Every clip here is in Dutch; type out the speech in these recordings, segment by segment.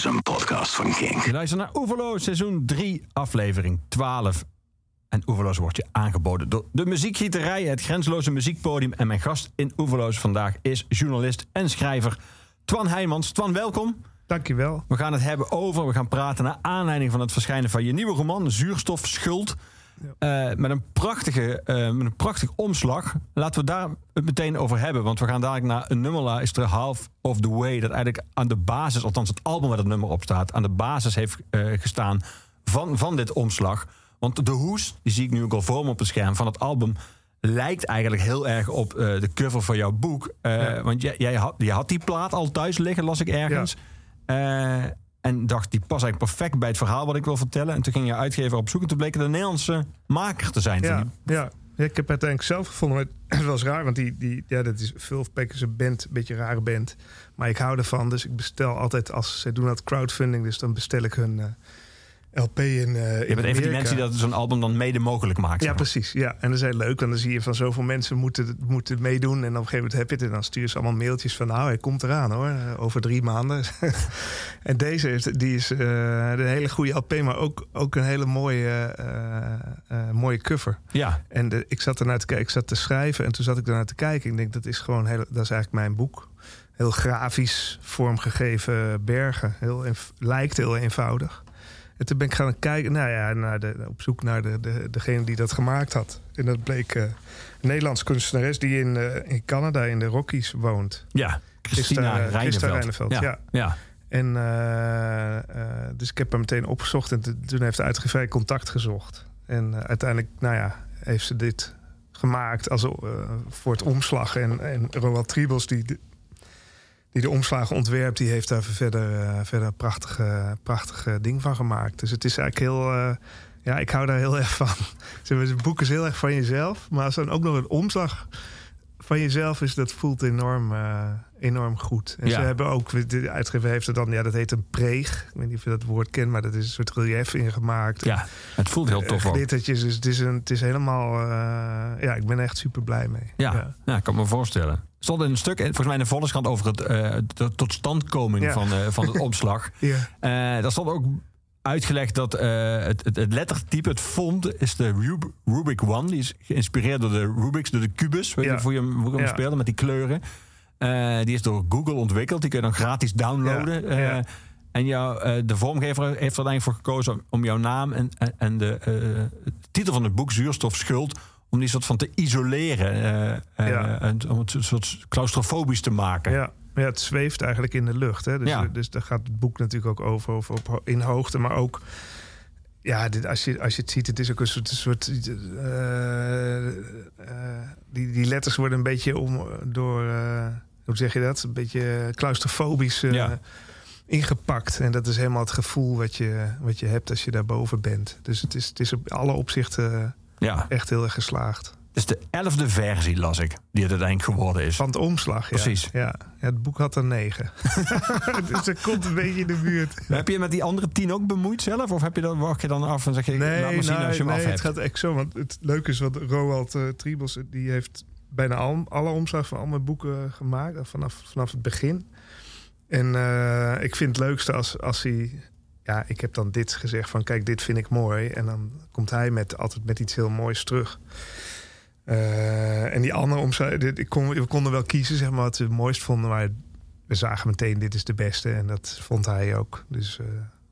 is een podcast van King. Je luistert naar Oeverloos, seizoen 3, aflevering 12. En Oeverloos wordt je aangeboden door de muziekgieterij, het grenzeloze muziekpodium. En mijn gast in Oeverloos vandaag is journalist en schrijver Twan Heijmans. Twan, welkom. Dankjewel. We gaan het hebben over, we gaan praten naar aanleiding van het verschijnen van je nieuwe roman, Zuurstof Schuld. Uh, met, een prachtige, uh, met een prachtig omslag. Laten we daar het meteen over hebben. Want we gaan dadelijk naar een nummer luisteren, Half of the Way. Dat eigenlijk aan de basis, althans het album waar dat nummer op staat, aan de basis heeft uh, gestaan van, van dit omslag. Want de hoes, die zie ik nu ook al voor me op het scherm, van het album lijkt eigenlijk heel erg op de cover van jouw boek. Ja. Want jij, jij, had, jij had die plaat al thuis liggen, las ik ergens. Ja. En dacht, die past eigenlijk perfect bij het verhaal wat ik wil vertellen. En toen ging je uitgever op zoek. En toen bleek het een Nederlandse maker te zijn. Ja, ja. ja, ik heb het uiteindelijk zelf gevonden. Maar het was raar, want die, die, ja, dat is Vulfpack is een band, een beetje een rare band. Maar ik hou ervan, dus ik bestel altijd als ze doen dat crowdfunding. Dus dan bestel ik hun... Uh, LP in. Uh, je bent een van die mensen die dat zo'n album dan mede mogelijk maakt. Ja, precies. Ja. En dat is heel leuk. En dan zie je van zoveel mensen moeten, moeten meedoen. En op een gegeven moment heb je het. En dan stuur ze allemaal mailtjes van. Nou, hij komt eraan hoor. Over drie maanden. en deze heeft, die is uh, een hele goede LP. Maar ook, ook een hele mooie, uh, mooie cover. Ja. En de, ik zat ernaar te kijken. Ik zat te schrijven. En toen zat ik ernaar te kijken. Ik denk dat is gewoon heel, dat is eigenlijk mijn boek. Heel grafisch vormgegeven bergen. Heel, lijkt heel eenvoudig. En toen ben ik gaan kijken, nou ja, naar de, op zoek naar de, de, degene die dat gemaakt had. En dat bleek uh, een Nederlands kunstenares die in, uh, in Canada in de Rockies woont. Ja, Christina. Christina Rijneveld, ja. ja. ja. En uh, dus ik heb haar meteen opgezocht en toen heeft de uitgeverij contact gezocht. En uiteindelijk, nou ja, heeft ze dit gemaakt als, voor het omslag. En, en Roald Tribels, die die de omslagen ontwerpt, die heeft daar verder, uh, verder prachtige, ding van gemaakt. Dus het is eigenlijk heel. Uh, ja, ik hou daar heel erg van. Het boek is heel erg van jezelf. Maar als dan ook nog een omslag van jezelf is, dat voelt enorm, uh, enorm goed. En ja. ze hebben ook, de uitgever heeft er dan, ja, dat heet een preeg. Ik weet niet of je dat woord kent, maar dat is een soort relief ingemaakt. Ja, het voelt heel tof. Uh, glittertjes, dus het is, een, het is helemaal, uh, ja, ik ben echt super blij mee. Ja, ja. ja ik kan me voorstellen. Er stond een stuk, volgens mij in de Volkskrant, over het, uh, de totstandkoming ja. van, uh, van het omslag. ja. daar stond ook uitgelegd dat het, het, het, lettertype, het font, is de Rub Rubik One. Die is geïnspireerd door de Rubik's, door de kubus. Weet je, voor je hem, hem speelde met die kleuren. Die is door Google ontwikkeld. Die kun je dan gratis downloaden. En jou, de vormgever heeft er uiteindelijk voor gekozen om jouw naam en, en de titel van het boek, Zuurstof Schuld, om die soort van te isoleren. Uh, ja. en om het een soort claustrofobisch te maken. Ja. ja, het zweeft eigenlijk in de lucht. Hè? Dus, ja. dus daar gaat het boek natuurlijk ook over, over op, in hoogte, maar ook. Ja, dit, als, je, als je het ziet, het is ook een soort. Een soort uh, die, die letters worden een beetje om door. Hoe zeg je dat? Een beetje claustrofobisch ja. ingepakt. En dat is helemaal het gevoel wat je, wat je hebt als je daarboven bent. Dus het is, het is op alle opzichten ja. echt heel erg geslaagd. Het is de elfde versie, las ik, die het uiteindelijk geworden is. Van het omslag, ja. Precies. Ja, ja het boek had er negen. dus er komt een beetje in de buurt. Heb je met die andere tien ook bemoeid zelf? Of heb je dan, wacht je dan af en zeg je, nee, laat maar zien nee, als je hem nee, af hebt? het gaat echt zo. Want het leuke is wat Roald uh, Tribels, die heeft bijna al, alle omslag van al mijn boeken gemaakt. Vanaf, vanaf het begin. En uh, ik vind het leukste als, als hij ja, ik heb dan dit gezegd van kijk, dit vind ik mooi. En dan komt hij met, altijd met iets heel moois terug. Uh, en die andere omschrijving, ik kon, we konden wel kiezen zeg maar, wat we het mooist vonden. Maar we zagen meteen, dit is de beste. En dat vond hij ook. Dus uh,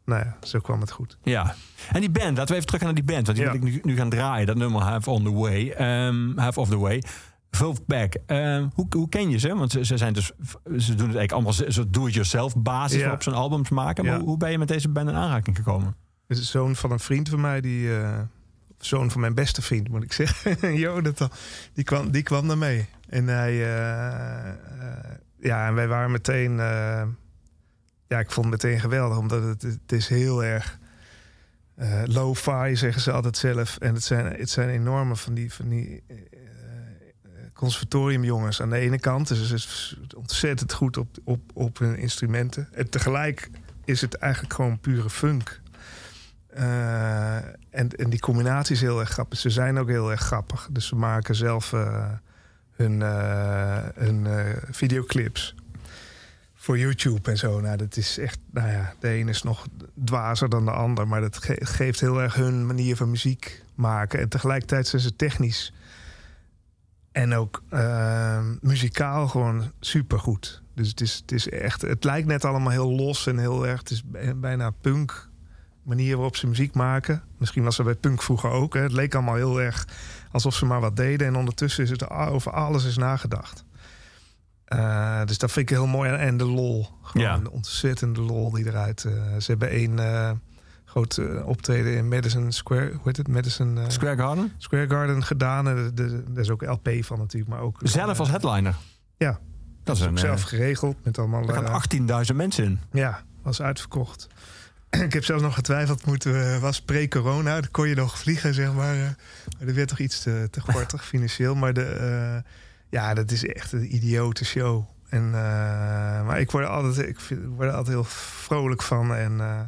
nou ja, zo kwam het goed. Ja, en die band, laten we even terug gaan naar die band. Want die Ja. wil ik nu, nu gaan draaien, dat nummer Half on the Way. ehm Half of the Way. Vulfback, um, hoe, hoe ken je ze? Want ze, ze zijn dus, ze doen het eigenlijk allemaal zo- zo do-it-yourself basis Ja. op zo'n albums maken. Maar Ja. hoe, hoe ben je met deze band in aanraking gekomen? Het is zoon van een vriend van mij, die, uh, zoon van mijn beste vriend, moet ik zeggen. Jonathan, die kwam, die kwam naar mee. En hij, uh, uh, ja, en wij waren meteen, uh, ja, ik vond het meteen geweldig, omdat het, het is heel erg uh, low-fi, zeggen ze altijd zelf. En het zijn, het zijn enorme van die, van die uh, conservatoriumjongens aan de ene kant. Dus het is ontzettend goed op, op, op hun instrumenten. En tegelijk is het eigenlijk gewoon pure funk. Uh, en, en die combinatie is heel erg grappig. Ze zijn ook heel erg grappig. Dus ze maken zelf uh, hun, uh, hun videoclips. voor YouTube en zo. Nou, dat is echt, nou ja, de een is nog dwazer dan de ander, maar dat geeft heel erg hun manier van muziek maken. En tegelijkertijd zijn ze technisch en ook uh, muzikaal gewoon supergoed. Dus het is, het is echt, het lijkt net allemaal heel los en heel erg, het is bijna punk manier waarop ze muziek maken. Misschien was ze bij punk vroeger ook. Hè. Het leek allemaal heel erg alsof ze maar wat deden. En ondertussen is het over alles is nagedacht. Uh, dus dat vind ik heel mooi. En de lol. Gewoon ja. de ontzettende lol die eruit... Uh, ze hebben één uh, groot optreden in Madison Square... Hoe heet het? Madison... Square Garden? Square Garden gedaan. En er is ook LP van natuurlijk. Maar ook, Zelf als headliner? Ja. Dat, is, ook zelf geregeld. Met allemaal, er gaan 18.000 mensen in. Ja, was uitverkocht. ik heb zelfs nog getwijfeld, moeten was pre-corona. Dan kon je nog vliegen, zeg maar. maar er werd toch iets te, te gortig financieel. Maar de, ja, dat is echt een idiote show. En, uh, maar ik word, er altijd, ik vind, word er altijd heel vrolijk van. En, uh,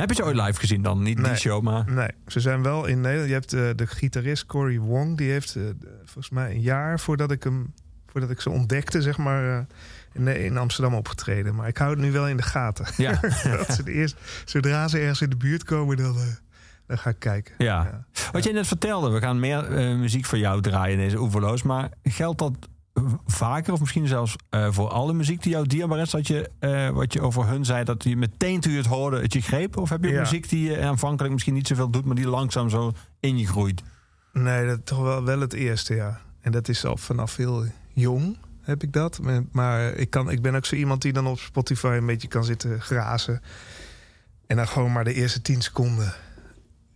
Heb je ze ooit live gezien dan? Niet die show, maar... Nee, ze zijn wel in Nederland. Je hebt uh, de gitarist Cory Wong. Die heeft volgens mij een jaar voordat ik, hem, voordat ik ze ontdekte, zeg maar... In, in, Amsterdam opgetreden. Maar ik hou het nu wel in de gaten. Ja. dat ze de eerst, zodra ze ergens in de buurt komen, dan... Dan ga ik kijken. Ja. Wat je net vertelde, we gaan meer muziek voor jou draaien in deze oeverloos. Maar geldt dat vaker of misschien zelfs uh, voor alle muziek die jou dierbaar is? Dat je, uh, wat je over hun zei, dat je meteen toen je het hoorde het je greep? Of heb je ja. muziek die je aanvankelijk misschien niet zoveel doet, maar die langzaam zo in je groeit? Nee, dat toch wel, wel het eerste, ja. En dat is al vanaf heel jong heb ik dat. Maar ik, kan, ik ben ook zo iemand die dan op Spotify een beetje kan zitten grazen. En dan gewoon maar de eerste tien seconden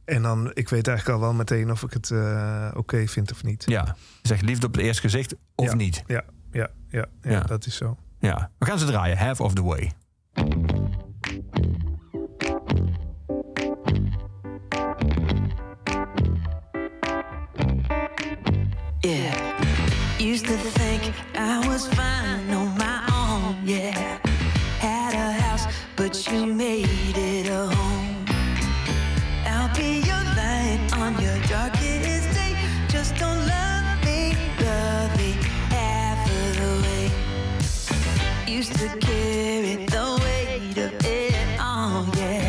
en dan, ik weet eigenlijk al wel meteen of ik het uh, oké okay vind of niet. Ja, zeg liefde op het eerste gezicht of ja, niet. Ja, ja, ja, ja, ja, dat is zo. Ja, we gaan ze draaien. Half of the way. Carry the weight of it all, yeah.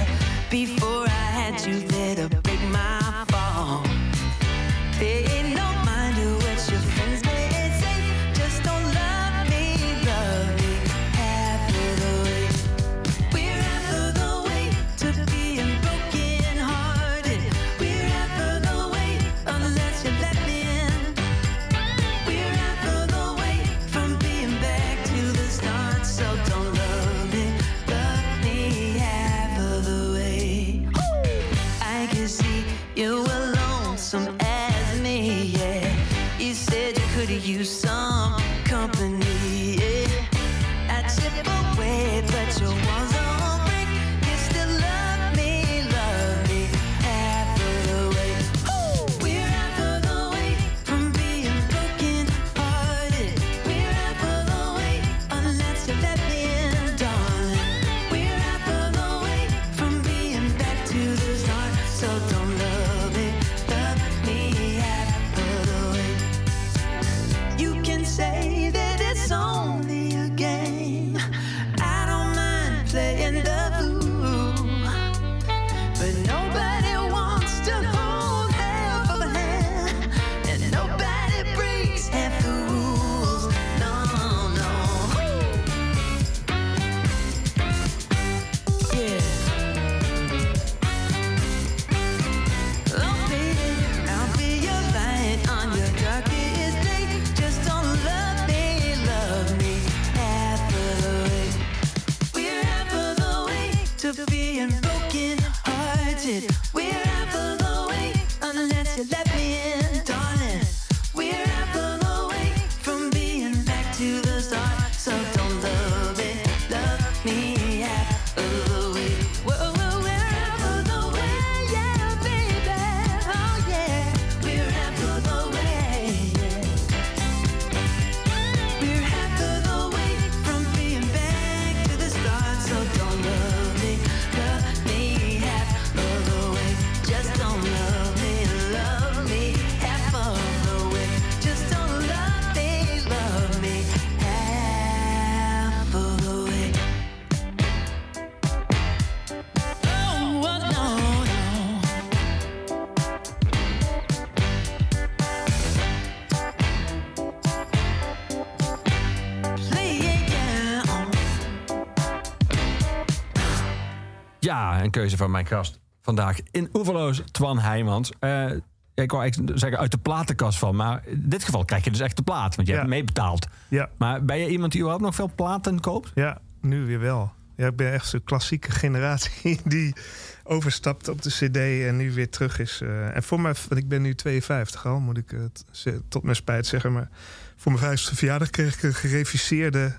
Ja, een keuze van mijn gast vandaag in Oeverloos, Twan Heijmans. Uh, ik wou eigenlijk zeggen uit de platenkast van, maar in dit geval krijg je dus echt de plaat, want je hebt meebetaald. Ja. Maar ben je iemand die überhaupt nog veel platen koopt? Ja, nu weer wel. Ja, ik ben echt zo'n klassieke generatie die overstapt op de CD en nu weer terug is. Uh, en voor mij, want ik ben nu 52 al, moet ik het tot mijn spijt zeggen, maar voor mijn vijfde verjaardag kreeg ik een gereviseerde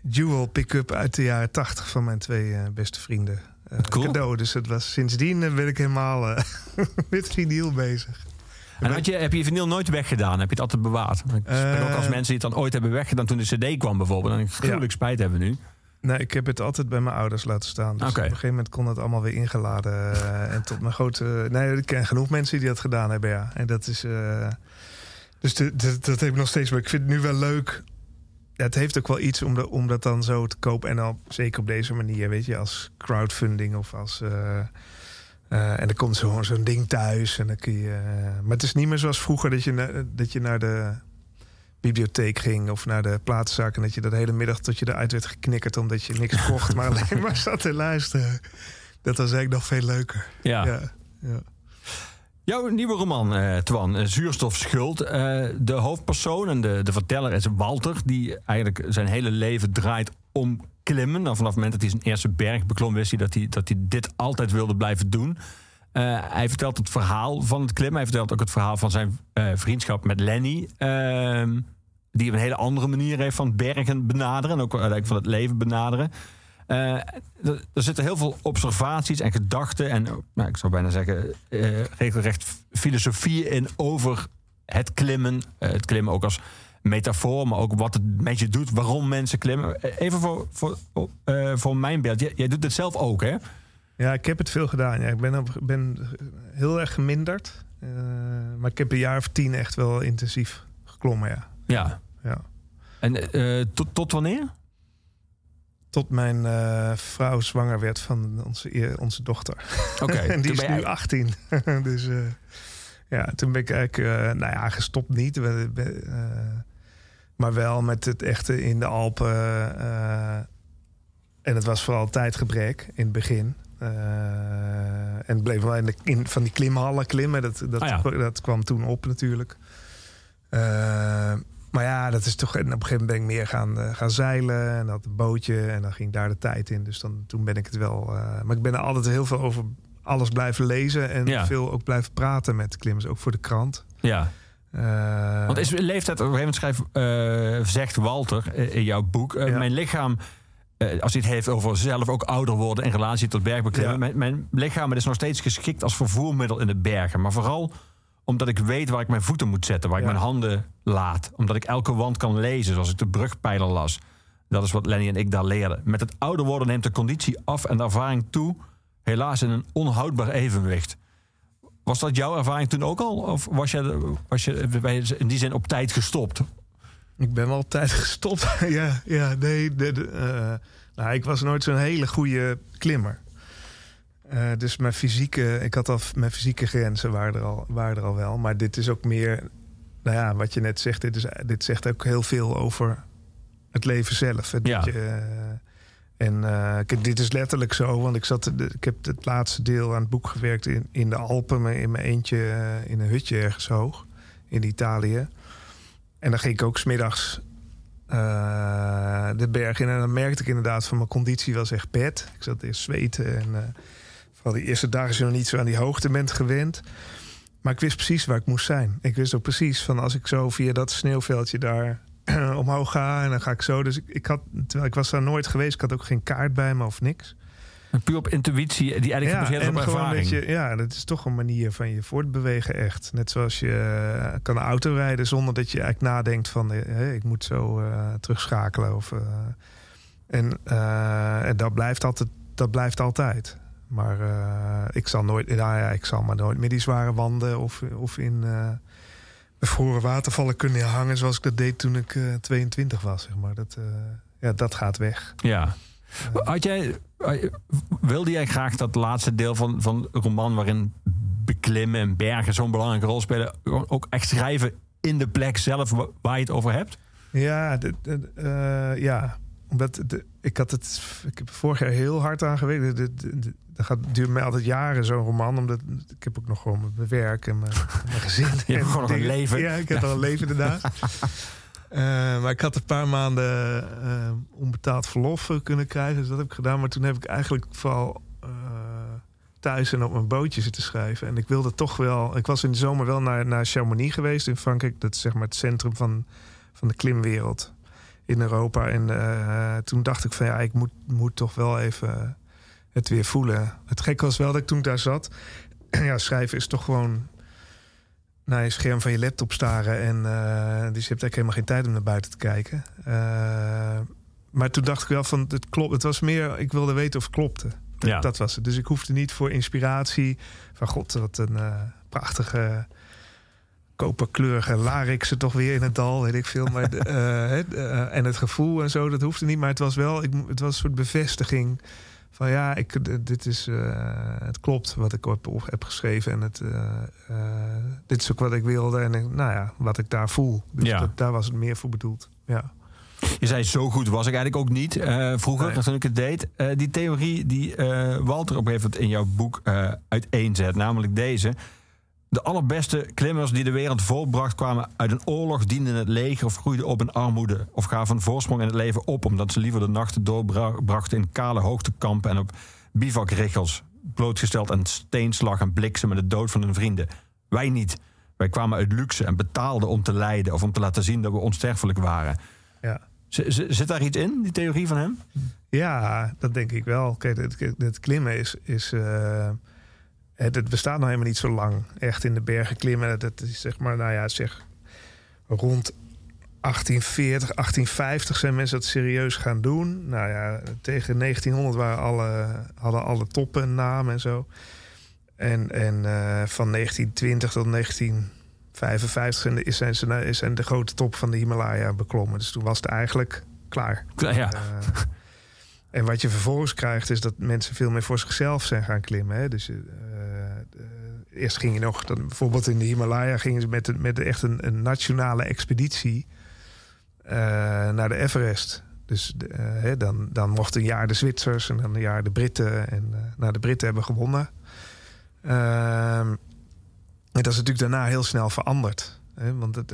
dual pick-up uit de jaren 80 van mijn twee uh, beste vrienden. Uh, cool. Cadeau. Dus het was, sindsdien uh, ben ik helemaal met vinyl bezig. En had je, heb je je vinyl nooit weggedaan? Heb je het altijd bewaard? Ik ook als mensen die het dan ooit hebben weggedaan toen de CD kwam bijvoorbeeld. Ik gruwelijk ja. spijt hebben nu. Nee, ik heb het altijd bij mijn ouders laten staan. Dus okay. op een gegeven moment kon het allemaal weer ingeladen. Uh, en tot mijn grote. Nee, ik ken genoeg mensen die dat gedaan hebben, ja. En dat is. Uh, dus de, de, dat heb ik nog steeds. Maar ik vind het nu wel leuk. Het heeft ook wel iets om, de, om dat dan zo te kopen. En dan zeker op deze manier, weet je, als crowdfunding of als. Uh, en dan komt zo'n zo'n ding thuis. En dan kun je. maar het is niet meer zoals vroeger dat je, na, dat je naar de bibliotheek ging of naar de platenzaak... en dat je dat hele middag tot je eruit werd geknikkerd... omdat je niks kocht, maar alleen maar zat te luisteren. Dat was eigenlijk nog veel leuker. Ja. ja, ja. Jouw nieuwe roman, uh, Twan, uh, Zuurstofschuld. Uh, de hoofdpersoon en de, de verteller is Walter... die eigenlijk zijn hele leven draait om klimmen. Nou, vanaf het moment dat hij zijn eerste berg beklom... wist hij dat hij, dat hij dit altijd wilde blijven doen... Hij vertelt het verhaal van het klimmen. Hij vertelt ook het verhaal van zijn vriendschap met Lenny. Uh, die een hele andere manier heeft van bergen benaderen. En ook uiteindelijk van het leven benaderen. Uh, er zitten heel veel observaties en gedachten. En nou, ik zou bijna zeggen, regelrecht filosofie in over het klimmen. het klimmen ook als metafoor, maar ook wat het met je doet. Waarom mensen klimmen. Even voor, voor, voor mijn beeld. Jij, jij doet het zelf ook, hè? Ja, ik heb het veel gedaan. Ja, ik ben, op, ben heel erg geminderd. Maar ik heb een jaar of tien echt wel intensief geklommen, ja. Ja. ja. En tot, tot wanneer? Tot mijn uh, vrouw zwanger werd van onze, onze dochter. Oké. en die is nu 18. dus ja, toen ben ik eigenlijk, nou ja, gestopt niet. maar wel met het echte in de Alpen. en het was vooral tijdgebrek in het begin. En bleef wel in, de, in van die klimhallen klimmen. Dat, dat, Ah, ja. dat kwam toen op natuurlijk. Maar ja, dat is toch. En op een gegeven moment ben ik meer gaan, uh, gaan zeilen. En had een bootje. En dan ging daar de tijd in. Dus dan, toen ben ik het wel. maar ik ben er altijd heel veel over alles blijven lezen. En Ja. veel ook blijven praten met klimmers. Ook voor de krant. Ja. Uh, Want is leeftijd, op een gegeven moment schrijft, zegt Walter in jouw boek... Ja. mijn lichaam, als hij het heeft over zelf ook ouder worden... in relatie tot bergbeklimmen... Ja. Mijn, mijn lichaam is nog steeds geschikt als vervoermiddel in de bergen. Maar vooral omdat ik weet waar ik mijn voeten moet zetten... waar ik mijn handen laat. Omdat ik elke wand kan lezen, zoals ik de brugpijler las. Dat is wat Lenny en ik daar leerden. Met het ouder worden neemt de conditie af en de ervaring toe... helaas in een onhoudbaar evenwicht. Was dat jouw ervaring toen ook al? Of was je, was je in die zin op tijd gestopt? Ik ben wel op tijd gestopt. ja, ja, nee. De, de, uh, nou, ik was nooit zo'n hele goede klimmer. Uh, dus mijn fysieke, ik had al mijn fysieke grenzen waren er, al, waren er al wel. Maar dit is ook meer, nou ja, wat je net zegt. Dit, is, dit zegt ook heel veel over het leven zelf. Het, Ja. je, uh, en kijk, dit is letterlijk zo, want ik, zat, ik heb het laatste deel aan het boek gewerkt in, in de Alpen, in mijn eentje in een hutje ergens hoog in Italië. En dan ging ik ook smiddags de berg in. En dan merkte ik inderdaad van mijn conditie was echt bed. Ik zat eerst zweten. En vooral die eerste dagen is je nog niet zo aan die hoogte bent gewend. Maar ik wist precies waar ik moest zijn. Ik wist ook precies van als ik zo via dat sneeuwveldje daar omhoog ga. En dan ga ik zo. Dus ik, ik had, terwijl ik was daar nooit geweest. Ik had ook geen kaart bij me of niks. Puur op intuïtie, die eigenlijk ja, gebaseerd is op ervaring. je, ja, dat is toch een manier van je voortbewegen echt. Net zoals je uh, kan auto rijden zonder dat je eigenlijk nadenkt van... Hey, ik moet zo uh, terugschakelen. Of, uh, en, en dat, blijft altijd, dat blijft altijd. Maar ik zal nooit, nou ja, ik zal maar nooit meer die zware wanden of, of in bevroren watervallen kunnen hangen zoals ik dat deed toen ik 22 was. Zeg maar. dat, ja, dat gaat weg. Ja. Had jij, wilde jij graag dat laatste deel van, van de roman... waarin beklimmen en bergen zo'n belangrijke rol spelen... ook echt schrijven in de plek zelf waar je het over hebt? Ja, uh, ja. omdat de, ik had het, ik heb vorig jaar heel hard aan gewerkt. Dat gaat duurt mij altijd jaren zo'n roman, omdat ik heb ook nog gewoon mijn werk en mijn, mijn gezin. Je hebt gewoon nog een leven. Ja, ik heb Ja. al een leven inderdaad. Eh, maar ik had een paar maanden eh, onbetaald verlof eh, kunnen krijgen, dus dat heb ik gedaan. Maar toen heb ik eigenlijk vooral thuis en op mijn bootje zitten schrijven. En ik wilde toch wel. Ik was in de zomer wel naar, naar Chamonix geweest in Frankrijk. Dat is zeg maar het centrum van, van de klimwereld in Europa. En toen dacht ik van ja, ik moet, moet toch wel even het weer voelen. Het gekke was wel dat ik toen daar zat. ja, schrijven is toch gewoon naar je scherm van je laptop staren. En eh, dus je hebt eigenlijk helemaal geen tijd om naar buiten te kijken. Eh, maar toen dacht ik wel van het klopt. Het was meer, ik wilde weten of het klopte. Dat, Ja. dat was het. Dus ik hoefde niet voor inspiratie van god, wat een eh, prachtige koperkleurige lariksen toch weer in het dal, weet ik veel. Maar de, het, en het gevoel en zo, dat hoefde niet. Maar het was wel, ik, het was een soort bevestiging van ja, ik, dit is, eh, het klopt wat ik op, op heb geschreven. En het, eh, eh, dit is ook wat ik wilde en ik- nou ja, wat ik daar voel. Dus Ja. dat, daar was het meer voor bedoeld. Ja. Je zei, zo goed was ik eigenlijk ook niet vroeger, Nee. toen ik het deed. Die theorie die Walter op een gegeven moment in jouw boek uiteenzet, namelijk deze. De allerbeste klimmers die de wereld voortbracht kwamen uit een oorlog, dienden het leger of groeiden op in armoede. Of gaven een voorsprong in het leven op, omdat ze liever de nachten doorbrachten in kale hoogtekampen en op bivakriggels. Blootgesteld aan steenslag en bliksem en de dood van hun vrienden. Wij niet. Wij kwamen uit luxe en betaalden om te lijden of om te laten zien dat we onsterfelijk waren. Ja. Zit daar iets in, die theorie van hem? Ja, dat denk ik wel. Kijk, het, het klimmen is. is eh, het, het bestaat nog helemaal niet zo lang. Echt in de bergen klimmen. Dat is zeg maar, nou ja, zeg rond 1840, 1850 zijn mensen dat serieus gaan doen. Nou ja, tegen 1900 waren alle, hadden alle toppen een naam en zo. En, en eh, van 1920 tot 1955 zijn de, is- zijn ze naar- zijn de grote top van de Himalaya beklommen. Dus toen was het eigenlijk klaar. Ja, Eh, en wat je vervolgens krijgt, is dat mensen veel meer voor zichzelf zijn gaan klimmen. Hè? Dus eh, eerst ging je nog, dan, bijvoorbeeld in de Himalaya, gingen ze met, met echt een, een nationale expeditie eh, naar de Everest. Dus eh, hè, dan, dan mochten een jaar de Zwitsers en dan een jaar de Britten. En eh, nou, de Britten hebben gewonnen. Ehm, en dat is natuurlijk daarna heel snel veranderd. Hè, want het,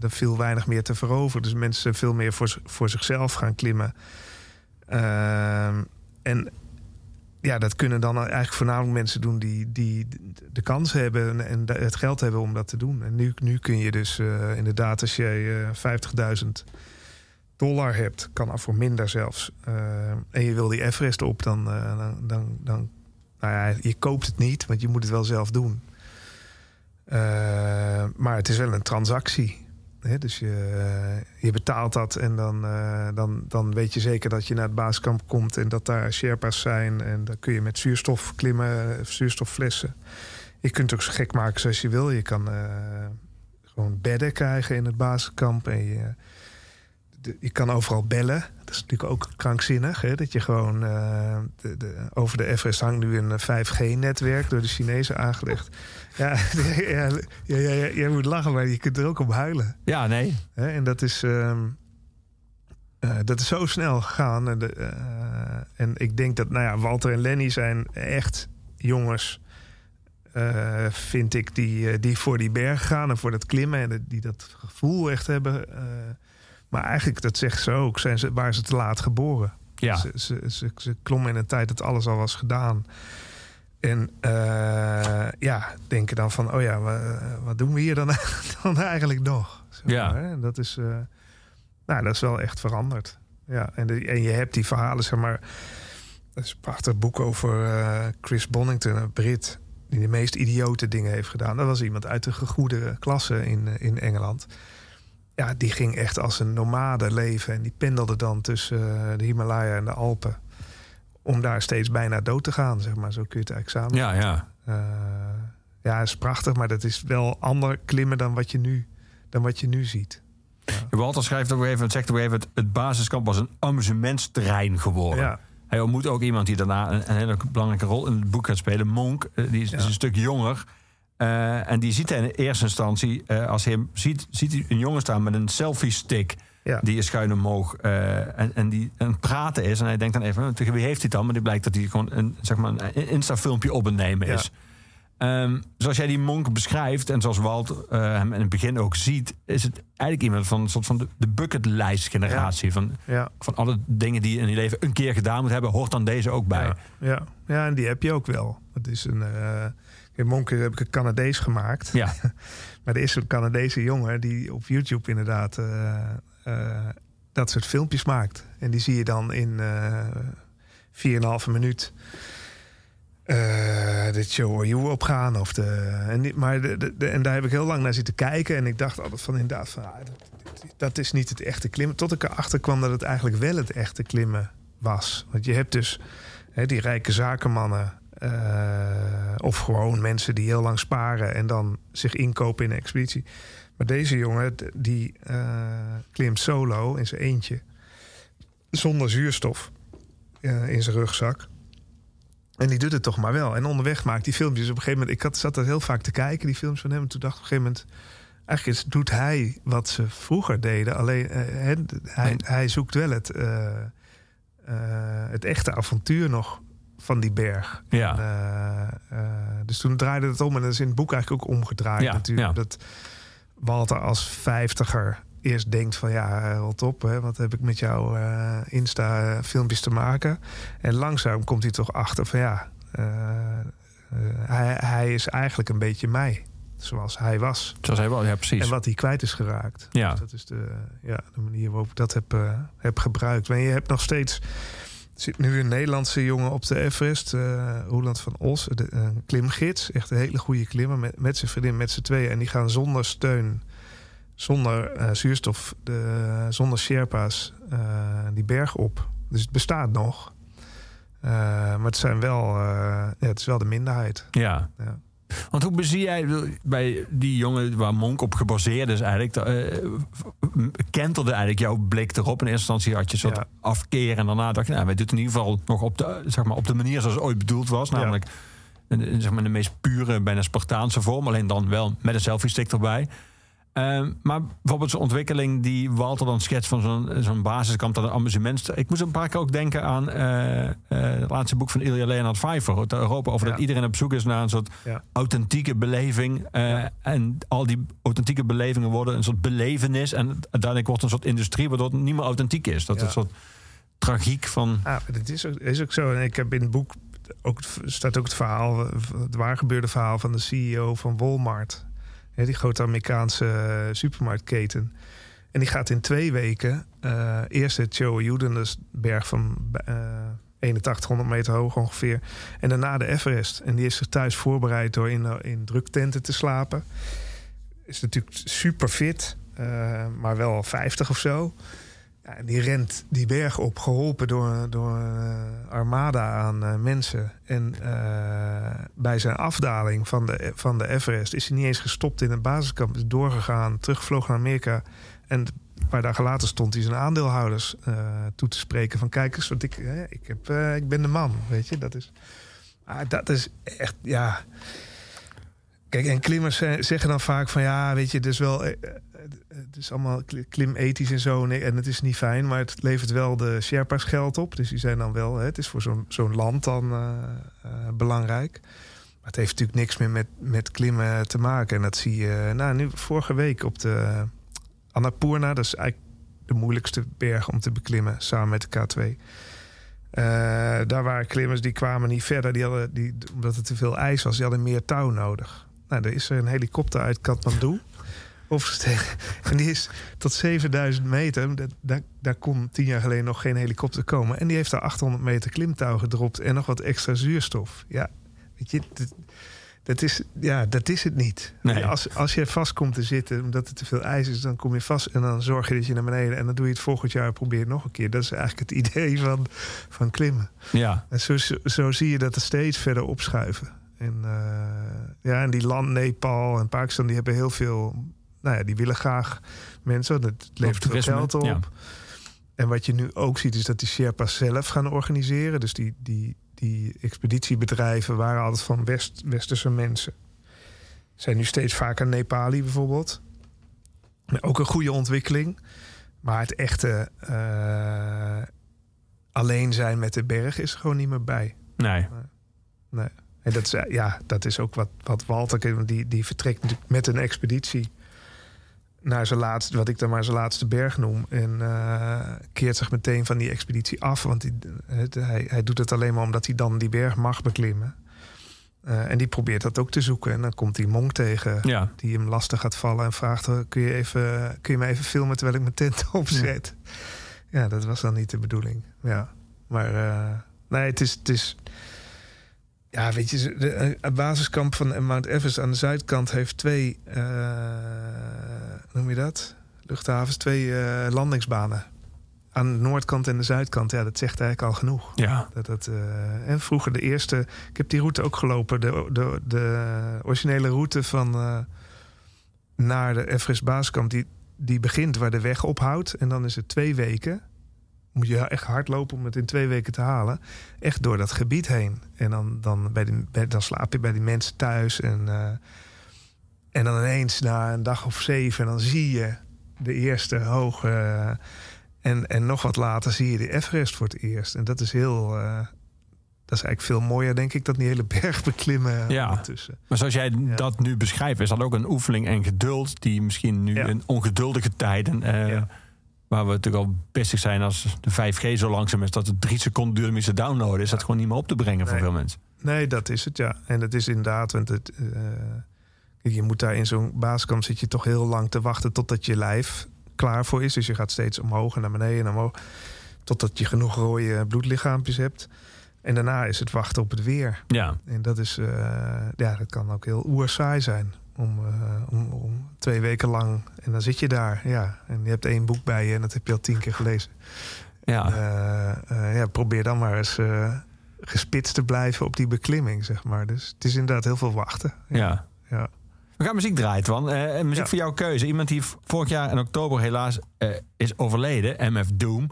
er viel weinig meer te veroveren. Dus mensen veel meer voor, voor zichzelf gaan klimmen. Ehm, en ja, dat kunnen dan eigenlijk voornamelijk mensen doen die, die de kans hebben en- het geld hebben om dat te doen. En nu, nu kun je dus eh, inderdaad, als jij eh 50.000 dollar hebt, kan al voor minder zelfs. eh, en je wil die Everest op, dan, dan, dan, dan nou ja, je koopt het niet, want je moet het wel zelf doen. Maar het is wel een transactie. Dus je, je betaalt dat en dan, eh, dan, dan weet je zeker dat je naar het basiskamp komt en dat daar Sherpa's zijn. En dan kun je met zuurstof klimmen, eh, zuurstofflessen. Je kunt het ook zo gek maken zoals je wil. Je kan eh, gewoon bedden krijgen in het basiskamp. En je, je kan overal bellen. Dat is natuurlijk ook krankzinnig. Hè? Dat je gewoon eh, de, de, over de Everest hangt nu een 5G-netwerk door de Chinezen aangelegd. Ja, ja, ja, ja, jij moet lachen, maar je kunt er ook om huilen. ja nee. Hè? En dat is, ehm, eh, dat is zo snel gegaan. En, de, eh, en ik denk dat nou ja, Walter en Lenny zijn echt jongens, eh, vind ik, die, eh, die voor die berg gaan en voor dat klimmen en die dat gevoel echt hebben. eh, maar eigenlijk, dat zegt ze ook, zijn ze, waren ze te laat geboren. Ja. Ze, ze, ze, ze klommen in een tijd dat alles al was gedaan. En eh, ja, denken dan van, oh ja, wa- wat doen we hier dan, dan eigenlijk nog? Zeg Ja. hè? En dat is, eh, nou, dat is wel echt veranderd. Ja, en, de, en je hebt die verhalen, zeg maar. Dat is een prachtig boek over eh, Chris Bonington, een Brit, die de meest idiote dingen heeft gedaan. Dat was iemand uit de gegoede klasse in, in Engeland. Ja, die ging echt als een nomade leven. En die pendelde dan tussen eh, de Himalaya en de Alpen. Om daar steeds bijna dood te gaan, zeg maar. Zo kun je het eigenlijk samen. Ja, ja. Eh, ja, is prachtig, maar dat is wel ander klimmen dan wat je nu, dan wat je nu ziet. Walter schrijft gegeven moment, zegt gegeven moment... het basiskamp was een amusementsterrein geworden. Ja, Hij ontmoet ook iemand die daarna een, een hele belangrijke rol in het boek gaat spelen. Monk, eh, die is, Ja. is een stuk jonger. Eh, en die ziet hij in eerste instantie, eh, als hij hem ziet, ziet hij een jongen staan met een selfie stick. Ja. Die is schuin omhoog eh, en, en die aan het praten is. En hij denkt dan even, tegen wie heeft hij dan? Maar die blijkt dat hij gewoon een, zeg maar een Insta-filmpje op het nemen Ja. is. Ehm, zoals jij die monk beschrijft en zoals Walt hem in het begin ook ziet, is het eigenlijk iemand van een soort van de, de bucketlijst generatie. Van, Ja, van alle dingen die je in je leven een keer gedaan moet hebben, hoort dan deze ook bij. ja, ja. ja, en die heb je ook wel. Het is een. In Monken heb ik een Canadees gemaakt. Ja, Maar er is een Canadese jongen die op YouTube inderdaad eh, eh, dat soort filmpjes maakt. En die zie je dan in eh 4,5 minuut de Show You opgaan. Of de, en, die- maar de, de, de- en daar heb ik heel lang naar zitten kijken. En ik dacht altijd van inderdaad, van, ah, dat, dat is niet het echte klimmen. Tot ik erachter kwam dat het eigenlijk wel het echte klimmen was. Want je hebt dus hè, die rijke zakenmannen... eh, of gewoon mensen die heel lang sparen en dan zich inkopen in een expeditie. Maar deze jongen, die eh, klimt solo in zijn eentje. Zonder zuurstof eh, in zijn rugzak. En die doet het toch maar wel. En onderweg maakt die filmpjes. Op een gegeven moment, ik had, zat er heel vaak te kijken, die films van hem. En toen dacht ik op een gegeven moment. Eigenlijk is, doet hij wat ze vroeger deden. Alleen hij, hij zoekt wel het, het echte avontuur nog van die berg. Ja. En, eh, eh, dus toen draaide het om. En dat is in het boek eigenlijk ook omgedraaid Ja, natuurlijk. ja. Dat Walter als vijftiger eerst denkt van... ja, eh, rot op, hè, wat heb ik met jouw Insta-filmpjes te maken? En langzaam komt hij toch achter van ja... hij, hij is eigenlijk een beetje mij. Zoals hij was. zoals hij wel, ja precies. En wat hij kwijt is geraakt. Ja. Dus dat is de, ja, de manier waarop ik dat heb, heb gebruikt. Maar je hebt nog steeds... Er zit nu een Nederlandse jongen op de Everest, eh Roland van Os, de, een klimgids. Echt een hele goede klimmer met, met zijn vriendin, met z'n tweeën. En die gaan zonder steun, zonder eh, zuurstof, de, zonder Sherpa's eh, die berg op. Dus het bestaat nog. Maar het, zijn wel, ja, het is wel de minderheid. ja. Ja. Want hoe bezie jij bij die jongen waar Monk op gebaseerd is eigenlijk, eh, kentelde eigenlijk jouw blik erop? In eerste instantie had je een soort Ja. afkeer en daarna dacht je, nou, wij doen het in ieder geval nog op de, zeg maar, op de manier zoals het ooit bedoeld was. Ja. Namelijk een, zeg maar, de meest pure, bijna Spartaanse vorm, alleen dan wel met een selfie stick erbij. Ehm, maar bijvoorbeeld zo'n ontwikkeling die Walter dan schetst van zo'n zo'n basiskamp dat een amusement. Ik moest een paar keer ook denken aan eh, eh, het laatste boek van Ilja Leonard Pfeiffer, uit Europa, over Ja. dat iedereen op zoek is naar een soort Ja. authentieke beleving. eh, En al die authentieke belevingen worden een soort belevenis. En uiteindelijk wordt het een soort industrie waardoor het niet meer authentiek is. Dat is een soort tragiek van. Ja, dat is ook, is ook zo. En ik heb in het boek ook, staat ook het verhaal, het waar gebeurde verhaal van de CEO van Walmart. Die grote Amerikaanse eh, supermarktketen. En die gaat in twee weken eh, eerst het Choa berg van eh 8100 meter hoog ongeveer. En daarna de Everest. En die is zich thuis voorbereid door in, in druktenten te slapen. Is natuurlijk super fit, maar wel 50 of zo. Die rent die berg op, geholpen door, door een armada aan eh, mensen. En eh, bij zijn afdaling van de, van de Everest is hij niet eens gestopt in het basiskamp. Is doorgegaan, teruggevlogen naar Amerika. En een paar dagen later stond hij zijn aandeelhouders eh, toe te spreken. Van kijk eens, wat ik, hè, ik, heb, eh, ik ben de man, weet je. Dat is, ah, dat is echt, ja... Kijk, en klimmers ze- zeggen dan vaak van ja, weet je, is wel. Het is allemaal kli- klimethisch en zo. En het is niet fijn, maar het levert wel de Sherpa's geld op. Dus die zijn dan wel. Het is voor zo'n zo'n land dan eh, eh, belangrijk. Maar het heeft natuurlijk niks meer met, met klimmen te maken. En dat zie je. Nou, nu vorige week op de Annapurna. Dat is eigenlijk de moeilijkste berg om te beklimmen samen met de K2. Eh, daar waren klimmers die kwamen niet verder. Die hadden, die, omdat het te veel ijs was, die hadden meer touw nodig. Nou, er is er een helikopter uit Kathmandu overgestegen. En die is tot 7000 meter. Dat, daar, daar kon tien jaar geleden nog geen helikopter komen. En die heeft daar 800 meter klimtouw gedropt en nog wat extra zuurstof. Ja, weet je, dat, dat is, ja, dat is het niet. Nee. Als, als je vast komt te zitten omdat er te veel ijs is, dan kom je vast en dan zorg je dat je naar beneden. En dan doe je het volgend jaar, probeer het nog een keer. Dat is eigenlijk het idee van, van klimmen. Ja, En zo, zo, zo zie je dat er steeds verder opschuiven. En, eh, ja, en die land Nepal en Pakistan, die hebben heel veel... Nou ja, die willen graag mensen. want Het levert veel geld op. ja. En wat je nu ook ziet, is dat die Sherpa's zelf gaan organiseren. Dus die, die, die expeditiebedrijven waren altijd van West, westerse mensen. Zijn nu steeds vaker Nepali bijvoorbeeld. Ook een goede ontwikkeling. Maar het echte eh, alleen zijn met de berg is er gewoon niet meer bij. Nee. Nee. En dat is, eh, ja, dat is ook wat, wat Walter, die, die vertrekt natuurlijk met een expeditie naar zijn laatste, wat ik dan maar zijn laatste berg noem. En eh, keert zich meteen van die expeditie af. Want die, het, hij, hij doet het alleen maar omdat hij dan die berg mag beklimmen. Eh, en die probeert dat ook te zoeken. En dan komt die monk tegen Ja. die hem lastig gaat vallen en vraagt: "Oh, kun je, even, kun je me even filmen terwijl ik mijn tent opzet? Ja, dat was dan niet de bedoeling. Ja. Maar eh, nee, het is, het is. Ja, weet je, de, eh, het basiskamp van Mount Everest aan de zuidkant heeft twee. eh, noem je dat? Luchthavens, twee eh, landingsbanen. Aan de noordkant en de zuidkant. Ja, dat zegt eigenlijk al genoeg. Ja. Dat het, eh, en vroeger de eerste. Ik heb die route ook gelopen. De, de, de originele route van eh, naar de Everest Basiskamp. Die, die begint waar de weg ophoudt. En dan is het twee weken. Moet je echt hard lopen om het in twee weken te halen. Echt door dat gebied heen. En dan, dan, bij die, bij, dan slaap je bij die mensen thuis. En, en dan ineens na een dag of zeven. En dan zie je de eerste hoge. eh, en, en nog wat later zie je de Everest voor het eerst. En dat is heel. eh, dat is eigenlijk veel mooier, denk ik, dan die hele berg beklimmen Ja. ondertussen. Maar zoals jij Ja. dat nu beschrijft, is dat ook een oefening en geduld die misschien nu Ja. in ongeduldige tijden, eh, waar we natuurlijk al bezig zijn als de 5G zo langzaam is, dat het drie seconden duurt om iets te downloaden, is dat gewoon niet meer op te brengen voor veel mensen. Nee, dat is het, ja. En dat is inderdaad, want het, je moet daar in zo'n basiskamp zit je toch heel lang te wachten totdat je lijf klaar voor is. Dus je gaat steeds omhoog en naar beneden en omhoog, totdat je genoeg rode bloedlichaampjes hebt. En daarna is het wachten op het weer. Ja, En dat is, eh, ja, dat kan ook heel oerzaai zijn. Om, eh, om, om twee weken lang. En dan zit je daar, ja. En je hebt één boek bij je en dat heb je al tien keer gelezen. ja. Eh, ja, probeer dan maar eens gespitst te blijven op die beklimming, zeg maar. Dus het is inderdaad heel veel wachten. ja. ja. We gaan muziek draaien, Twan. Eh, en muziek Ja. voor jouw keuze. Iemand die vorig jaar in oktober helaas eh, is overleden, MF Doom.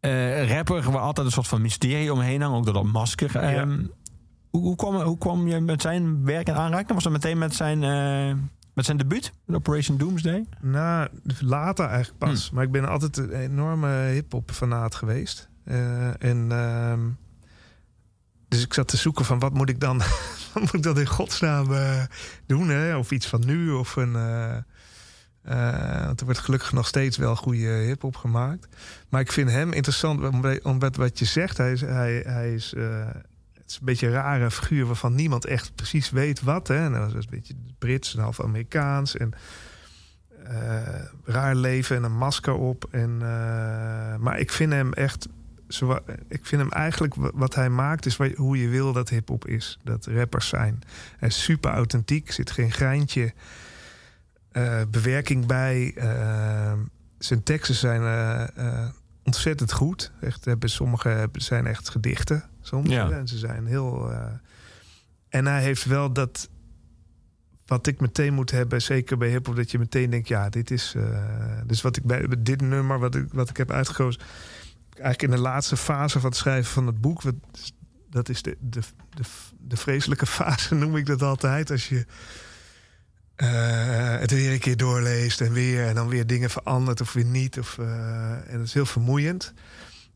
Eh, rapper waar altijd een soort van mysterie omheen hangt, ook door dat masker. Ehm, hoe, hoe, kwam, hoe kwam je met zijn werk in aanraking? Was dat meteen met zijn, eh, met zijn debuut, Operation Doomsday? Nou, later eigenlijk pas. Hm. Maar ik ben altijd een enorme hip-hop fanaat geweest. Eh, en ehm, dus ik zat te zoeken van wat moet ik dan, moet ik dan in godsnaam eh, doen? Hè? Of iets van nu of een. eh, want er wordt gelukkig nog steeds wel goede hip-hop gemaakt. Maar ik vind hem interessant omdat, wat je zegt. Hij is, hij, hij is, het is een beetje een rare figuur waarvan niemand echt precies weet wat. Hè? En dat is een beetje Brits en half Amerikaans. En raar leven en een masker op. En, maar ik vind hem echt. Ik vind hem eigenlijk wa- wat hij maakt, is hoe je wil dat hip-hop is. Dat rappers zijn. Hij is super authentiek, zit geen greintje eh, bewerking bij. Eh, zijn teksten zijn eh, ontzettend goed. Echt, hebben, sommige zijn echt gedichten soms. Ja. En ze zijn heel. en hij heeft wel dat wat ik meteen moet hebben, zeker bij hip-hop, dat je meteen denkt: ja, dit is. dus wat ik bij dit nummer, wat ik, wat ik heb uitgekozen, eigenlijk in de laatste fase van het schrijven van het boek, dat is de, de, de, vreselijke fase, noem ik dat altijd. Als je eh, het weer een keer doorleest en weer, en dan weer dingen verandert of weer niet. Of, eh, en dat is heel vermoeiend.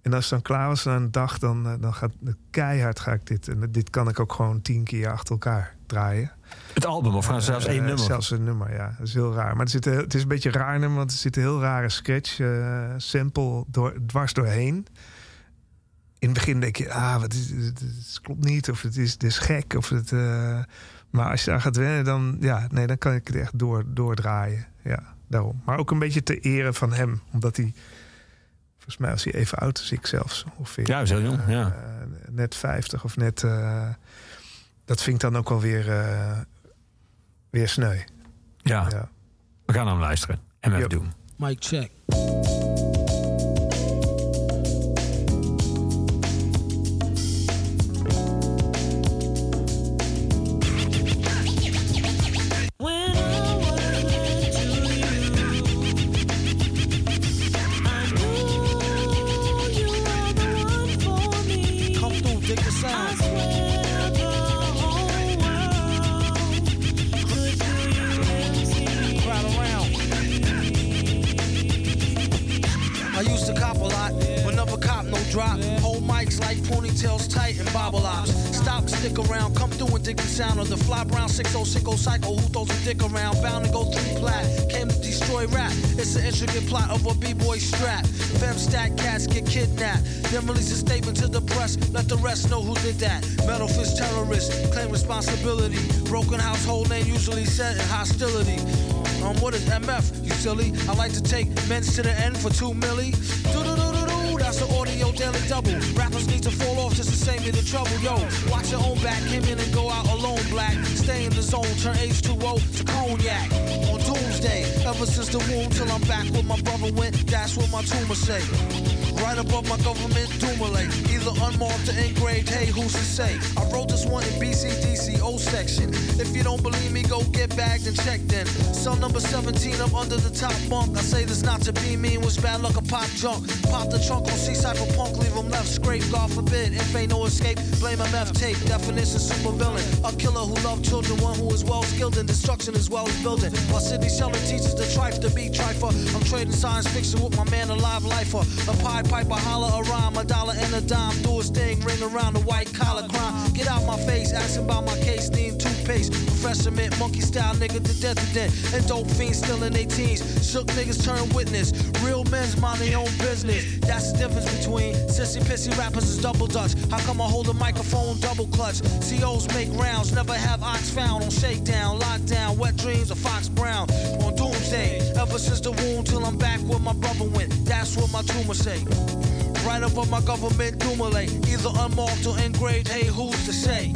En als het dan klaar was na een dag, dan, eh, dan gaat keihard ga ik dit. En dit kan ik ook gewoon tien keer achter elkaar draaien. Het album of zelfs één Eh, nummer? Zelfs een nummer, ja. Dat is heel raar. Maar er zit, een- het is een beetje een raar nummer, want er zit een heel rare sketch, eh, sample door, dwars doorheen. In het begin denk je, ah, wat is, het, het klopt niet, of het is, het is gek, of het. eh, maar als je daar gaat wennen, dan, ja, nee, dan kan ik het echt door, doordraaien. Ja, daarom. Maar ook een beetje te eren van hem, omdat hij, volgens mij was hij even oud als ik zelfs. Ongeveer. Ja, is heel jong, ja. Eh, net 50 of net. Dat vind ik dan ook wel weer, eh, weer sneu. Ja, Ja. we gaan hem luisteren. MF Yep. Doom. Mic check. Dig the sound of the fly brown 6060 cycle. Who throws a dick around? Bound to go three plat. Came to destroy rap. It's an intricate plot of a b-boy strap. Fem stack cats get kidnapped. Then release a statement to the press. Let the rest know who did that. Metal fist terrorists claim responsibility. Broken household name usually set in hostility. Um, what is MF? You silly. I like to take men's to the end for two milli. Daily double. Rappers need to fall off just to save me the trouble. Yo, watch your own back. Came in and go out alone, black. Stay in the zone, turn H2O to cognac. On doomsday, ever since the womb till I'm back where my brother went, that's what my tumor say. Right above my government doomulate. Either unmarked or engraved, hey, who's to say? I wrote this one in BCDC O section. If you don't believe me, go get bagged and checked in. Cell number 17, I'm under the top bunk. I say this not to be mean, was bad luck a pop junk. Pop the trunk on C-side for punk, leave him left scrape. God forbid, if ain't no escape, blame MF tape. Definition super villain. A killer who loved children, one who is well skilled in destruction as well as building. While Sidney Sheldon teaches the trife to be trifer. I'm trading science fiction with my man, a live lifer. A pie piper, holler a rhyme, a dollar and a dime. Do his thing, ring around the white collar crime. Get out my face, asking about my case, need toothpaste. Professor mint, monkey style nigga to death to death. And dope fiends still in their teens. Shook niggas turn witness. Real men's mind their own business. That's the difference between sissy pissy rappers is double dutch. How come I hold a microphone double clutch? COs make rounds, never have ox found on shakedown, lockdown, wet dreams of Fox Brown. On doomsday, ever since the wound till I'm back where my brother went. That's what my tumor say. Right above my government doomulate. Either unmarked or engraved, hey, who's to say?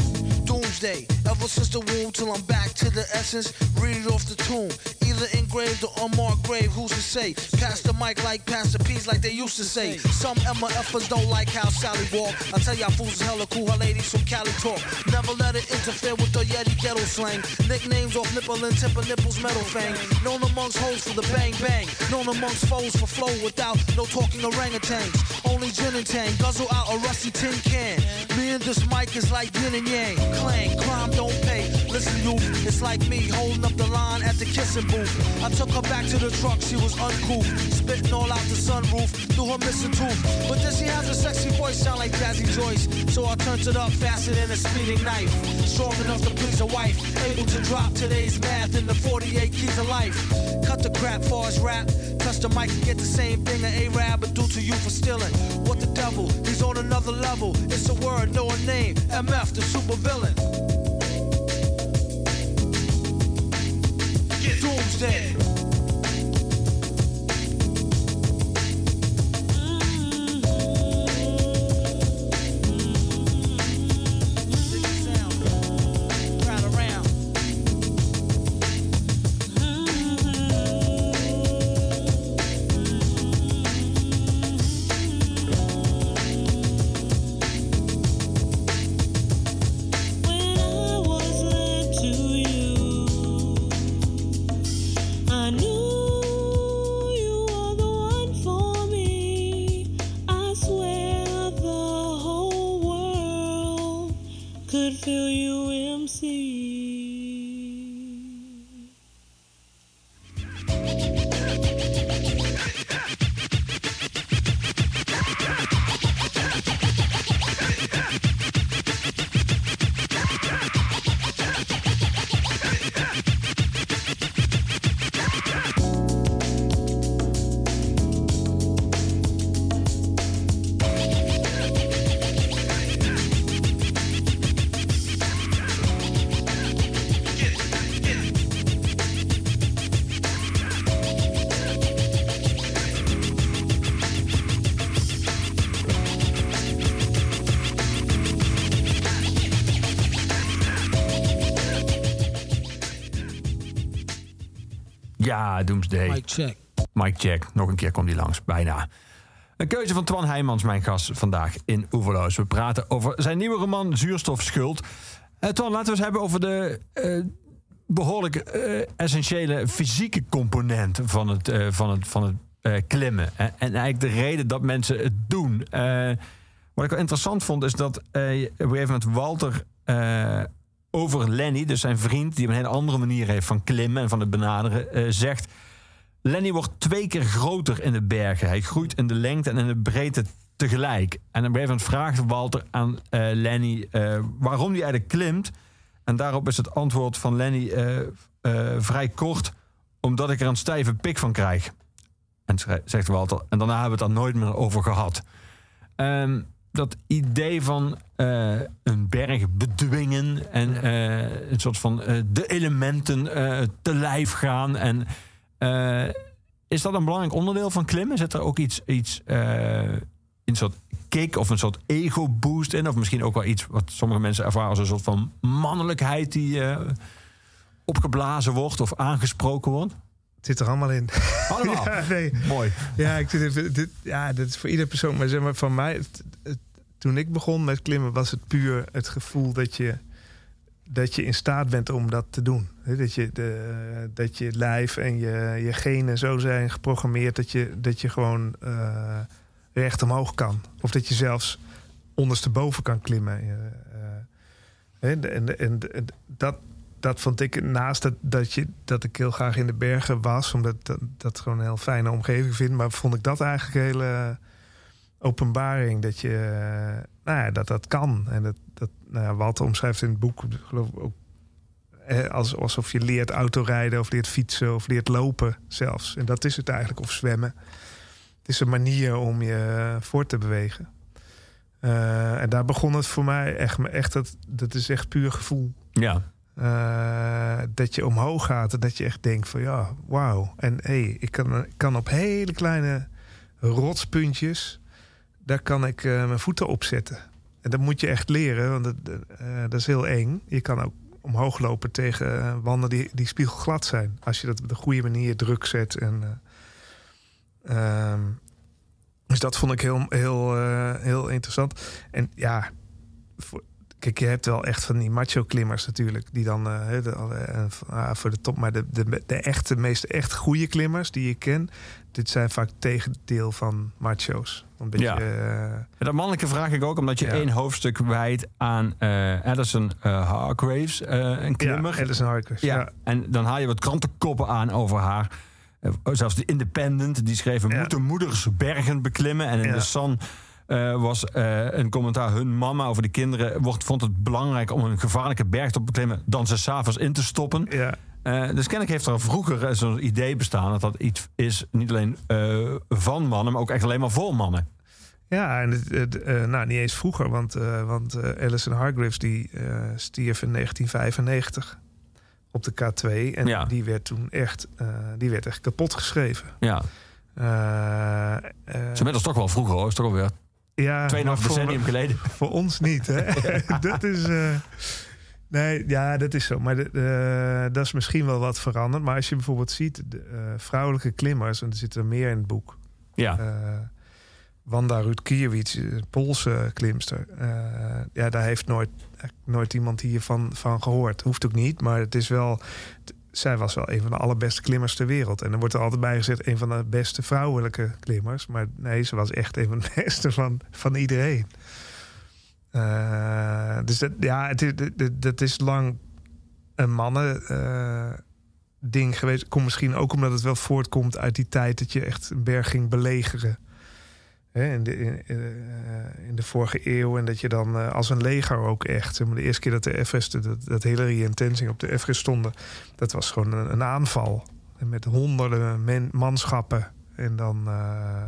Doomsday, ever since the womb till I'm back to the essence. Read it off the tomb. Either engraved or unmarked grave, who's to say? Pass the mic like Pastor P's, like they used to say. Some MFers don't like how Sally walk. I tell y'all fools is hella cool, her ladies from Cali talk. Never let it interfere with the Yeti ghetto slang. Nicknames off nipple and tip of nipples, metal fang. Known amongst hoes for the bang bang. Known amongst foes for flow without no talking orangutans. Only gin and tang, guzzle out a rusty tin can. Me and this mic is like yin and yang. Clang, crime don't pay. Listen, youth, it's like me holding up the line at the kissing booth. I took her back to the truck, she was uncouth. Spitting all out the sunroof through her missing tooth. But then she has a sexy voice, sound like Jazzy Joyce. So I turned it up faster than a speeding knife. Strong enough to please a wife. Able to drop today's math in the 48 keys of life. Cut the crap for his rap. Touch the mic and get the same thing an A-Rab would do to you for stealing. What the devil? He's on another level. It's a word, no a name. MF, the super villain. Doomsday. Ja, Doomsday. Mic check. Mike Jack, nog een keer komt hij langs, bijna. Een keuze van Twan Heijmans, mijn gast vandaag in Oeverloos. We praten over zijn nieuwe roman Zuurstof Schuld. Eh, Twan, laten we eens hebben over de eh, behoorlijk eh, essentiële fysieke component van het, van het, van het klimmen. En, en eigenlijk de reden dat mensen het doen. Wat ik wel interessant vond, is dat op een gegeven moment Walter over Lenny, dus zijn vriend, die een hele andere manier heeft van klimmen en van het benaderen, eh, zegt. Lenny wordt twee keer groter in de bergen. Hij groeit in de lengte en in de breedte tegelijk. En op een gegeven vraagt Walter aan eh, Lenny eh, waarom hij eigenlijk klimt. En daarop is het antwoord van Lenny vrij kort, omdat ik er een stijve pik van krijg. En zegt Walter, en daarna hebben we het daar nooit meer over gehad. Ehm, dat idee van eh, een berg bedwingen en eh, een soort van eh, de elementen te lijf gaan. En is dat een belangrijk onderdeel van klimmen? Zit er ook iets, iets een soort kick of een soort ego-boost in? Of misschien ook wel iets wat sommige mensen ervaren als een soort van mannelijkheid die opgeblazen wordt of aangesproken wordt? Zit er allemaal in. Allemaal. ja, nee. Mooi. Ja, ik zit even, dit, ja, dat is voor iedere persoon. Maar zeg maar, van mij, het- het- toen ik begon met klimmen, was het puur het gevoel dat je, dat je in staat bent om dat te doen. Dat je, de, dat je lijf en je, je genen zo zijn geprogrammeerd dat je, dat je gewoon eh, recht omhoog kan. Of dat je zelfs ondersteboven kan klimmen. Eh, eh, en, en dat, dat vond ik naast dat, dat, je, dat ik heel graag in de bergen was, omdat dat, dat gewoon een heel fijne omgeving vind. Maar vond ik dat eigenlijk een hele openbaring dat je, eh, nou ja, dat dat kan. En dat, dat nou ja, Walter omschrijft in het boek, geloof ik ook, eh, als, alsof je leert autorijden of leert fietsen of leert lopen zelfs. En dat is het eigenlijk, of zwemmen. Het is een manier om je voor te bewegen. Eh, en daar begon het voor mij echt, echt dat, dat is echt puur gevoel. Ja. Eh, dat je omhoog gaat en dat je echt denkt van ja, wauw. En hé, hey, ik, kan, kan op hele kleine rotspuntjes, daar kan ik eh, mijn voeten op zetten. En dat moet je echt leren, want dat, eh, dat is heel eng. Je kan ook omhoog lopen tegen eh, wanden die, die spiegelglad zijn. Als je dat op de goede manier druk zet. En, eh, ehm, dus dat vond ik heel, heel, eh, heel interessant. En ja, voor, Kijk, je hebt wel echt van die macho-klimmers natuurlijk. Die dan eh, de, eh, ah, voor de top. Maar de, de, de echte, meest echt goede klimmers die ik ken. Dit zijn vaak tegendeel van macho's. Een beetje, Ja. eh, En Dat mannelijke vraag ik ook, omdat je Ja. één hoofdstuk wijdt aan Addison Hargraves, een klimmer. Ja, Alison Hargraves. Ja, Ja. en dan haal je wat krantenkoppen aan over haar. Zelfs de Independent, die schreven... Ja. moeten moeders bergen beklimmen. En in Ja. de Sun eh, was eh, een commentaar... hun mama over de kinderen wordt, vond het belangrijk... om een gevaarlijke berg te beklimmen... dan ze s'avonds in te stoppen. Ja. Eh, dus kennelijk heeft er vroeger eh, zo'n idee bestaan... dat dat iets is, niet alleen van mannen... maar ook echt alleen maar voor mannen. Ja, en het, het, nou, niet eens vroeger, want, want Alison Hargraves die stierf in 1995 op de K2. En Ja. die werd toen echt, die werd echt kapot geschreven. Ja, Eh, eh, ze inmiddels toch wel vroeger hoor. is toch alweer ja, 2,5 maar voor- decennium geleden. Voor ons niet, hè? dat is. eh, nee, ja, dat is zo. Maar de, de- dat is misschien wel wat veranderd. Maar als je bijvoorbeeld ziet, de eh, vrouwelijke klimmers, en er zit er meer in het boek. Ja, Eh, Wanda Rutkiewicz, Poolse klimster. eh, ja, daar heeft nooit, nooit iemand hiervan van gehoord. Hoeft ook niet, maar het is wel. Zij was wel een van de allerbeste klimmers ter wereld. En er wordt er altijd bij gezegd een van de beste vrouwelijke klimmers. Maar nee, ze was echt een van de beste van, van iedereen. Eh, dus dat, ja, het dat- dat is lang een mannen eh, ding geweest. Komt misschien ook omdat het wel voortkomt uit die tijd dat je echt een berg ging belegeren. Hè, in, de, eh, in de vorige eeuw. En dat je dan eh, als een leger ook echt. Maar, de eerste keer dat de Everest, dat, dat Hillary en Tenzing op de Everest stonden. Dat was gewoon een, een aanval. Met honderden manschappen. En dan eh,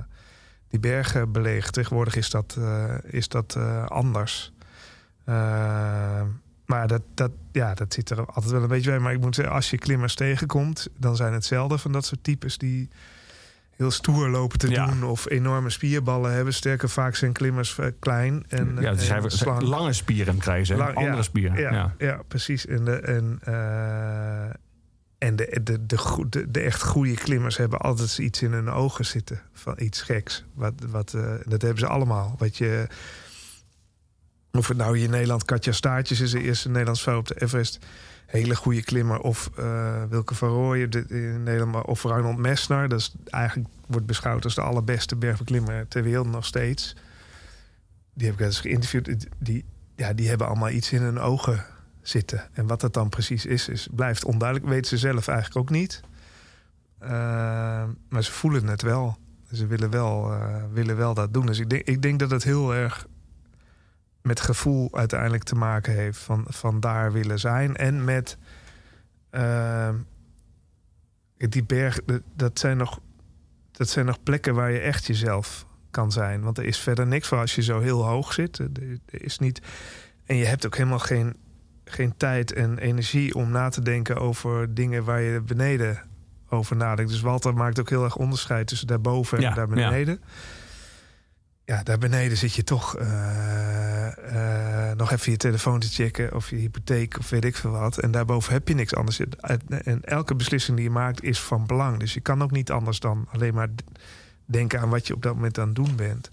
die bergen belegerd. Tegenwoordig is dat, eh, is dat eh, anders. Eh, maar dat, dat, ja, dat zit er altijd wel een beetje bij. Maar ik moet zeggen, als je klimmers tegenkomt, dan zijn het zelden van dat soort types die heel stoer lopen te Ja. doen of enorme spierballen hebben. Sterker vaak zijn klimmers eh, klein en, ja dus en hij, slank. lange spieren krijgen ze? Lang- andere ja, spieren. Ja, Ja. precies. En de, en, eh, en de, de, de, goe- de, de echt goede klimmers hebben altijd iets in hun ogen zitten. Van iets geks. Wat, wat, dat hebben ze allemaal. Wat je, of het nou hier in Nederland Katja Staartjes is de eerste Nederlands vrouw op de Everest. Hele goede klimmer. Of eh, Wilke van Rooyen in Nederland. Of Arnold Messner. Dat is eigenlijk wordt beschouwd als de allerbeste bergbeklimmer ter wereld nog steeds. Die heb ik eens geïnterviewd. Die, ja, die hebben allemaal iets in hun ogen zitten. En wat dat dan precies is, is blijft onduidelijk. Weten ze zelf eigenlijk ook niet. Eh, maar ze voelen het wel. Ze willen wel, eh, willen wel dat doen. Dus ik denk, ik denk dat het heel erg met gevoel uiteindelijk te maken heeft van, van daar willen zijn. En met eh, die berg, dat- zijn, nog, dat zijn nog plekken waar je echt jezelf kan zijn. Want er is verder niks voor als je zo heel hoog zit. Er, is niet, en je hebt ook helemaal geen, geen tijd en energie om na te denken over dingen waar je beneden over nadenkt. Dus Walter maakt ook heel erg onderscheid tussen daarboven Ja, en daar beneden. Ja. Daar beneden zit je toch eh, eh, nog even je telefoon te checken of je hypotheek of weet ik veel wat. En daarboven heb je niks anders. En elke beslissing die je maakt is van belang. Dus je kan ook niet anders dan alleen maar denken aan wat je op dat moment aan het doen bent.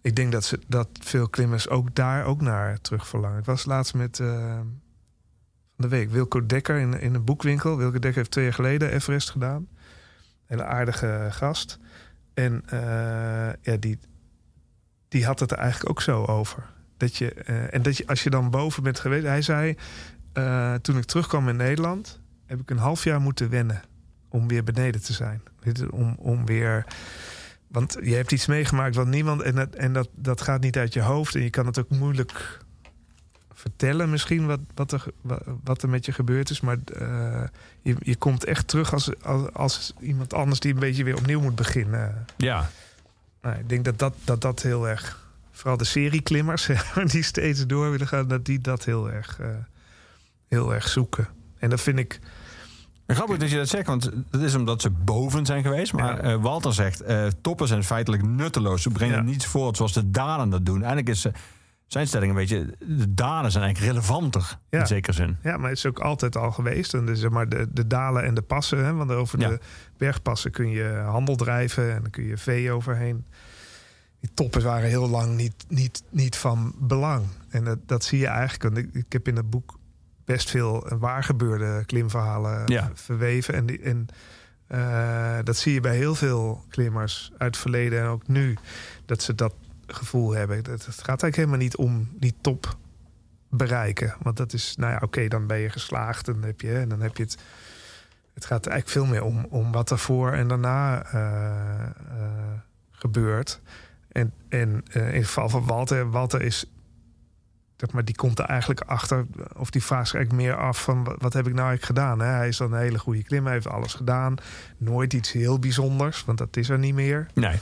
Ik denk dat, ze, dat veel klimmers ook daar ook naar terug verlangen. Ik was laatst met eh, van de week Wilco Dekker in, in een boekwinkel. Wilco Dekker heeft twee jaar geleden Everest gedaan. Hele aardige gast. En ja, die, die had het er eigenlijk ook zo over. Dat je, eh, en dat je, als je dan boven bent geweest, hij zei: eh, Toen ik terugkwam in Nederland, heb ik een half jaar moeten wennen om weer beneden te zijn. Om, om weer. Want je hebt iets meegemaakt wat niemand. En, dat, en dat, dat gaat niet uit je hoofd. En je kan het ook moeilijk vertellen, misschien, wat, wat, er, wat er met je gebeurd is. Maar eh, je, je komt echt terug als, als, als iemand anders die een beetje weer opnieuw moet beginnen. Ja, Nou, ik denk dat dat, dat dat heel erg. Vooral de serieklimmers die steeds door willen gaan, dat die dat heel erg, eh, heel erg zoeken. En dat vind ik. Grappig dat je dat zegt, want dat is omdat ze boven zijn geweest. Maar Ja. eh, Walter zegt, eh, toppen zijn feitelijk nutteloos. Ze brengen Ja. niets voort zoals de dalen dat doen. Eigenlijk is eh, zijn stelling een beetje, de dalen zijn eigenlijk relevanter. Ja. In zekere zin. Ja, maar het is ook altijd al geweest. En dus, zeg maar de, de dalen en de passen. Hè, want over Ja. de bergpassen kun je handel drijven en dan kun je vee overheen. Die toppen waren heel lang niet, niet, niet van belang. En dat, dat zie je eigenlijk. Want ik, ik heb in het boek best veel waargebeurde klimverhalen Ja. verweven. En, die, en eh, dat zie je bij heel veel klimmers uit het verleden en ook nu. Dat ze dat gevoel hebben. Het gaat eigenlijk helemaal niet om die top bereiken. Want dat is, nou ja, oké, dan ben je geslaagd en heb je, en dan heb je het. Het gaat eigenlijk veel meer om, om wat er voor en daarna eh, eh, gebeurt. En, en eh, in het geval van Walter, Walter is. Zeg maar, die komt er eigenlijk achter, of die vraagt zich eigenlijk meer af van wat, heb ik nou eigenlijk gedaan? Hè? Hij is dan een hele goede hij heeft alles gedaan. Nooit iets heel bijzonders, want dat is er niet meer. Nee.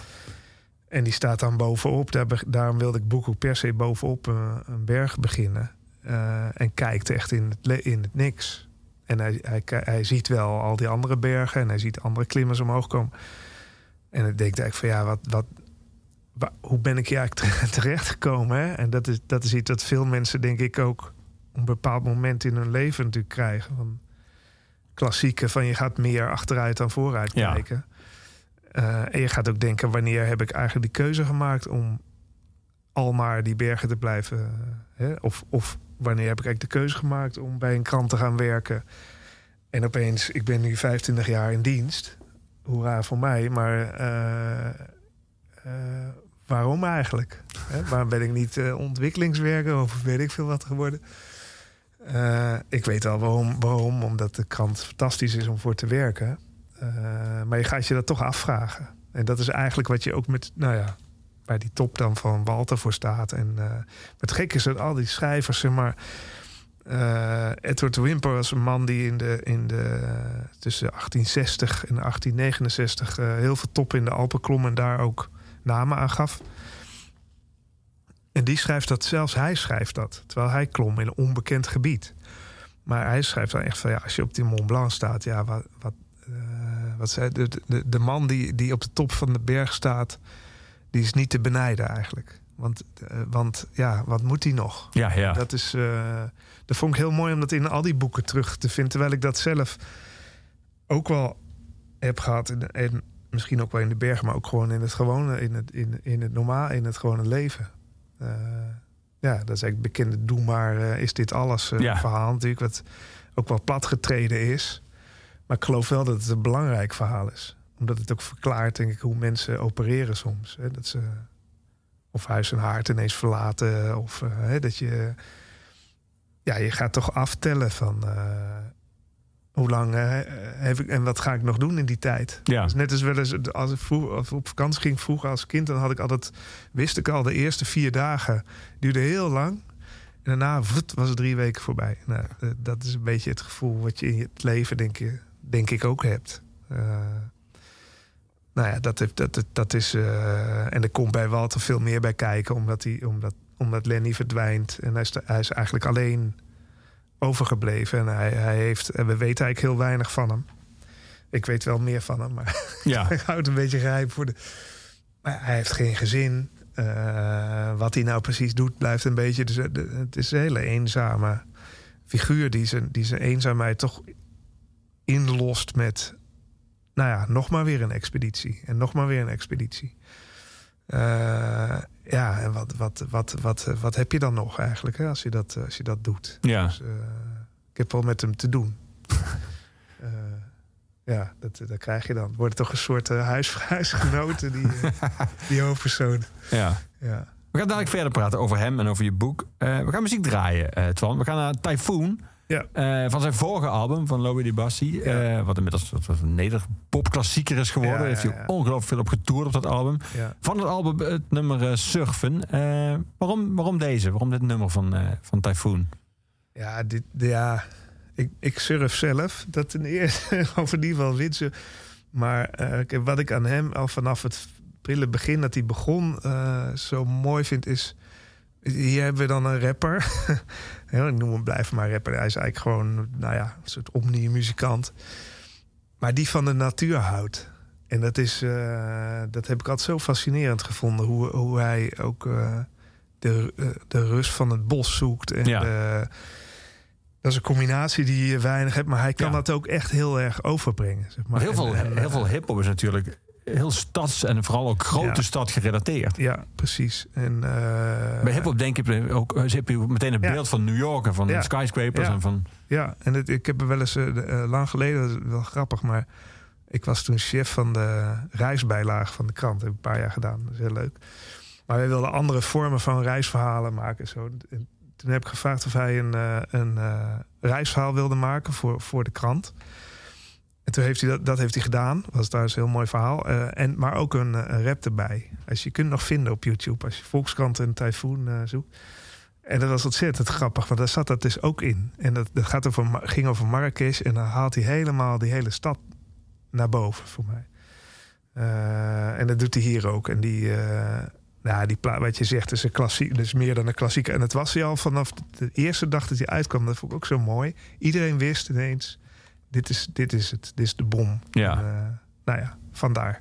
En die staat dan bovenop. Daar, daarom wilde ik boek ook per se bovenop eh, een berg beginnen. Eh, en kijkt echt in het, in het niks. En hij, hij, hij ziet wel al die andere bergen en hij ziet andere klimmers omhoog komen. En ik denk eigenlijk van ja, wat, wat, wa- hoe ben ik hier eigenlijk terecht gekomen? Hè? En dat is, dat is iets dat veel mensen denk ik ook op een bepaald moment in hun leven natuurlijk krijgen. Van klassieke van je gaat meer achteruit dan vooruit Ja. Eh, en je gaat ook denken, wanneer heb ik eigenlijk die keuze gemaakt om al maar die bergen te blijven? Hè? Of, of wanneer heb ik eigenlijk de keuze gemaakt om bij een krant te gaan werken? En opeens, ik ben nu 25 jaar in dienst. Hoera voor mij, maar eh, eh, waarom eigenlijk? Hè? Waarom ben ik niet ontwikkelingswerker of weet ik veel wat geworden? Ik weet al waarom, waarom, omdat de krant fantastisch is om voor te werken. Eh, maar je gaat je dat toch afvragen. En dat is eigenlijk wat je ook met, nou ja, bij die top dan van Walter voor staat. En eh, het gekke is dat al die schrijvers, zeg maar. eh, Edward Wimper was een man die in de, in de, tussen 1860 en 1869 eh, heel veel top in de Alpen klom en daar ook namen aan gaf. En die schrijft dat, zelfs hij schrijft dat, terwijl hij klom in een onbekend gebied. Maar hij schrijft dan echt van ja, als je op die Mont Blanc staat, ja, wat, wat, wat zei de, de, de man die, die op de top van de berg staat, die is niet te benijden eigenlijk. Want, eh, want ja, wat moet hij nog? Ja, ja. Dat, is, eh, dat vond ik heel mooi om dat in al die boeken terug te vinden. Terwijl ik dat zelf ook wel heb gehad. En, en misschien ook wel in de bergen, maar ook gewoon in het gewone, in het, in, in het normaal, in het gewone leven. Eh, ja, dat is eigenlijk bekende doe maar, is dit alles Ja. verhaal natuurlijk. Wat ook wel platgetreden is. Maar ik geloof wel dat het een belangrijk verhaal is. Omdat het ook verklaart, denk ik, hoe mensen opereren soms. Hè? Dat ze of huis en haard ineens verlaten. Of eh, hè, dat je... Ja, je gaat toch aftellen van... eh, hoe lang eh, heb ik en wat ga ik nog doen in die tijd? Ja. Dus net als wel eens als ik vroeg, als ik op vakantie ging vroeger als kind, dan had ik altijd, wist ik al, de eerste vier dagen duurde heel lang. En daarna was het drie weken voorbij. Nou, dat is een beetje het gevoel wat je in het leven, denk, je, denk ik, ook hebt. Eh, nou ja, dat, heeft- dat, dat, dat is. eh, en er komt bij Walter veel meer bij kijken, omdat, hij, omdat, omdat Lenny verdwijnt. En hij is, hij is eigenlijk alleen overgebleven. En hij, hij heeft, en we weten eigenlijk heel weinig van hem. Ik weet wel meer van hem, maar Ja. ik houd een beetje geheim voor de. Maar hij heeft geen gezin. Eh, wat hij nou precies doet, blijft een beetje. Dus het het is een hele eenzame figuur die zijn, die zijn eenzaamheid toch inlost met. Nou ja, nog maar weer een expeditie. En nog maar weer een expeditie. Eh, ja, en wat, wat, wat, wat, wat heb je dan nog eigenlijk hè, als, je dat, als je dat doet? Ja. Dus, eh, ik heb wel met hem te doen. Eh, ja, dat, dat krijg je dan. Wordt toch een soort huis, huisgenoten, die, die hoofdpersoon. ja. Ja. We gaan dadelijk verder praten over hem en over je boek. We gaan muziek draaien, Twan. We gaan naar Typhoon. Ja. eh, van zijn vorige album, van Louis Di Bassi. Ja. eh, wat inmiddels wat, een nederpopklassieker is geworden. Ja, heeft hij ongelooflijk veel op getoerd op dat album. Van het album het nummer eh, Surfen. Waarom, waarom deze? Waarom dit nummer van, van Typhoon? Ja, dit, ja ik, ik surf zelf. Dat ten eerste, over die wel witsen. Maar wat ik aan hem al vanaf het prille begin dat hij begon zo mooi vind is... Hier hebben we dan een rapper. Ik noem hem blijf maar rapper. Hij is eigenlijk gewoon nou ja, een soort omni-muzikant. Maar die van de natuur houdt. En dat, is, eh, dat heb ik altijd zo fascinerend gevonden. Hoe, hoe hij ook eh, de, eh, de rust van het bos zoekt. En Ja. de- dat is een combinatie die je weinig hebt. Maar hij kan Ja. dat ook echt heel erg overbrengen. Zeg maar. Maar heel veel, en, heel veel hip-hop is natuurlijk heel stads- en vooral ook grote Ja. stad gerelateerd. Ja, precies. En, eh, Bij hip-hop denk ook, eh, heb je meteen een Ja. beeld van New York en van Ja. skyscrapers en van. Ja, en het, ik heb er wel eens eh, eh, lang geleden, dat is wel grappig, maar ik was toen chef van de reisbijlage van de krant. Heb ik een paar jaar gedaan, dat is heel leuk. Maar wij wilden andere vormen van reisverhalen maken. en Zo. En toen heb ik gevraagd of hij een, eh, een eh, reisverhaal wilde maken voor, voor de krant. En toen heeft hij dat, dat heeft hij gedaan. Was trouwens een heel mooi verhaal. Eh, en, maar ook een, eh, rap erbij. Als je kunt nog vinden op YouTube. Als je Volkskrant en Typhoon eh, zoekt. En dat was ontzettend grappig, want daar zat dat dus ook in. En dat, dat gaat over, ging over Marrakesh en dan haalt hij helemaal die hele stad naar boven voor mij. En dat doet hij hier ook. En die, nou, die plaat, wat je zegt, is een klassiek, dus meer dan een klassieker. En dat was hij al vanaf de eerste dag dat hij uitkwam. Dat vond ik ook zo mooi. Iedereen wist ineens, dit is, dit is het, dit is de bom. Ja. En, eh, nou ja, vandaar.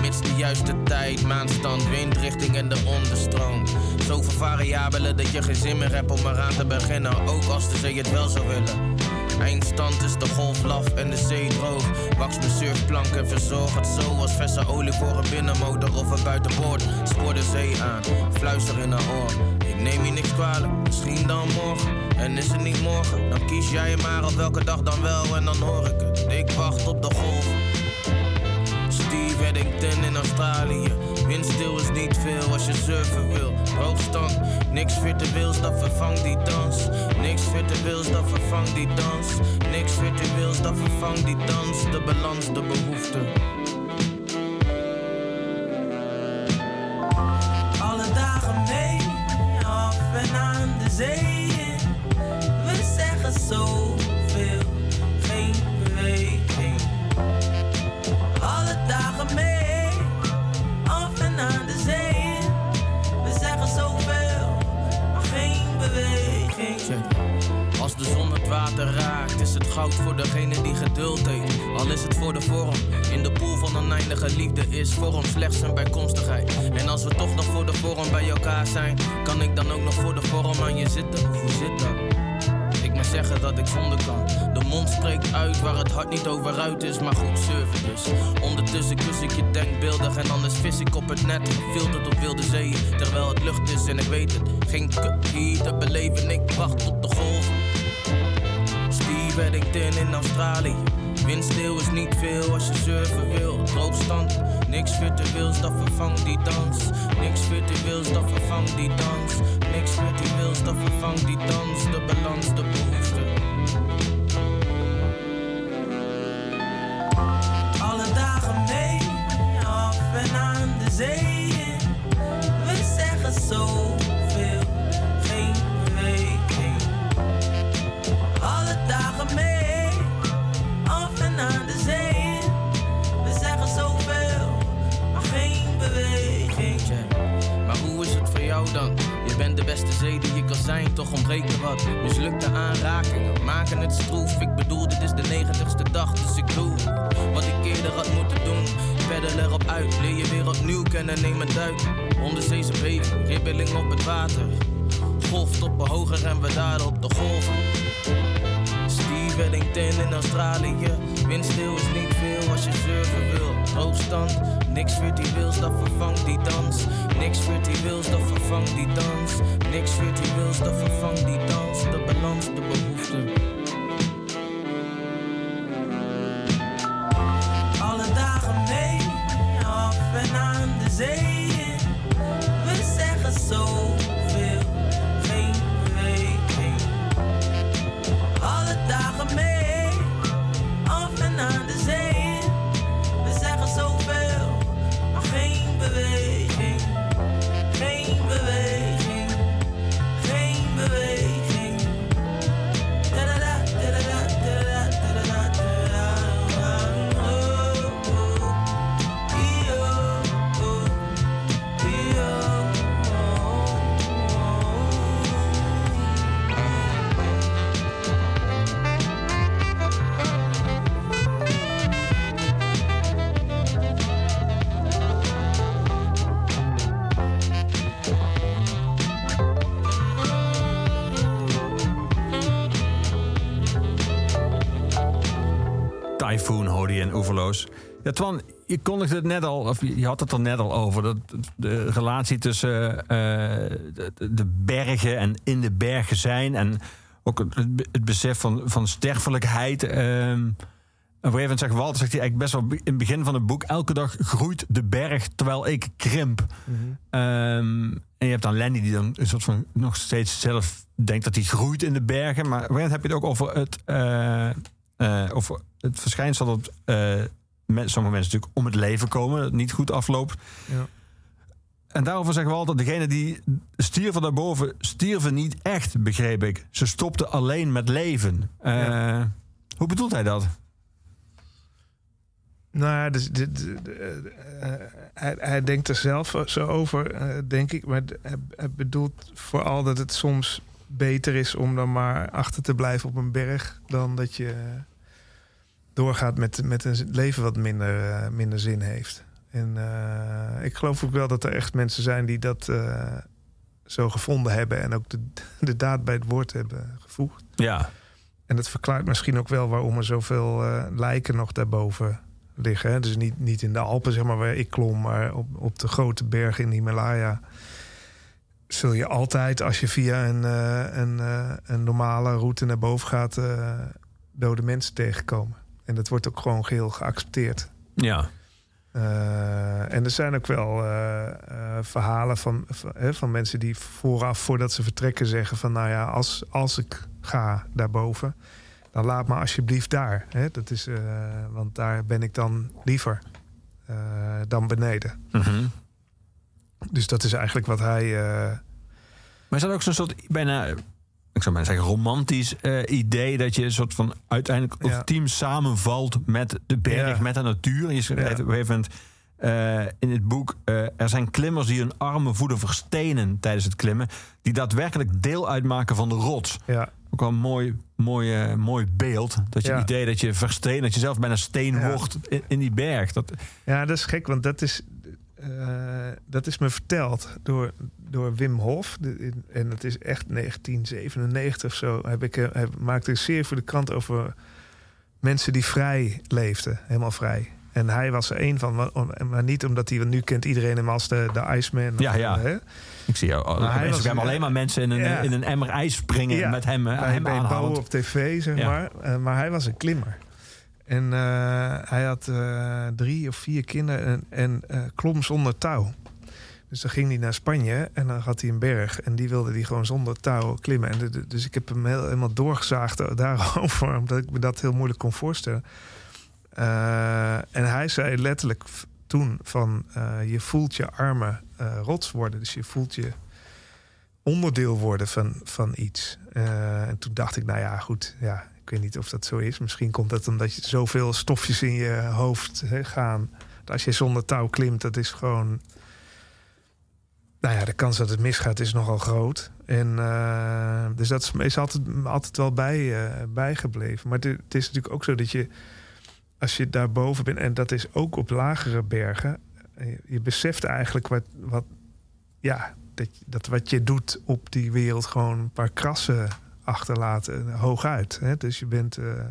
Mits de juiste tijd. Maanstand, windrichting en de onderstroom. Zoveel variabelen dat je geen zin meer hebt om eraan te beginnen. Ook als de zee het wel zou willen. Eindstand is de golf laf en de zee droog. Wax mijn surfplank en verzorg het zo als verse olie voor een binnenmotor of een buitenboord. Spoor de zee aan, fluister in haar oor. Ik neem je niks kwalijk, misschien dan morgen. En is het niet morgen, dan kies jij maar op welke dag dan wel en dan hoor ik het. Ik wacht op de golf. Steve Eddington in Australië. Windstil is niet veel als je surfen wil. Hoogstand, niks virtueels dat vervangt die dans. Niks virtueels dat vervangt die dans. Niks virtueels dat vervangt die dans. De balans, de behoefte. Alle dagen mee, af en aan de zee. We zeggen zoveel, is het goud voor degene die geduld heeft. Al is het voor de vorm. In de pool van oneindige liefde is vorm slechts een bijkomstigheid. En als we toch nog voor de vorm bij elkaar zijn, kan ik dan ook nog voor de vorm aan je zitten? Hoe zit dat? Ik ben zeggen dat ik zonder kan. De mond spreekt uit waar het hart niet over uit is, maar goed surfen dus. Ondertussen kus ik je denkbeeldig en anders vis ik op het net. Gefilterd op wilde zeeën, terwijl het lucht is en ik weet het. Geen kut hier te beleven, ik wacht op de golven. Steve Eddington in Australië. Windstil is niet veel als je surfen wil. Droogstand, niks virtueels, dat vervangt die dans. Niks virtueels, dat vervangt die dans. Niks virtueels, dat vervangt die dans. De balans, de behoefte. Alle dagen mee, af en aan de zee. We zeggen zoveel, Je bent de beste zee die je kan zijn, toch ontbreekt er wat. Mislukte aanrakingen maken het stroef. Ik bedoel, dit is de negentigste dag, dus ik doe wat ik eerder had moeten doen. Peddel erop uit, leer je weer opnieuw kennen, neem een duik. Onderzeese beving, ribbeling op het water. Golftoppen hoger en we daar op de golven. Steve Wellington in Australië. Windstil is niet veel als je surfen wil. Droogstand, niks virtueels, dat vervangt die dans. Niks virtueels, dat vervangt die dans. Niks virtueels, dat vervangt die dans. De balans, de behoefte. Typhoon hoorde je en Oeverloos. Ja, Twan, je kondigde het net al, of je had het er net al over. Dat de relatie tussen eh, de, de bergen en in de bergen zijn. En ook het, het besef van, van sterfelijkheid. Op een gegeven moment zegt Walter, zegt hij eigenlijk best wel in het begin van het boek... elke dag groeit de berg terwijl ik krimp. Ehm, en je hebt dan Lenny die dan een soort van nog steeds zelf denkt dat hij groeit in de bergen. Maar op een gegeven moment heb je het ook over het, eh, eh, over het verschijnsel dat eh, men- sommige mensen natuurlijk om het leven komen, dat het niet goed afloopt. Ja. En daarover zeggen we altijd, degene die stierven daarboven, stierven niet echt, begreep ik. Ze stopten alleen met leven. Eh, Ja. Hoe bedoelt hij dat? Nou ja, dus, dit- dit- eh, eh, hij, hij denkt er zelf zo over, eh, denk ik. Maar hij, hij bedoelt vooral dat het soms beter is om dan maar achter te blijven op een berg... dan dat je doorgaat met, met een leven wat minder, eh, minder zin heeft. En eh, ik geloof ook wel dat er echt mensen zijn die dat eh, zo gevonden hebben... en ook de, de daad bij het woord hebben gevoegd. Ja, En dat verklaart misschien ook wel waarom er zoveel lijken nog daarboven liggen. Hè? Dus niet, niet in de Alpen, zeg maar, waar ik klom, maar op, op de grote bergen in de Himalaya. Zul je altijd, als je via een, een, een normale route naar boven gaat, dode mensen tegenkomen. En dat wordt ook gewoon geheel geaccepteerd. ja. Eh, en er zijn ook wel eh, eh, verhalen van, van, hè, van mensen die vooraf, voordat ze vertrekken, zeggen van nou ja, als, als ik ga daarboven, dan laat me alsjeblieft daar. Hè? Dat is, want daar ben ik dan liever dan beneden. Mhm. Dus dat is eigenlijk wat hij. Maar is dat ook zo'n soort bijna, ik zou maar zeggen, romantisch eh, idee dat je een soort van uiteindelijk Ja. ultiem samenvalt met de berg, Ja. met de natuur? En je schrijft op een gegeven moment eh, in het boek: eh, er zijn klimmers die hun armen voeden verstenen tijdens het klimmen, die daadwerkelijk deel uitmaken van de rots. ja, Ook wel een mooi, mooi, mooi beeld. Dat je het idee dat je verstenen, dat je zelf bijna steen wordt in, in die berg. Dat, ja, dat is gek, want dat is, eh, dat is me verteld door, door Wim Hof. De- en dat is echt 1997 of zo. Heb ik, eh, heb, maakte een serie voor de krant over mensen die vrij leefden. Helemaal vrij. En hij was er één van. Maar, niet omdat hij... Nu kent iedereen hem als de, de Iceman. Ja, ja. Hè? Ik zie jou Maar hij Instagram was- alleen maar mensen in een, Ja. in een emmer ijs springen Ja. met hem, eh, bij, hem bij aanhalend. bouwen op tv, zeg Ja. maar. Eh, maar hij was een klimmer. En eh, hij had eh, drie of vier kinderen en, en eh, klom zonder touw. Dus dan ging hij naar Spanje en dan had hij een berg. En die wilde hij gewoon zonder touw klimmen. En dus ik heb hem heel, helemaal doorgezaagd daarover. Omdat ik me dat heel moeilijk kon voorstellen. En hij zei letterlijk toen van... je voelt je armen eh, rots worden. Dus je voelt je onderdeel worden van, van iets. En toen dacht ik, nou ja, goed, ja, ik weet niet of dat zo is. Misschien komt dat omdat je zoveel stofjes in je hoofd gaan. Als je zonder touw klimt, dat is gewoon. Nou ja, de kans dat het misgaat is nogal groot. En eh, dus dat is, altijd, altijd wel bij, eh, bijgebleven. Maar het, is natuurlijk ook zo dat je, als je daarboven bent, en dat is ook op lagere bergen, eh, je, je beseft eigenlijk wat, wat ja, dat, dat wat je doet op die wereld gewoon een paar krassen achterlaat eh, hooguit. Hè? Dus je bent. eh,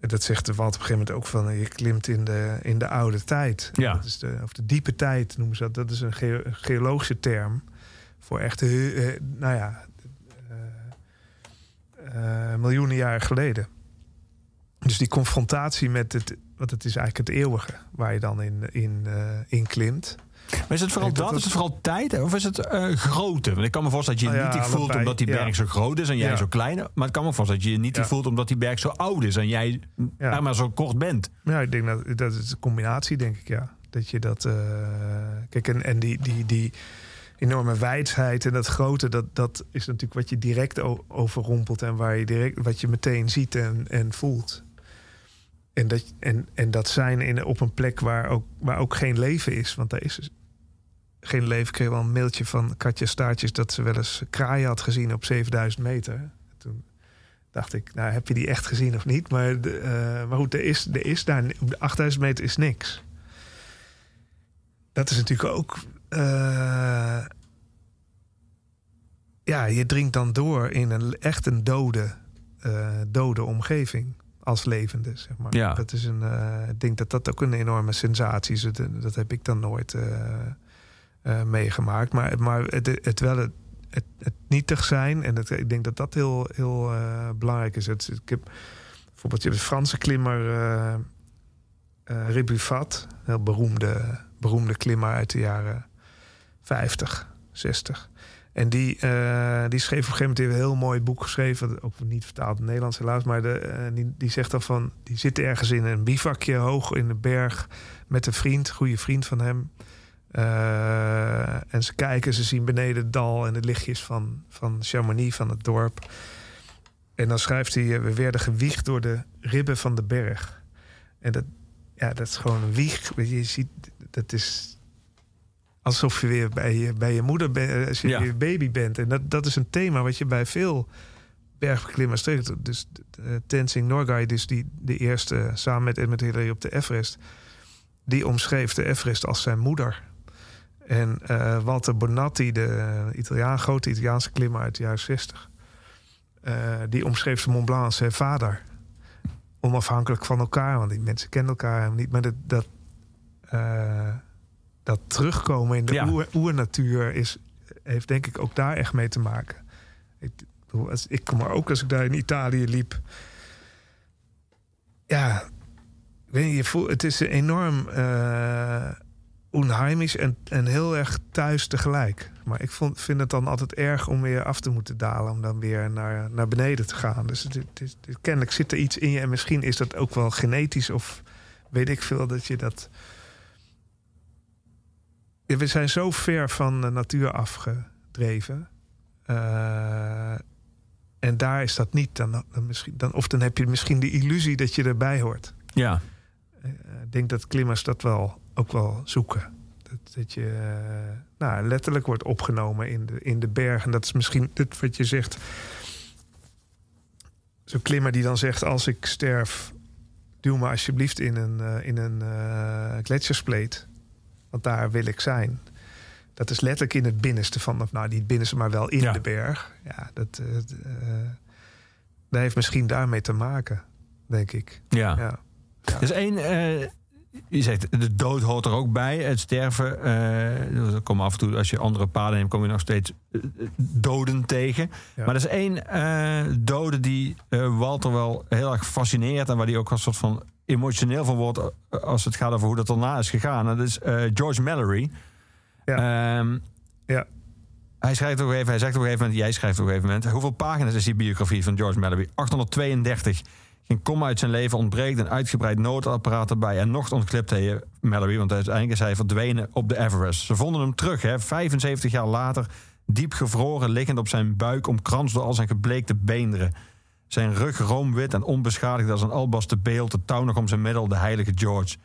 dat zegt de Walt op een gegeven moment ook van je klimt in de, in de oude tijd. Ja. Dat is de, of de diepe tijd noemen ze dat. Dat is een geo- geologische term voor echt, eh, nou ja, eh, miljoenen jaren geleden. Dus die confrontatie met het, want het is eigenlijk het eeuwige waar je dan in, in, in klimt. Maar is het vooral dat? dat Is het vooral tijd? Of is het grootte? Want ik kan me voorstellen dat je je Oh ja, nietig voelt omdat die ja. berg zo groot is en jij Ja. zo klein. Maar ik kan me voorstellen dat je je nietig Ja. voelt omdat die berg zo oud is en jij Ja. er maar zo kort bent. Ja, ik denk dat dat is een combinatie, denk ik, ja. Dat je dat. eh, kijk, en, en die, die, die enorme wijsheid en dat grote, dat, dat is natuurlijk wat je direct overrompelt en waar je direct wat je meteen ziet en, en voelt. En dat, en, en dat zijn in, op een plek waar ook, waar ook geen leven is. Want daar is geen leven. Ik kreeg wel een mailtje van Katja Staartjes dat ze wel eens kraaien had gezien op 7000 meter. Toen dacht ik, nou heb je die echt gezien of niet? Maar, de, eh, maar goed, er is, er is daar op de 8000 meter is niks. Dat is natuurlijk ook. eh, ja, je dringt dan door in een echt een dode, eh, dode omgeving als levende, zeg maar. Ja. Dat is een, eh, ik denk dat dat ook een enorme sensatie is. Dat, dat heb ik dan nooit eh, meegemaakt. Maar, maar het, het wel het, het, nietig zijn. En het, ik denk dat dat heel, heel eh, belangrijk is. Ik heb bijvoorbeeld je hebt de Franse klimmer. Een heel beroemde, beroemde klimmer uit de jaren 50, 60. En die, die schreef op een gegeven moment een heel mooi boek geschreven. Ook niet vertaald in het Nederlands helaas. Maar de, die, die zegt dan van... Die zit ergens in een bivakje hoog in de berg... met een vriend, goede vriend van hem. Eh, en ze kijken, ze zien beneden het dal... en de lichtjes van, van Chamonix, van het dorp. En dan schrijft hij... eh, We werden gewiegd door de ribben van de berg. En dat, ja, dat is gewoon een wieg. Je je ziet, dat is alsof je weer bij je, bij je moeder bent, als je Ja. weer baby bent. En dat, dat is een thema wat je bij veel bergbeklimmers tegenkomt. Dus uh, Tenzing Norgay, dus die de eerste samen met Edmund Hillary op de Everest, die omschreef de Everest als zijn moeder. En eh, Walter Bonatti, de Italiaan, grote Italiaanse klimmer uit de jaren 60, eh, die omschreef de Mont Blanc als zijn vader onafhankelijk van elkaar. Want die mensen kennen elkaar niet. Maar dat, dat, eh, dat terugkomen in de Ja. oer, oernatuur is, heeft denk ik ook daar echt mee te maken. Ik, ik kom maar ook als ik daar in Italië liep. Ja, weet je voelt, het is enorm eh onheimisch en, en heel erg thuis tegelijk. Maar ik vond, vind het dan altijd erg om weer af te moeten dalen. Om dan weer naar, naar beneden te gaan. Dus het, het is, het- kennelijk zit er iets in je. En misschien is dat ook wel genetisch. Of weet ik veel dat je dat... Ja, we zijn zo ver van de natuur afgedreven. Eh, en daar is dat niet. Dan, dan misschien, dan, of dan heb je misschien de illusie dat je erbij hoort. Ja. Eh, ik denk dat klimmers dat wel ook wel zoeken. Dat, dat je eh, nou, letterlijk wordt opgenomen in de, in de berg. En dat is misschien dit wat je zegt. Zo'n klimmer die dan zegt: Als ik sterf, duw me alsjeblieft in een, eh, in een eh gletsjerspleet. Want daar wil ik zijn. dat is letterlijk in het binnenste van, of nou niet binnenste, maar wel in Ja. de berg. Ja, dat, dat heeft misschien daarmee te maken, denk ik. Ja. Ja. Er is één... je zegt, de dood hoort er ook bij. Het sterven. eh er komen af en toe, als je andere paden neemt, kom je nog steeds eh, doden tegen. Ja. Maar er is één eh, dode die Walter wel heel erg fascineert. En waar hij ook een soort van emotioneel van wordt. als het gaat over hoe dat daarna is gegaan. En dat is George Mallory. Ehm, Ja. Hij, schrijft een gegeven, hij zegt op een gegeven moment, jij schrijft op een gegeven moment... hoeveel pagina's is die biografie van George Mallory? 832. Geen komma uit zijn leven ontbreekt, een uitgebreid noodapparaat erbij... en nog ontglipt hij Mallory, want uiteindelijk is hij verdwenen op de Everest. Ze vonden hem terug, hè, 75 jaar later... diep gevroren, liggend op zijn buik... omkranst door al zijn gebleekte beenderen. Zijn rug roomwit en onbeschadigd als een albasten beeld... de touw nog om zijn middel, de heilige George...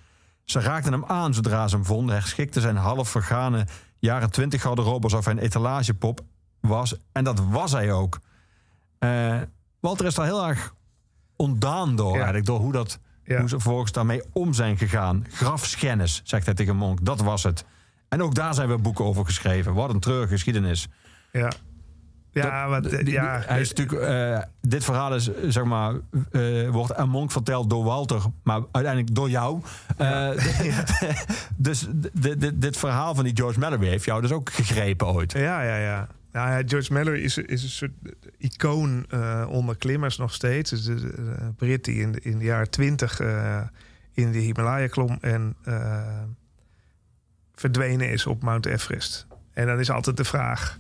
Ze raakten hem aan zodra ze hem vonden, herschikten zijn half vergane jaren twintig garderobe alsof hij een etalagepop was. En dat was hij ook. Eh, Walter is daar heel erg ontdaan door, Ja. eigenlijk, door hoe, dat, hoe ze vervolgens daarmee om zijn gegaan. Grafschennis, zegt hij tegen Monk, dat was het. En ook daar zijn weer boeken over geschreven. Wat een treurige geschiedenis. Ja, ja, maar, die- ja, hij is natuurlijk, eh, dit verhaal is, eh, zeg maar, eh, wordt aan Monk verteld door Walter, maar uiteindelijk door jou. Eh, dus dit, dit, dit verhaal van die George Mallory heeft jou dus ook gegrepen ooit. Ja, ja, ja. Nou ja, George Mallory is, is een soort icoon eh, onder klimmers nog steeds. De, Brit die in de, in jaren twintig eh, in de Himalaya klom en eh, verdwenen is op Mount Everest. En dan is altijd de vraag...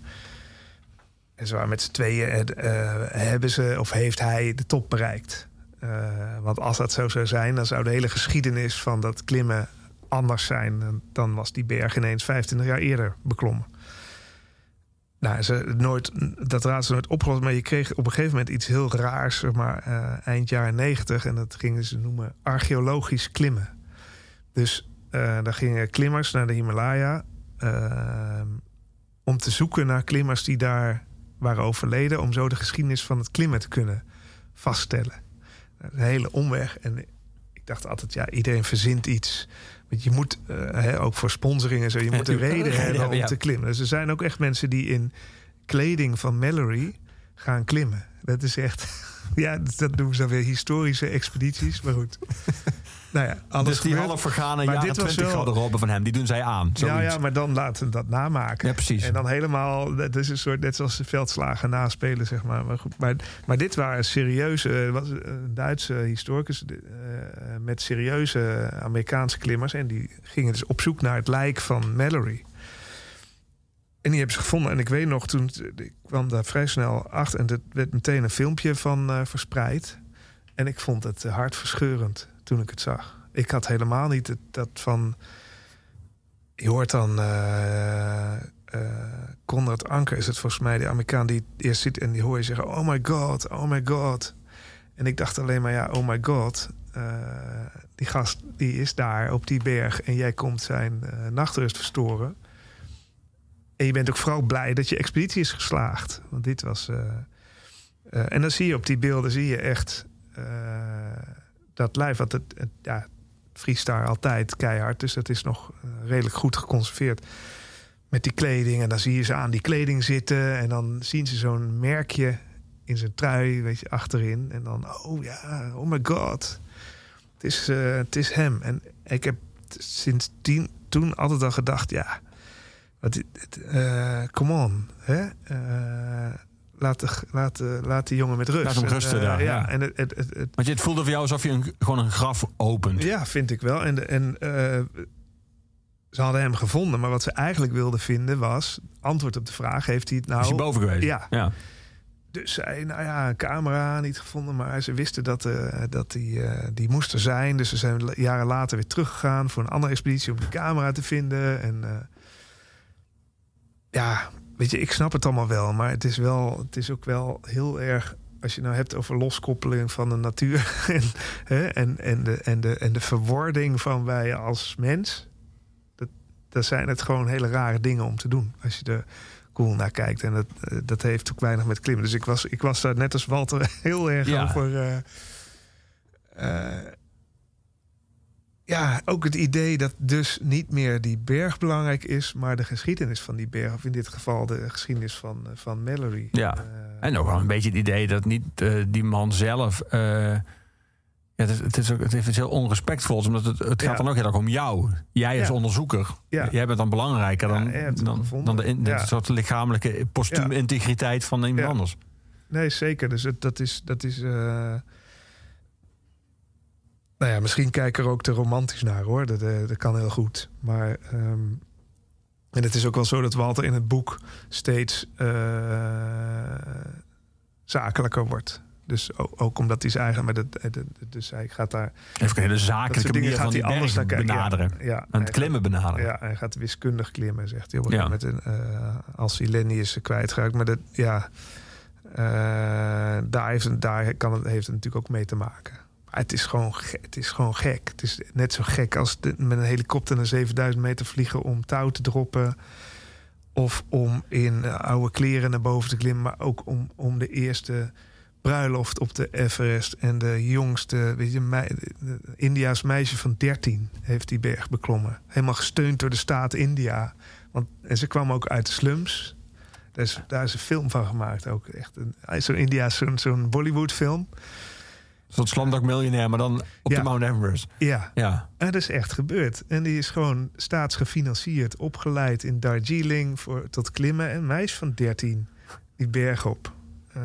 En ze met z'n tweeën, hebben ze of heeft hij de top bereikt? Want als dat zo zou zijn, dan zou de hele geschiedenis van dat klimmen anders zijn. Dan was die berg ineens 25 jaar eerder beklommen. Nou, ze nooit, dat raad ze nooit opgelost. Maar je kreeg op een gegeven moment iets heel raars, zeg maar, eh, eind jaren 90. En dat gingen ze noemen archeologisch klimmen. Dus eh daar gingen klimmers naar de Himalaya. eh, om te zoeken naar klimmers die daar waren overleden. Om zo de geschiedenis van het klimmen te kunnen vaststellen. Een hele omweg. En ik dacht altijd, ja, iedereen verzint iets. Want je moet, eh, hè, ook voor sponsoring en zo, je moet een Reden hebben om ja. te klimmen. Dus er zijn ook echt mensen die in kleding van Mallory gaan klimmen. Dat is echt, ja, dat noemen ze dan weer historische expedities. Maar goed. nou ja, alles dus die gebeurt. half vergane Maar jaren dit was 20 wel- van hem, die doen zij aan. Ja, zoiets. ja, maar dan laten dat namaken. Ja, precies. En dan helemaal, dat is een soort, net zoals de veldslagen naspelen, zeg maar. Maar, goed, maar, maar dit waren serieuze, eh, was een Duitse historicus eh, met serieuze Amerikaanse klimmers. En die gingen dus op zoek naar het lijk van Mallory. En die hebben ze gevonden. En ik weet nog, toen ik kwam daar vrij snel achter. En er werd meteen een filmpje van eh, verspreid. En ik vond het eh, hartverscheurend toen ik het zag. Ik had helemaal niet het, dat van... Je hoort dan... eh, Conrad Anker is het volgens mij, de Amerikaan die eerst ziet... en die hoor je zeggen, oh my god, oh my god. En ik dacht alleen maar, ja, oh my god... eh, die gast die is daar op die berg... en jij komt zijn nachtrust verstoren... En je bent ook vooral blij dat je expeditie is geslaagd. Want dit was. en dan zie je op die beelden zie je echt dat lijf. Want het, ja, vriest daar altijd keihard. Dus dat is nog eh, redelijk goed geconserveerd. Met die kleding. En dan zie je ze aan die kleding zitten. En dan zien ze zo'n merkje in zijn trui, weet je, achterin. En dan, oh ja, oh my god. Het is, eh, het is hem. En ik heb sinds tien, toen altijd al gedacht, ja. Wat, eh, come on. Hè? Laat, de, laat, de, laat die jongen met rust. Laat hem En, rusten eh, daar, Ja, ja. en het, het, het, het- Want je, het voelde voor jou alsof je een, gewoon een graf opent. ja, vind ik wel. En, en eh, ze hadden hem gevonden. Maar wat ze eigenlijk wilden vinden was... antwoord op de vraag, heeft hij het nou... is hij boven geweest? Ja. ja. Dus zij, nou ja, een camera niet gevonden. Maar ze wisten dat, eh, dat die, die moest er zijn. Dus ze zijn jaren later weer teruggegaan voor een andere expeditie om die camera te vinden. En ja, weet je, ik snap het allemaal wel. Maar het is, wel, het is ook wel heel erg. Als je nou hebt over loskoppeling van de natuur en, hè, en, en, de, en, de, en de verwording van wij als mens. Dat, dat zijn het gewoon hele rare dingen om te doen. Als je er cool naar kijkt. En dat, eh, dat heeft ook weinig met klimmen. Dus ik was, ik was daar net als Walter heel erg Ja. over. eh, ja, ook het idee dat dus niet meer die berg belangrijk is, maar de geschiedenis van die berg. Of in dit geval de geschiedenis van, eh, van Mallory. Ja. Eh, En ook wel een beetje het idee dat niet eh, die man zelf. ja, het, is, het, is ook, het iets heel onrespectvols, omdat het, het gaat Ja. dan ook heel erg om jou. Jij als Ja. onderzoeker. Ja. Jij bent dan belangrijker dan, dan, dan de, in- de soort lichamelijke postuumintegriteit van iemand anders. Nee, zeker. Dus het, dat is. Dat is Nou ja, misschien kijk er ook te romantisch naar hoor. Dat, eh, dat kan heel goed. Maar. ehm, en het is ook wel zo dat Walter in het boek steeds eh, zakelijker wordt. Dus ook, ook omdat hij zijn eigen. Maar dat, eh, dat- dus hij gaat daar. Even een hele zakelijke manier van gaat die hij anders naar benaderen. Ja, ja, Aan hij het klimmen benaderen. Ja, hij gaat wiskundig klimmen, zegt hij. Een Ja. gegeven moment, eh, als hij Lenny is kwijtgeraakt. Maar dat, ja, daar, heeft, het- daar kan het, heeft het natuurlijk ook mee te maken. Het is gewoon, ge- het is gewoon gek. Het is net zo gek als met een helikopter naar 7000 meter vliegen om touw te droppen. Of om in eh, oude kleren naar boven te klimmen. Maar ook om, om de eerste bruiloft op de Everest. En de jongste, weet je, India's meisje van 13 heeft die berg beklommen. Helemaal gesteund door de staat India. Want, en ze kwam ook uit de slums. Daar is, daar is een film van gemaakt ook. Echt een, zo'n India, zo'n zo'n Bollywood film. Een soort Slumdog Millionaire, maar dan op Ja. de Mount Everest. Ja, Ja. en dat is echt gebeurd. En die is gewoon staatsgefinancierd, opgeleid in Darjeeling voor, tot klimmen. En een meisje van 13, die berg op. Eh,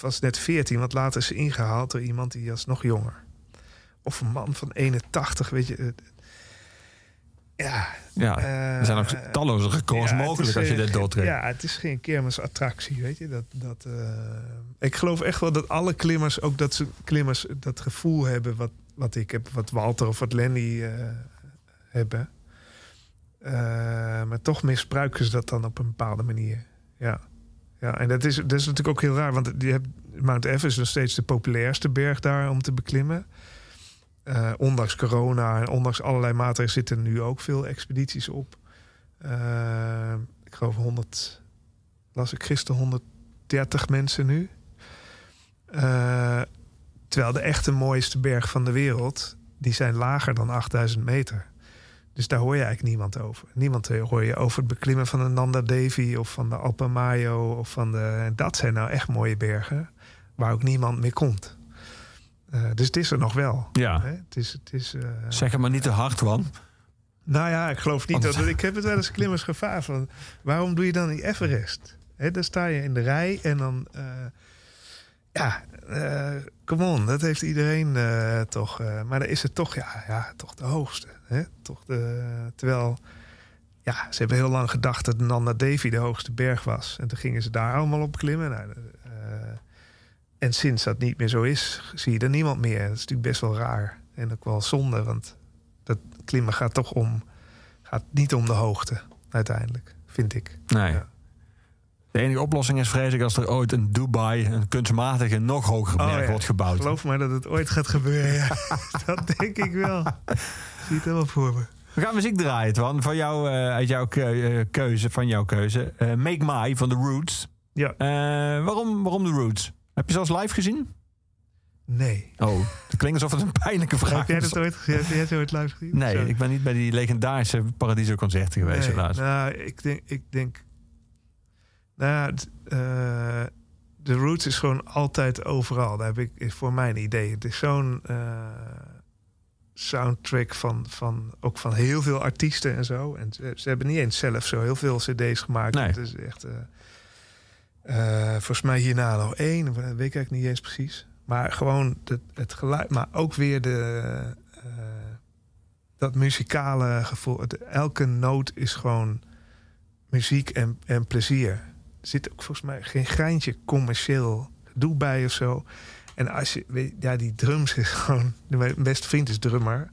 was net 14, want later is ze ingehaald door iemand die was nog jonger. Of een man van 81, weet je. Ja, ja. eh, er zijn ook talloze records ja, mogelijk is, als je dit doortrekt. Ja, het is geen kermisattractie, weet je. Dat, dat, eh, ik geloof echt wel dat alle klimmers, ook dat ze klimmers dat gevoel hebben wat, wat ik heb, wat Walter of wat Lenny eh, hebben. Eh, maar toch misbruiken ze dat dan op een bepaalde manier. Ja. Ja, en dat is, dat is natuurlijk ook heel raar, want je hebt, Mount Everest is nog steeds de populairste berg daar om te beklimmen. Eh, ondanks corona en ondanks allerlei maatregelen zitten nu ook veel expedities op. Eh, ik geloof 100, las ik gisteren 130 mensen nu. Eh, terwijl de echte mooiste berg van de wereld, die zijn lager dan 8000 meter. Dus daar hoor je eigenlijk niemand over. Niemand hoor je over het beklimmen van de Nanda Devi of van de Alpe Mayo. Of van de, dat zijn nou echt mooie bergen waar ook niemand meer komt. Eh, dus het is er nog wel. Ja. Hè? Het is, het is, eh, Zeg het maar niet te hard, Wan. nou ja, ik geloof niet Want- dat. Ik heb het wel eens klimmers gevraagd van. Waarom doe je dan die Everest? Hè, dan sta je in de rij en dan. eh, ja, come on, dat heeft iedereen toch. maar dan is het toch, ja, ja toch de hoogste. Hè? Toch de, terwijl. Ja, ze hebben heel lang gedacht dat Nanda Devi de hoogste berg was. En toen gingen ze daar allemaal op klimmen. Nou, eh, en sinds dat niet meer zo is, zie je er niemand meer. Dat is natuurlijk best wel raar. En ook wel zonde, want dat klimmen gaat toch om. gaat niet om de hoogte, uiteindelijk, vind ik. Nee. Ja. De enige oplossing is vrees ik als er ooit in Dubai een kunstmatige nog hogere berg Oh ja, wordt gebouwd. Geloof maar dat het ooit gaat gebeuren. Ja. dat denk ik wel. Zie het helemaal voor me. We gaan muziek draaien, Twan. Van jou, eh, uit jouw eh, keuze, van jouw keuze. Eh, Make My van The Roots. Ja. Eh, waarom, waarom The Roots? Heb je ze als live gezien? Nee. Oh, het klinkt alsof het een pijnlijke vraag Heb jij is. dat ooit gezien? Heb jij het ooit live gezien? Nee, ik ben niet bij die legendarische Paradiso-concerten geweest, Nee, helaas. Nou, ik denk... Ik denk nou eh, de Roots is gewoon altijd overal. Daar heb ik is voor mijn idee. Het is zo'n eh, soundtrack van, van ook van heel veel artiesten en zo. En ze, ze hebben niet eens zelf zo heel veel cd's gemaakt. Nee. Het is echt... eh, eh, volgens mij hierna nog één. Dat weet ik niet eens precies. Maar gewoon het, geluid, maar ook weer de, eh, dat muzikale gevoel. Elke noot is gewoon muziek en, en plezier. Er zit ook volgens mij geen greintje commercieel gedoe bij of zo. En als je, ja, die drums is gewoon. Mijn beste vriend is drummer.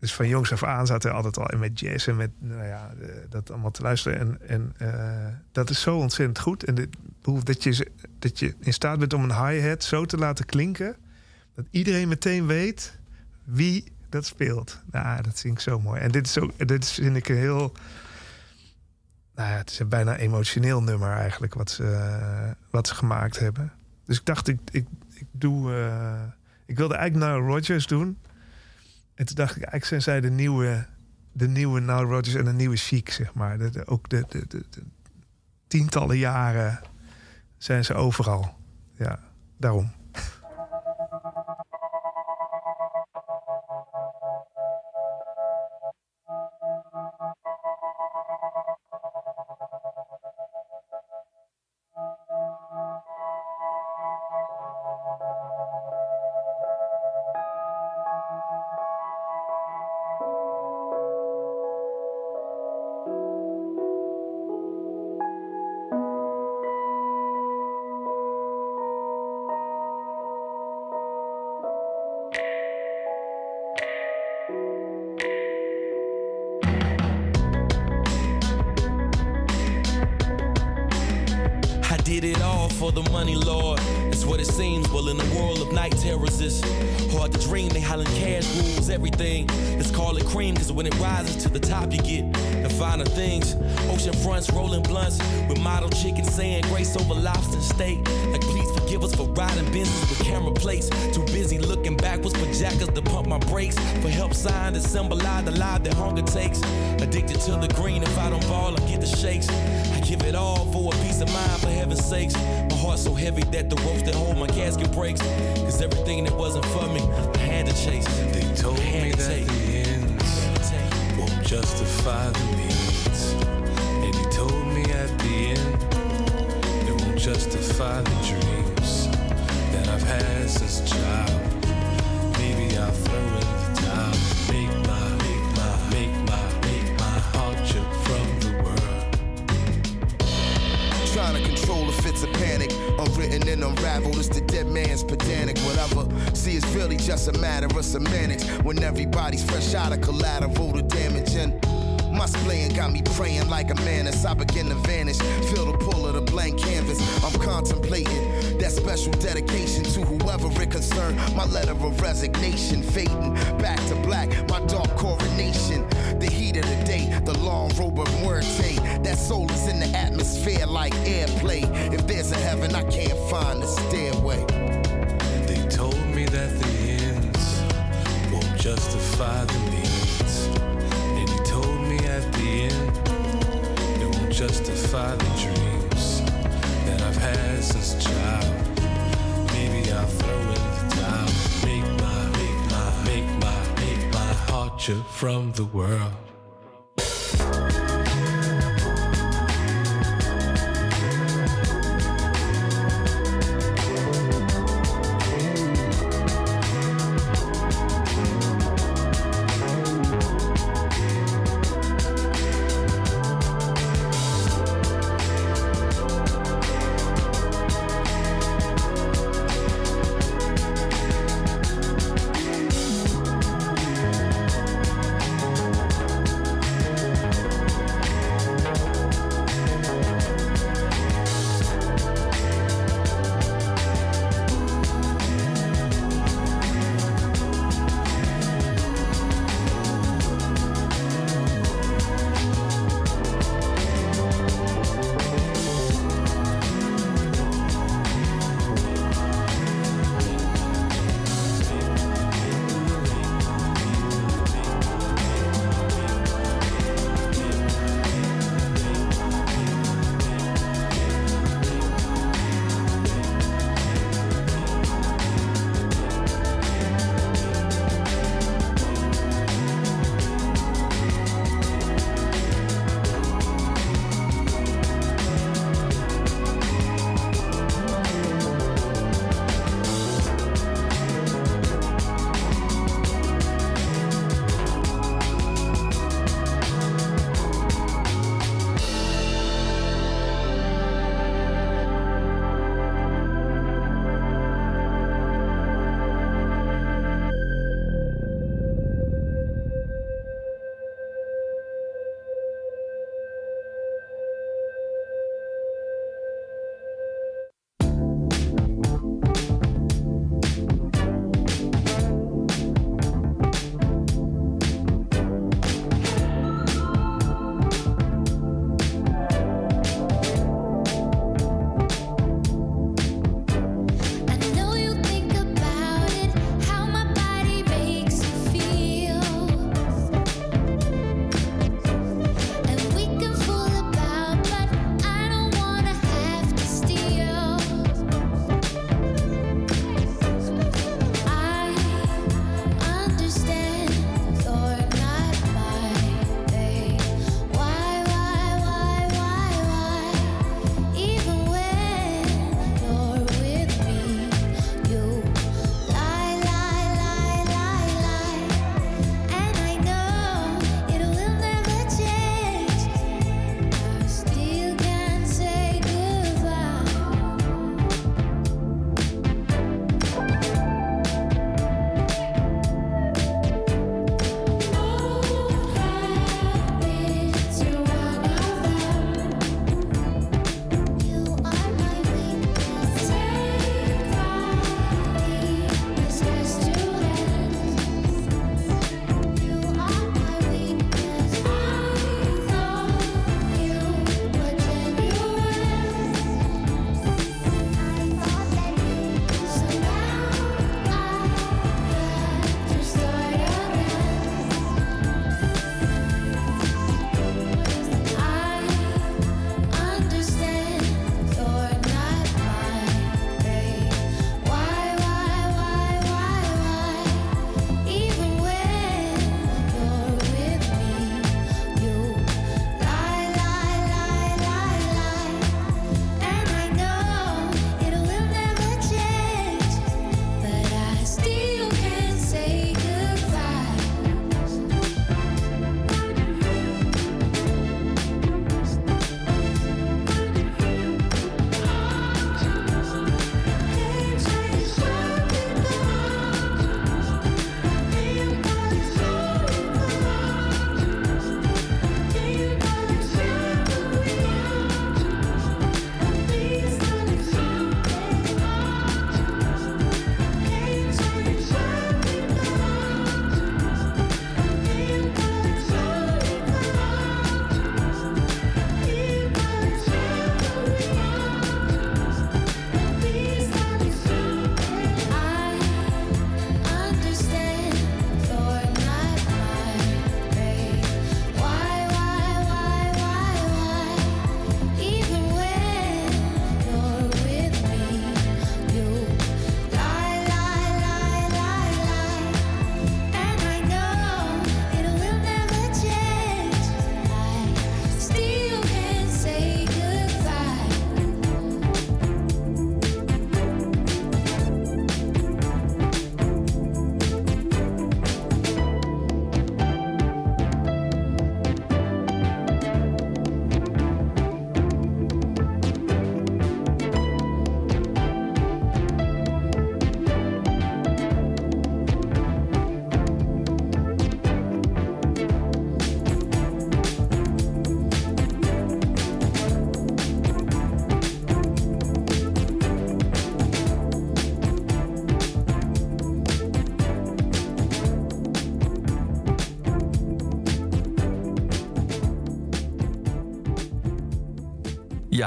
Dus van jongs af aan zaten we altijd al met jazz en met nou ja, eh, dat allemaal te luisteren. En, en eh, dat is zo ontzettend goed. En dit, dat, je, dat je in staat bent om een hi-hat zo te laten klinken. Dat iedereen meteen weet wie dat speelt. Nou, dat vind ik zo mooi. En dit is ook, dit vind ik een heel. Nou ja, het is een bijna emotioneel nummer eigenlijk wat ze, wat ze gemaakt hebben. Dus ik dacht, ik, ik, ik doe. eh, ik wilde eigenlijk Nile Rodgers doen. En toen dacht ik, eigenlijk zijn zij de nieuwe, de nieuwe Nile Rodgers en de nieuwe Chic, zeg maar. De, ook de- de tientallen jaren zijn ze overal. Ja, daarom. To pump my brakes. For help sign to symbolize the life that hunger takes. Addicted to the green, if I don't ball, I get the shakes. I give it all for a peace of mind, for heaven's sakes. My heart's so heavy that the ropes that hold my casket breaks. Cause everything that wasn't for me, I had to chase. They told me to that take. the ends won't justify the means. And he told me at the end, it won't justify the dreams that I've had since a of panic. Unwritten and unraveled, it's the dead man's pedantic, whatever. See, it's really just a matter of semantics. When everybody's fresh out of collateral, the damage and my splaying got me praying like a man as I begin to vanish. Feel the blank canvas. I'm contemplating that special dedication to whoever it concerned. My letter of resignation, fading back to black. My dark coronation. The heat of the day, the long robe of muerte. That soul is in the atmosphere like airplay. If there's a heaven, I can't find the stairway. They told me that the ends won't justify the means. And he told me at the end, it won't justify the dreams from the world.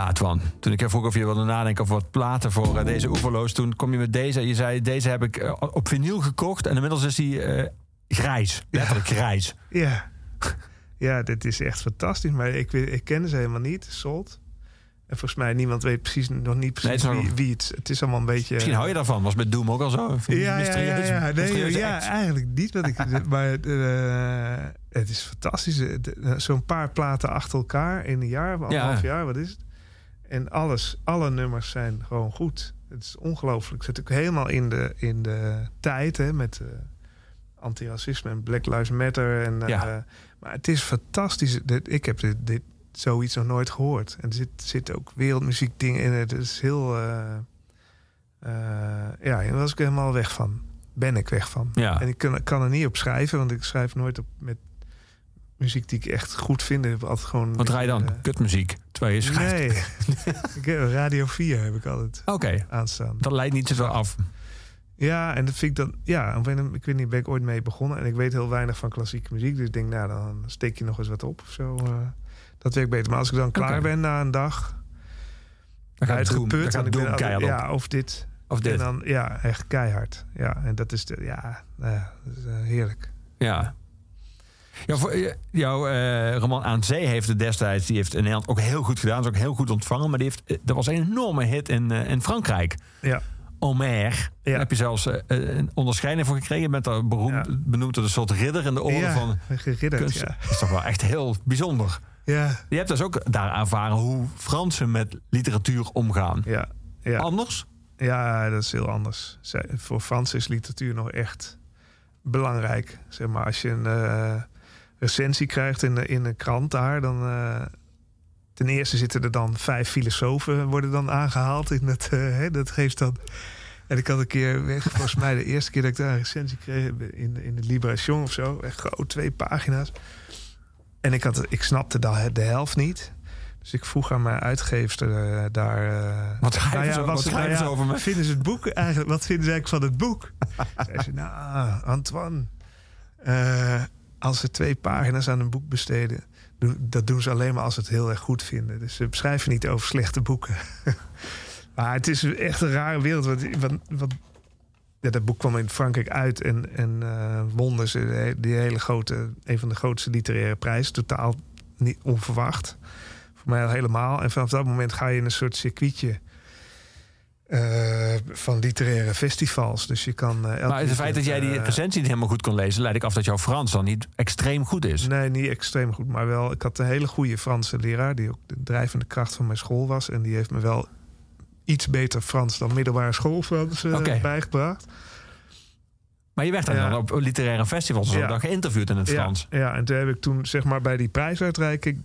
Ja, Twan. Toen ik vroeg of je wilde nadenken over wat platen voor eh, deze oeverloos... toen kom je met deze. Je zei, deze heb ik eh, op vinyl gekocht. En inmiddels is die eh, grijs. Letterlijk grijs. Ja. ja, dit is echt fantastisch. Maar ik, ik ken ze helemaal niet, Salt. En volgens mij niemand weet precies nog niet Nee, het precies nog- wie, wie het... Het is allemaal een beetje... Misschien hou je daarvan. Was met Doom ook al zo. Ja, ja, ja, ja. Nee, ja eigenlijk niet. Wat ik, maar het is fantastisch. Zo'n paar platen achter elkaar in een jaar, anderhalf jaar, wat is het? En alles, alle nummers zijn gewoon goed. Het is ongelooflijk. Het zit ook helemaal in de, in de tijd hè, met eh, antiracisme en Black Lives Matter. En, eh, Ja. maar het is fantastisch. Dit- Ik heb dit, dit zoiets nog nooit gehoord. En er zit, zit ook wereldmuziek dingen in. Het is heel... eh, ja, daar was ik helemaal weg van. Ben ik weg van. Ja. En ik kan, kan er niet op schrijven, want ik schrijf nooit op met muziek die ik echt goed vind. Ik altijd gewoon. Wat draai je dan? eh, Kutmuziek. Terwijl je schrijft. nee, ik heb Radio 4 heb ik altijd Oké, aanstaan. dat leidt niet zoveel af. Ja, en dat vind ik dan. Ja, ik weet niet, ben ik ooit mee begonnen. En ik weet heel weinig van klassieke muziek. Dus ik denk, nou, dan steek je nog eens wat op of zo. eh. dat werkt beter. Maar als ik dan klaar ben na een dag. Dan gaat Doom, dan uitgeput, en ik ben altijd-. Ja, of dit. Of dit. En dan, ja, echt keihard. Ja, en dat is de, ja, dat is, eh, heerlijk. Ja. Eh, jouw eh, roman Aan Zee heeft het destijds, die heeft in Nederland ook heel goed gedaan. Is ook heel goed ontvangen. Maar die heeft, eh, dat was een enorme hit in, in Frankrijk. Ja. Omer. Daar heb je zelfs een onderscheiding voor gekregen. Je bent daar beroemd, Ja. benoemd een soort ridder in de orde ja, van geridderd, kunst. ja. Dat is toch wel echt heel bijzonder. Ja, Je hebt dus ook daar ervaren hoe Fransen met literatuur omgaan. ja, ja. Anders? Ja, dat is heel anders. Zij- Voor Frans is literatuur nog echt belangrijk. Zeg maar, als je een recensie krijgt in de, in krant daar, dan. eh, ten eerste zitten er dan vijf filosofen worden dan aangehaald in het. eh, hè, dat geeft dan. En ik had een keer, weg, volgens mij de eerste keer dat ik daar een recensie kreeg in, in de Libération of zo, echt groot, twee pagina's. En ik, had, ik snapte de, de helft niet. Dus ik vroeg aan mijn uitgeefster eh, daar. Wat schrijven nou ja, ze, wat nou ja, over me? Vinden ze het boek eigenlijk? Wat vinden ze eigenlijk van het boek? Zei ze, nou, Antoine, als ze twee pagina's aan een boek besteden, dat doen ze alleen maar als ze het heel erg goed vinden. Dus ze schrijven niet over slechte boeken. maar het is echt een rare wereld. Want, want, want- ja, dat boek kwam in Frankrijk uit en, en eh wonnen ze die hele grote, een van de grootste literaire prijzen. Totaal niet onverwacht. Voor mij al helemaal. En vanaf dat moment ga je in een soort circuitje eh, van literaire festivals. Dus je kan. elk Maar het feit dat jij die eh, recensie niet helemaal goed kon lezen, leid ik af dat jouw Frans dan niet extreem goed is. Nee, niet extreem goed. Maar wel, ik had een hele goede Franse leraar... die ook de drijvende kracht van mijn school was. En die heeft me wel iets beter Frans dan middelbare schoolfrans Oké. bijgebracht. Maar je werd dan, Ja. dan op literaire festivals zo Ja. dan geïnterviewd in het Ja, Frans. ja, en toen heb ik toen zeg maar bij die prijsuitreiking...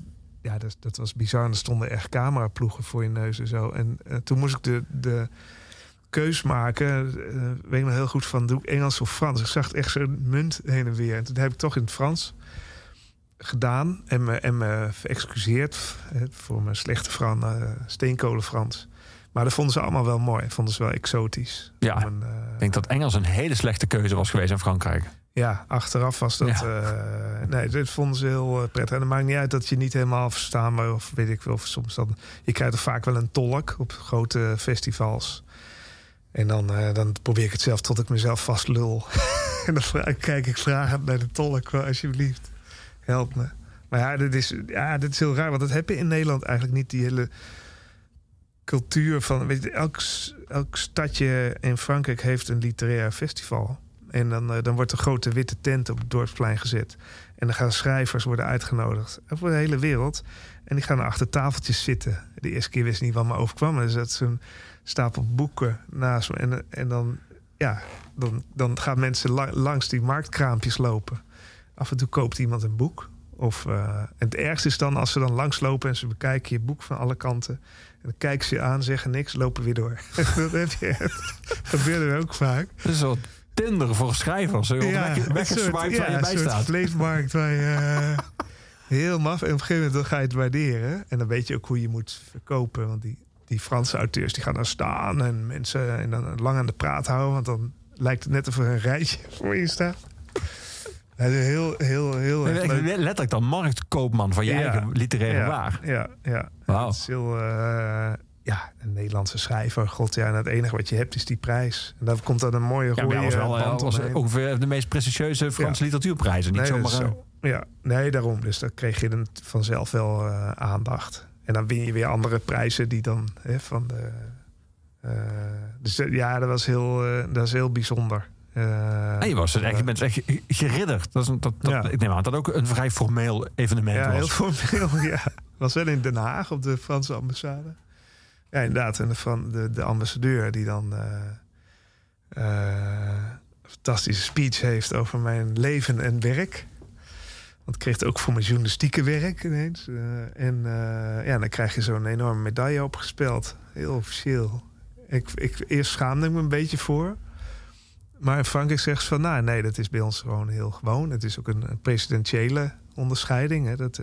Ja, dat, dat was bizar. En er stonden echt cameraploegen voor je neus en zo. En eh, toen moest ik de, de keus maken. eh, weet ik nog heel goed van, doe ik Engels of Frans? Ik zag het echt zo'n munt heen en weer. En toen heb ik toch in het Frans gedaan. En me, en me verexcuseerd eh, voor mijn slechte Frans, eh steenkolen Frans. Maar dat vonden ze allemaal wel mooi. Vonden ze wel exotisch. Ja. Een, Ik denk dat Engels een hele slechte keuze was geweest in Frankrijk. Ja, achteraf was dat. eh, nee, dit vonden ze heel eh, prettig. En het maakt niet uit dat je niet helemaal verstaanbaar of weet ik wel. Of soms dan. Je krijgt er vaak wel een tolk op grote festivals. En dan, eh, dan probeer ik het zelf tot ik mezelf vast lul. en dan kijk ik vragend naar de tolk. Alsjeblieft, help me. Maar ja dit, is, ja, dit is heel raar. Want dat heb je in Nederland eigenlijk niet. Die hele cultuur van... Weet je, elk, elk stadje in Frankrijk heeft een literair festival. En dan, eh, dan wordt een grote witte tent op het dorpsplein gezet. En dan gaan schrijvers worden uitgenodigd. Over de hele wereld. En die gaan achter tafeltjes zitten. De eerste keer wist ik niet wat me overkwam. Er zat zo'n stapel boeken naast me. En, en dan, ja, dan, dan gaan mensen la- langs die marktkraampjes lopen. Af en toe koopt iemand een boek. Of, eh, het ergste is dan als ze dan langslopen en ze bekijken je boek van alle kanten. En dan kijken ze je aan, zeggen niks, lopen weer door. dat heb je. Dat gebeurde er ook vaak. Dat is Tinder voor schrijvers. Ja, een weggeswiped waar je bij staat. vleesmarkt waar je eh, heel maf. En op een gegeven moment dan ga je het waarderen. En dan weet je ook hoe je moet verkopen. Want die, die Franse auteurs die gaan daar staan en mensen en dan lang aan de praat houden. Want dan lijkt het net of er een rijtje voor je staat. Hij is heel, heel, heel. Letterlijk dan marktkoopman van je Ja. eigen literaire ja, waar. Ja, ja. Wauw. Het is heel, eh, ja, een Nederlandse schrijver. God, ja, en het enige wat je hebt is die prijs. En daar komt dan een mooie Ja, rode hij was wel eh, was ongeveer de meest prestigieuze Franse literatuurprijzen. Niet Nee, zomaar. zo. Ja, nee, daarom. Dus dan kreeg je dan vanzelf wel eh, aandacht. En dan win je weer andere prijzen die dan hè, van de. eh, dus ja, dat was heel, dat is heel bijzonder. Nee, je, was echt, je bent echt geridderd. Dat is een, dat, dat, Ja. Ik neem aan dat ook een vrij formeel evenement Ja, heel was. formeel. Ja, was wel in Den Haag op de Franse ambassade. Ja, inderdaad. En van de, de ambassadeur die dan eh, eh, een fantastische speech heeft over mijn leven en werk. Want ik kreeg het ook voor mijn journalistieke werk ineens. Eh, en ja, dan krijg je zo'n enorme medaille opgespeld. Heel officieel. Ik, ik, eerst schaamde ik me een beetje voor. Maar Frankrijk zegt ze van, nou nee, dat is bij ons gewoon heel gewoon. Het is ook een, presidentiële onderscheiding. Hè, dat,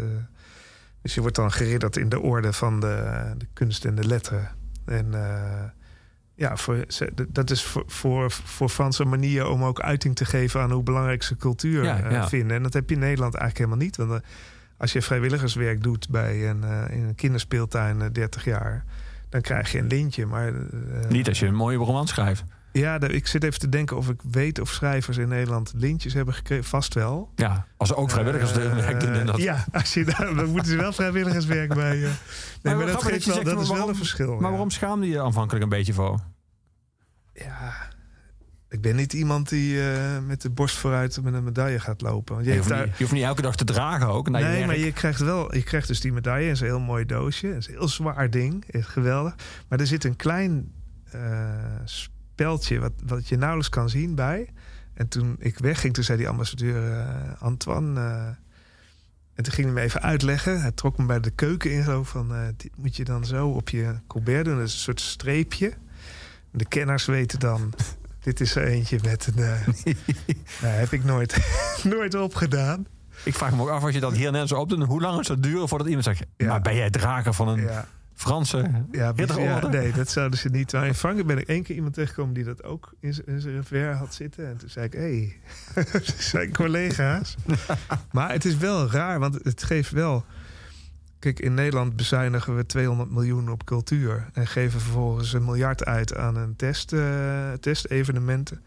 dus je wordt dan geridderd in de orde van de, de kunst en de letteren. En eh, ja, voor, dat is voor, voor, voor Franse manier om ook uiting te geven aan hoe belangrijk ze cultuur Ja, eh, ja. vinden. En dat heb je in Nederland eigenlijk helemaal niet. Want eh, als je vrijwilligerswerk doet bij een, in een kinderspeeltuin eh, 30 jaar, dan krijg je een lintje. Maar, Niet als je een mooie roman schrijft. Ja, ik zit even te denken of ik weet of schrijvers in Nederland lintjes hebben gekregen. Vast wel. Ja, als ze ook vrijwilligerswerk doen. En dat, Eh, Ja, als je daar, dan moeten ze wel vrijwilligerswerk bij. eh. Nee, maar, Maar dat, geeft dat je wel, zegt, dat is wel een verschil. maar ja. waarom schaamde je je aanvankelijk een beetje voor? Ja, ik ben niet iemand die eh, met de borst vooruit met een medaille gaat lopen. Je, Je hoeft, daar, niet, je hoeft niet elke dag te dragen ook. je nee, maar je krijgt wel, je krijgt dus die medaille. Is een heel mooi doosje. Is een heel zwaar ding. Echt geweldig. Maar er zit een klein eh speldje wat, wat je nauwelijks kan zien bij. En toen ik wegging, toen zei die ambassadeur eh, Antoine. eh, en toen ging hij me even uitleggen. Hij trok me bij de keuken in. Zo van: eh, dit moet je dan zo op je colbert doen. Dat is een soort streepje. De kenners weten dan. Dit is er eentje met een. nou, heb ik nooit, nooit opgedaan. Ik vraag me ook af als je dat hier net zo opdoet. Hoe lang zou het duren voordat iemand zegt... Ja. Maar ben jij drager van een Ja. Franse Ja, ja, nee, dat zouden ze niet. Maar in Frankrijk ben ik één keer iemand tegengekomen die dat ook in zijn revers had zitten. En toen zei ik, hé, hey. zijn collega's. maar het is wel raar, want het geeft wel... Kijk, in Nederland bezuinigen we 200 miljoen op cultuur... en geven vervolgens een miljard uit aan een test, eh, testevenementen.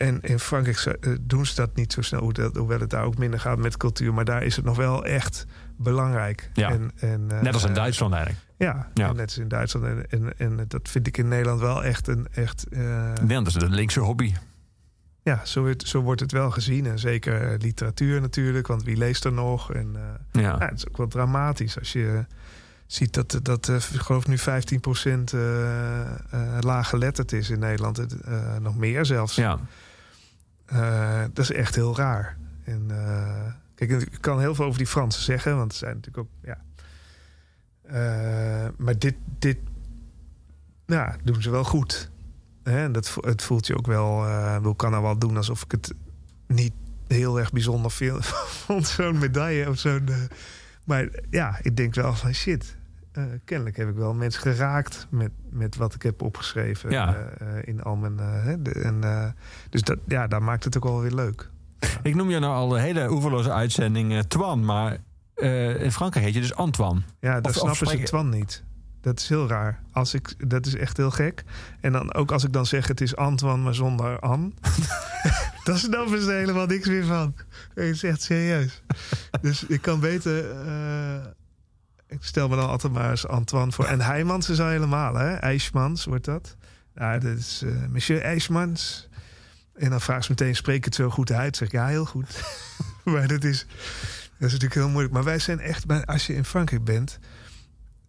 En in Frankrijk eh, doen ze dat niet zo snel, hoewel het daar ook minder gaat met cultuur. Maar daar is het nog wel echt belangrijk. Ja. En, en, eh, Net als in Duitsland eigenlijk. ja, net als in Duitsland. En, en, en dat vind ik in Nederland wel echt een... Echt, eh, Nee, dat is de linkse hobby. Ja, zo, wordt- zo wordt het wel gezien. En zeker eh, literatuur natuurlijk, want wie leest er nog? En eh, Ja. ja, het is ook wel dramatisch als je ziet dat, dat eh, ik geloof nu 15% eh eh laaggeletterd is in Nederland. Eh, nog meer zelfs. ja. Eh, dat is echt heel raar. En, eh, kijk, ik kan heel veel over die Fransen zeggen, want ze zijn natuurlijk ook. Ja. Eh, maar dit, dit ja, doen ze wel goed. Hè? Dat, het voelt je ook wel. ik kan nou wel doen alsof ik het niet heel erg bijzonder vind. vond zo'n medaille of zo'n. maar ja, ik denk wel van shit. Eh, kennelijk heb ik wel mensen geraakt met, met wat ik heb opgeschreven Ja. eh, in al mijn. eh, de- en, dus dat, ja, daar maakt het ook wel weer leuk. Ik noem je nou al de hele oeverloze uitzending Twan, maar in Frankrijk heet je dus Antoine. Ja, daar Of- of snappen ze Twan niet. Dat is heel raar. Als ik, dat is echt heel gek. En dan ook als ik dan zeg het is Antoine, maar zonder An. dan snappen ze helemaal niks meer van. Het is echt serieus. dus ik kan beter... ik stel me dan altijd maar eens Antoine voor. En Heijmans is al helemaal, hè? IJsmans wordt dat. Ja, dat is eh, Monsieur IJsmans. En dan vraagt ze meteen, spreek het zo goed uit? Zeg ja, heel goed. maar dat is, dat is natuurlijk heel moeilijk. Maar wij zijn echt, bij- als je in Frankrijk bent...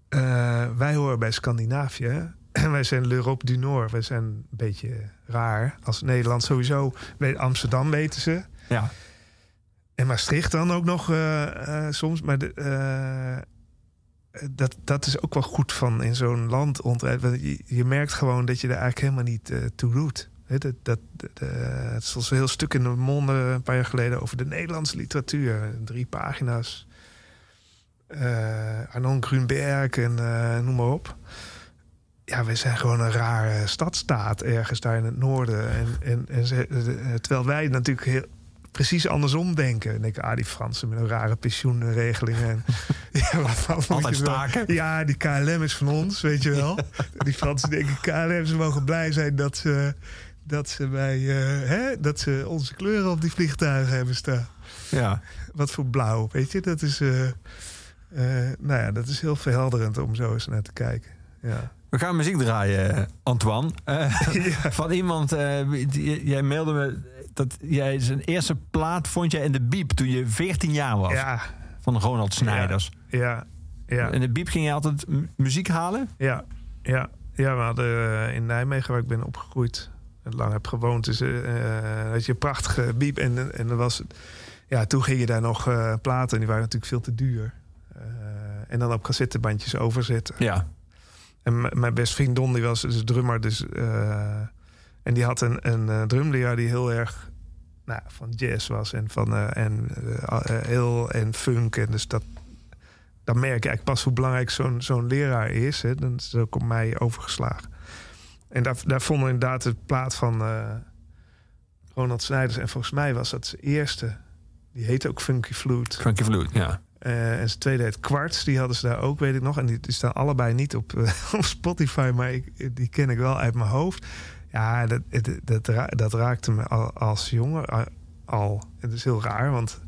eh, wij horen bij Scandinavië. En wij zijn l'Europe du Nord. Wij zijn een beetje raar. Als Nederland sowieso. Weet- Amsterdam weten ze. Ja. En Maastricht dan ook nog eh, soms. Maar de, dat, dat is ook wel goed van in zo'n land rondrijden. Want je, merkt gewoon dat je er eigenlijk helemaal niet eh, toe doet. Dat, dat, eh, het was een heel stuk in de monde een paar jaar geleden over de Nederlandse literatuur. Drie pagina's. Eh Arnon Grunberg en eh, noem maar op. Ja, we zijn gewoon een rare stadstaat ergens daar in het noorden. En, en, en eh, terwijl wij natuurlijk heel precies andersom denken. Dan denk ik, ah, die Fransen met een rare pensioenregelingen. En, ja, wat, Altijd wel- staken. Ja, die KLM is van ons, weet je wel. die Fransen denken, KLM, ze mogen blij zijn dat ze, dat ze, bij, eh, hè, dat ze onze kleuren op die vliegtuigen hebben staan. Ja. Wat voor blauw, weet je? Dat is, eh, eh, nou ja, dat is heel verhelderend om zo eens naar te kijken. Ja. We gaan muziek draaien, Antoine. Van iemand, die- jij mailde me dat jij zijn eerste plaat vond jij in de Biep toen je 14 jaar was. Ja, Van Ronald Snijders. ja, ja. In de Biep ging je altijd muziek halen? Ja, ja, ja we hadden eh, in Nijmegen, waar ik ben opgegroeid en lang heb gewoond, dus, had je een prachtige biep. En, en er was, ja, toen ging je daar nog platen, en die waren natuurlijk veel te duur. En dan op cassettebandjes overzetten. Ja. En mijn beste vriend Don, die was dus drummer. Dus, en die had een, een drumleraar die heel erg nou, van jazz was. En van eh, en, eh, heel en funk. En dus dat, dan merk je eigenlijk pas hoe belangrijk zo'n zo'n leraar is. Hè. Dan is het ook op mij overgeslagen. En daar, daar vonden inderdaad het plaat van Ronald Snijders. En volgens mij was dat zijn eerste. Die heette ook Funky Flute. Funky Flute, ja. En zijn tweede heet Quartz. Die hadden ze daar ook, weet ik nog. En die, die staan allebei niet op, op Spotify, maar ik, die ken ik wel uit mijn hoofd. Ja, dat, dat, dat, ra- dat raakte me al, als jongen al. Het is heel raar, want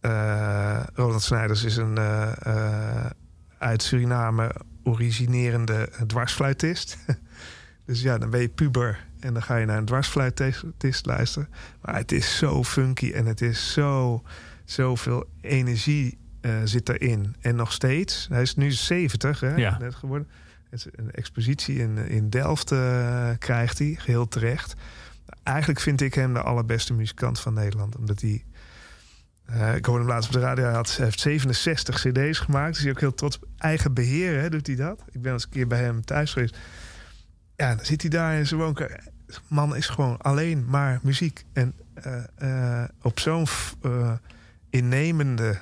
eh Ronald Snijders is een eh, eh, uit Suriname originerende dwarsfluitist. dus ja, dan ben je puber en dan ga je naar een dwarsfluitist luisteren. Maar het is zo funky en het is zo zoveel energie zit erin. En nog steeds. Hij is nu 70, hè, Ja. net geworden. Een expositie in, in Delft eh, krijgt hij, geheel terecht. Eigenlijk vind ik hem de allerbeste muzikant van Nederland. Omdat hij... eh, ik hoorde hem laatst op de radio. Hij, had, heeft 67 cd's gemaakt. Dus hij ook heel trots op eigen beheer. Hè, doet hij dat? Ik ben eens een keer bij hem thuis geweest. Ja, dan zit hij daar in zijn woonkamer. Man is gewoon alleen maar muziek. En eh, op zo'n innemende,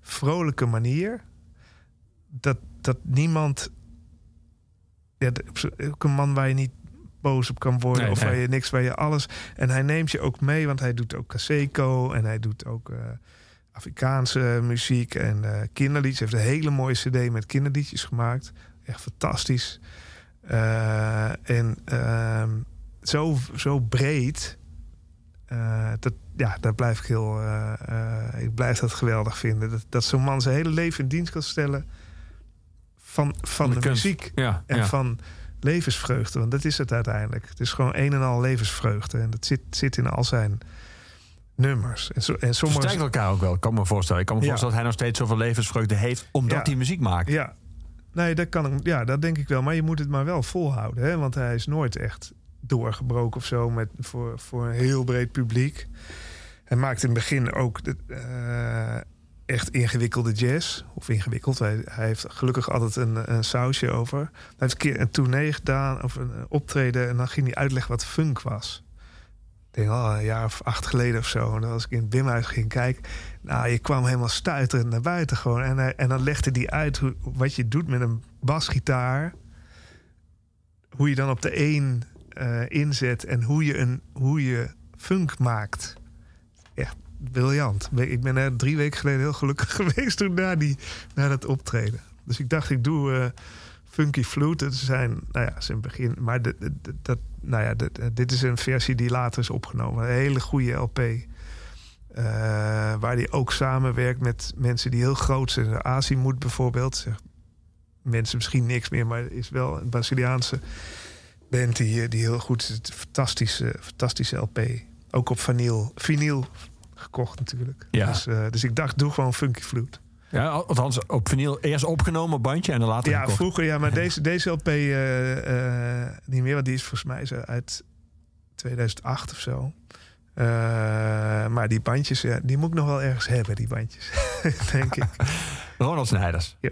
vrolijke manier. Dat, dat niemand. Ja, ook een man waar je niet boos op kan worden. Nee, of nee. waar je niks, waar je alles. En hij neemt je ook mee, want hij doet ook Kaseko. En hij doet ook eh, Afrikaanse muziek en eh kinderliedjes. Hij heeft een hele mooie CD met kinderliedjes gemaakt. Echt fantastisch. Eh, en ehm, zo, zo breed. dat, ja, daar blijf ik heel. ik blijf dat geweldig vinden. Dat, dat zo'n man zijn hele leven in dienst kan stellen. Van, van de muziek. Ja, En ja. van levensvreugde. Want dat is het uiteindelijk. Het is gewoon een en al levensvreugde. En dat zit, zit in al zijn nummers. En, zo, en sommige. elkaar ook wel, kan ik me voorstellen. Ik kan me Ja. voorstellen dat hij nog steeds zoveel levensvreugde heeft... omdat hij muziek maakt. Ja. Nee, dat kan. Ja, dat denk ik wel. Maar je moet het maar wel volhouden. Hè? Want hij is nooit echt doorgebroken of zo met, voor, voor een heel breed publiek. Hij maakt in het begin ook de, eh, echt ingewikkelde jazz. Of ingewikkeld. Hij, heeft gelukkig altijd een, een sausje over. Hij heeft een keer een tournee gedaan of een optreden. En dan ging hij uitleggen wat funk was. Ik denk al een jaar of acht geleden of zo. En als ik in het Bimhuis ging kijken. Nou, je kwam helemaal stuiterend naar buiten gewoon. En, en dan legde hij uit hoe, wat je doet met een basgitaar. Hoe je dan op de een eh, inzet. En hoe je, een, hoe je funk maakt. Briljant. Ik ben er drie weken geleden heel gelukkig geweest toen na, die, na dat optreden. Dus ik dacht, ik doe eh, Funky Flute. Dat zijn, nou ja, zijn begin. Maar de, dat, nou ja, dit is een versie die later is opgenomen. Een hele goede LP. Eh, waar hij ook samenwerkt met mensen die heel groot zijn. Azimut bijvoorbeeld. Zegt mensen misschien niks meer, maar is wel een Braziliaanse band die, eh, die heel goed is. Fantastische, fantastische LP. Ook op vinyl, vinyl gekocht natuurlijk. Ja. Dus, eh, dus ik dacht, doe gewoon Funky Flute. Ja, althans, op vinyl eerst opgenomen op bandje en dan later Ja, gekocht. vroeger ja, maar deze, deze LP eh, eh, niet meer, want die is volgens mij zo uit 2008 of zo. Maar die bandjes, ja, die moet ik nog wel ergens hebben, die bandjes. Denk ik. Ronald Snijders. Ja.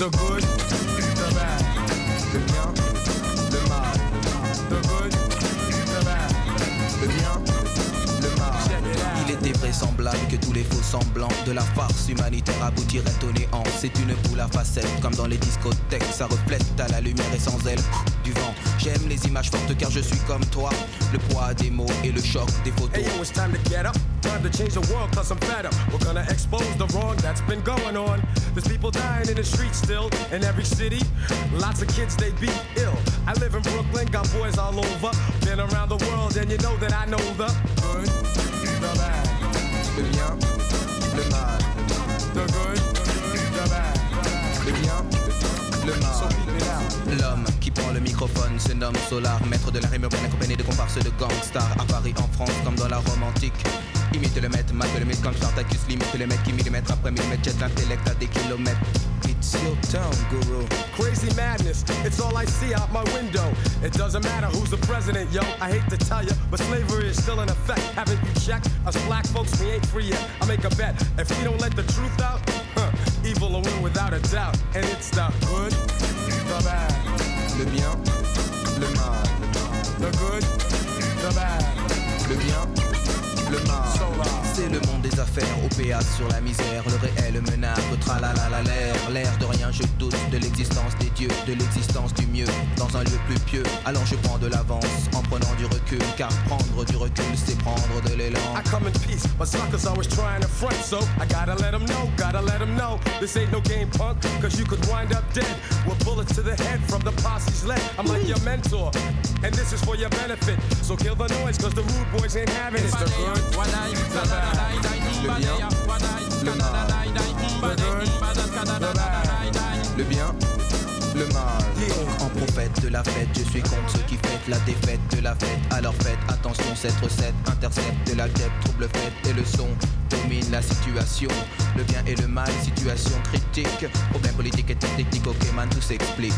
The good, the bad, le bien, le mal. The good, the bad, le bien, le mal. Il était vraisemblable que tous les faux semblants de la farce humanitaire aboutiraient au néant. C'est une boule à facettes, comme dans les discothèques. Ça reflète à la lumière et sans elle du vent. J'aime les images fortes car je suis comme toi. Le poids des mots et le choc des photos. Hey yo, it's time to get up. Time to change the world cause I'm fed up. The streets still in every city. Lots of kids they be ill. I live in Brooklyn, got boys all over. Been around the world and you know that I know the good, the bad, le bien, le mal. The good, the bad, le bien, le mal. So. L'homme qui prend le microphone se nomme Solar, maître de la rime urbaine accompagné de comparses de gangsters à Paris, en France, comme dans la Rome antique. Imite le maître, mate le mythe comme Spartacus, limite le mec qui millimètre après millimètre, jette l'intellect à des kilomètres. Your town, guru. Crazy madness, it's all I see out my window. It doesn't matter who's the president, yo. I hate to tell you, but slavery is still in effect. Haven't you checked? Us black folks, we ain't free yet. I make a bet. If we don't let the truth out, huh, evil will win without a doubt. And it's the good, the bad, Le bien, le mal. The good, the bad, le bien, le mal. solar. C'est le monde au péage sur la misère, le réel menace, le tralala l'air, l'air de rien, je doute de l'existence des dieux, de l'existence du mieux, dans un lieu plus pieux. Alors je prends de l'avance en prenant du recul, car prendre du recul, c'est prendre de l'élan. I come in peace, but suckers always trying to front, so I gotta let them know, gotta let them know. This ain't no game, punk, cause you could wind up dead with bullets to the head from the posse's leg. I'm like your mentor, and this is for your benefit. So kill the noise, cause the rude boys ain't having it. It's the good, bad, Le bien, le mal. Le bien, le mal. En prophète de la fête, je suis contre ceux qui fêtent la défaite de la fête. Alors faites attention, cette recette intercepte la guêpe, trouble fête et le son domine la situation. Le bien et le mal, situation critique. Problème politique et technique, ok man, tout s'explique.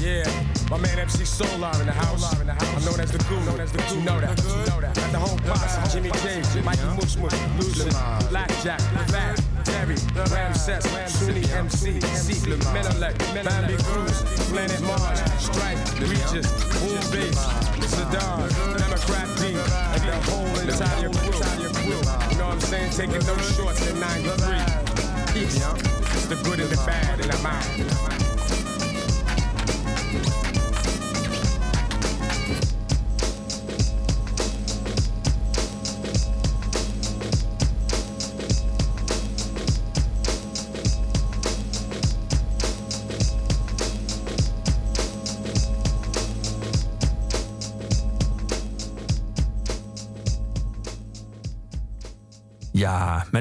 Yeah, my man MC Solar in the house. I'm known as the guru. You know that. You know that. And the whole posse, Jimmy James, Mikey Mush Mush, Lucid, Blackjack, Fat, Terry, Ramses, Sunni MC, Seek, Menelec, Bambi Cruz, Planet Mars, Stripe, Regis, Boom Bass, Saddam, Democrat D, and the whole entire crew. You know what I'm saying? Taking no shorts in 93. East, it's the good and the bad, and I'm out.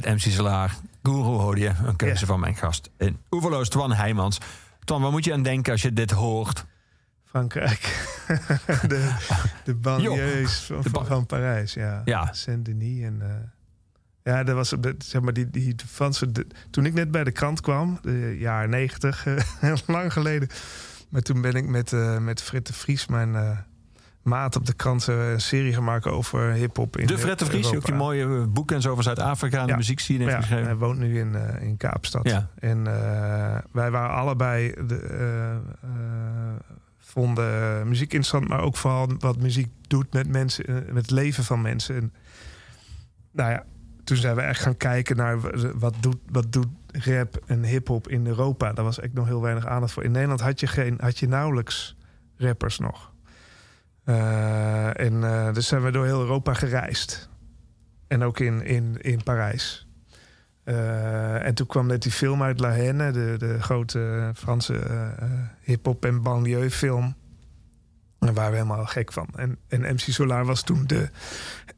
Met MC Salaar. Guru hoorde je, een keuze van mijn gast. En oeverloos Twan Heijmans. Twan, waar moet je aan denken als je dit hoort? Frankrijk. de, de banlieues van, de ba- van Parijs, ja. Ja. Saint-Denis en... eh, ja, dat was zeg maar die, die Franse. de- toen ik net bij de krant kwam, de jaren negentig, heel lang geleden. Maar toen ben ik met, eh met Fred de Vries, mijn eh, maat op de krant, een serie gemaakt over hip-hop. in De Fred de Vries, ook die mooie eh, boeken en zo over Zuid-Afrika en de Ja. muziekscene heeft Ja, geschreven. hij woont nu in, eh, in Kaapstad. Ja. En eh, wij waren allebei de, vonden muziek interessant, maar ook vooral wat muziek doet met mensen, met het leven van mensen. En, nou ja, toen zijn we echt gaan kijken naar wat doet, wat doet rap en hip-hop in Europa. Daar was echt nog heel weinig aandacht voor. In Nederland had je, geen, had je nauwelijks rappers nog. Eh, en eh, dus zijn we door heel Europa gereisd. En ook in, in, in Parijs. Eh, en toen kwam net die film uit La Haine, de, de grote Franse eh, hip-hop en banlieue film. Daar waren we helemaal gek van. En, en MC Solar was toen de,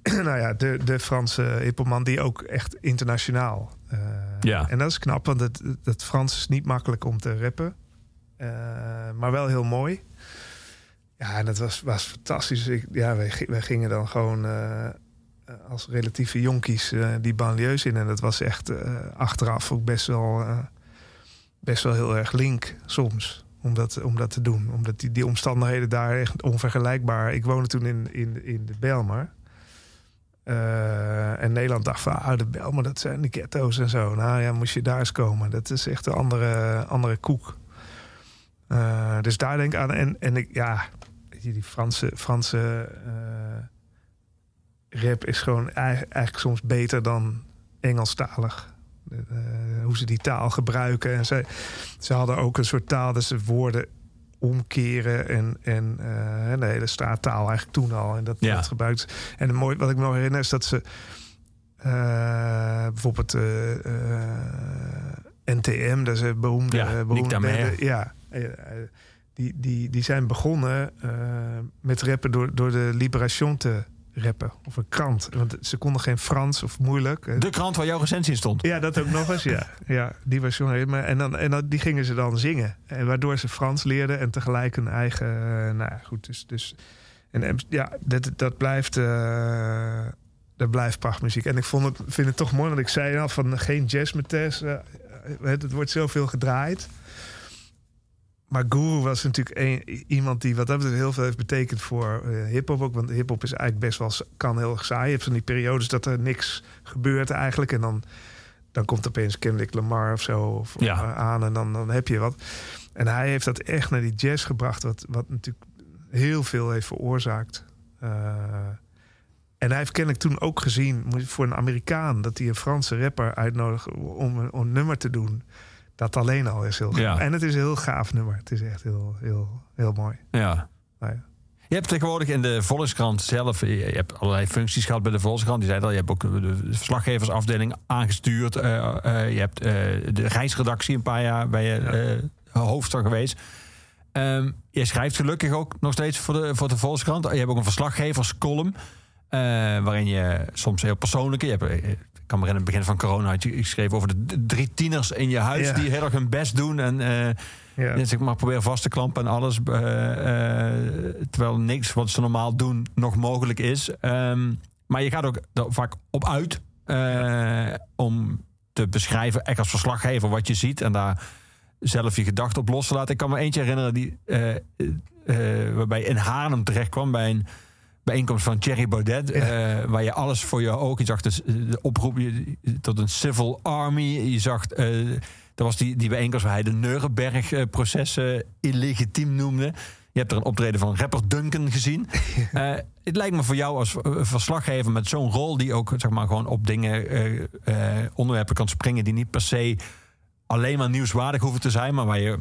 nou ja, de, de Franse hiphopman die ook echt internationaal. eh, Ja. En dat is knap, want het, het Frans is niet makkelijk om te rappen. Maar wel heel mooi. Ja, en dat was, was fantastisch. Ik, ja, wij, gi- wij gingen dan gewoon eh, als relatieve jonkies eh, die banlieues in. En dat was echt eh, achteraf ook best wel, best wel heel erg link soms. Om dat, om dat te doen. Omdat die, die omstandigheden daar echt onvergelijkbaar... Ik woonde toen in, in, in de Belmar. En Nederland dacht van, ah, de Bel, maar dat zijn de ghetto's en zo. Nou ja, moest je daar eens komen. Dat is echt een andere, andere koek. Dus daar denk ik aan. En, en ik, ja, je, die Franse, Franse eh, rap is gewoon eigen- eigenlijk soms beter dan Engelstalig. Eh, hoe ze die taal gebruiken. En ze, ze hadden ook een soort taal dat ze woorden omkeren en, en eh, de hele straattaal eigenlijk toen al. En dat, Ja. dat gebruikt. En het mooie wat ik me nog herinner is dat ze eh, bijvoorbeeld NTM, dat is een beroemde, Ja, beroemde band. Ja, die, die, die zijn begonnen eh, met rappen door, door de Liberation te rappen. Of een krant. Want ze konden geen Frans of moeilijk. De krant waar jouw recensie in stond. ja, dat ook nog eens, ja. ja die was. Maar- En, dan, en dan, die gingen ze dan zingen. En waardoor ze Frans leerden en tegelijk een eigen... eh, nou ja, goed, dus... dus en en ja, dat, dat blijft... eh, dat blijft prachtmuziek. En ik vond het, vind het toch mooi, want ik zei al van geen jazz met Tess. het, het wordt zoveel gedraaid. Maar Guru was natuurlijk een, iemand die wat dat betreft heel veel heeft betekend voor eh hip-hop ook. Want hip-hop is eigenlijk best wel kan heel erg saai. Je hebt van die periodes dat er niks gebeurt eigenlijk. En dan, dan komt opeens Kendrick Lamar of zo of, Ja. eh, aan en dan, dan heb je wat. En hij heeft dat echt naar die jazz gebracht, wat, wat natuurlijk heel veel heeft veroorzaakt. Eh, en hij heeft kennelijk toen ook gezien voor een Amerikaan dat hij een Franse rapper uitnodigt om een, om een nummer te doen. Dat alleen al is heel gaaf. Ja. En het is een heel gaaf nummer. Het is echt heel, heel, heel mooi. Ja. Nou ja. Je hebt tegenwoordig in de Volkskrant zelf, je je hebt allerlei functies gehad bij de Volkskrant. Die zei al, je hebt ook de verslaggeversafdeling aangestuurd. eh, je hebt eh, de reisredactie een paar jaar bij je hoofdstel geweest. Ehm, je schrijft gelukkig ook nog steeds voor de, voor de Volkskrant. Je hebt ook een verslaggeverscolumn. waarin je soms heel persoonlijke... Je hebt, kan me in het begin van corona had je geschreven over de drie tieners in je huis... Ja. die heel erg hun best doen en... eh, Ja. dus ik maar proberen vast te klampen en alles. eh, eh, terwijl niks wat ze normaal doen nog mogelijk is. Ehm, maar je gaat ook vaak op uit om te beschrijven, echt als verslaggever, wat je ziet. En daar zelf je gedachten op los te laten. Ik kan me eentje herinneren die, waarbij in Haarlem terecht kwam bij een bijeenkomst van Thierry Baudet. eh, waar je alles voor je ogen. Je zag dus eh, de oproep je- tot een civil army. Je zag. eh dat was die, die bijeenkomst waar hij de Nuremberg-processen illegitiem noemde. Je hebt er een optreden van rapper Duncan gezien. Het lijkt me voor jou als verslaggever met zo'n rol... die ook zeg maar, gewoon op dingen, onderwerpen kan springen... die niet per se alleen maar nieuwswaardig hoeven te zijn... maar waar je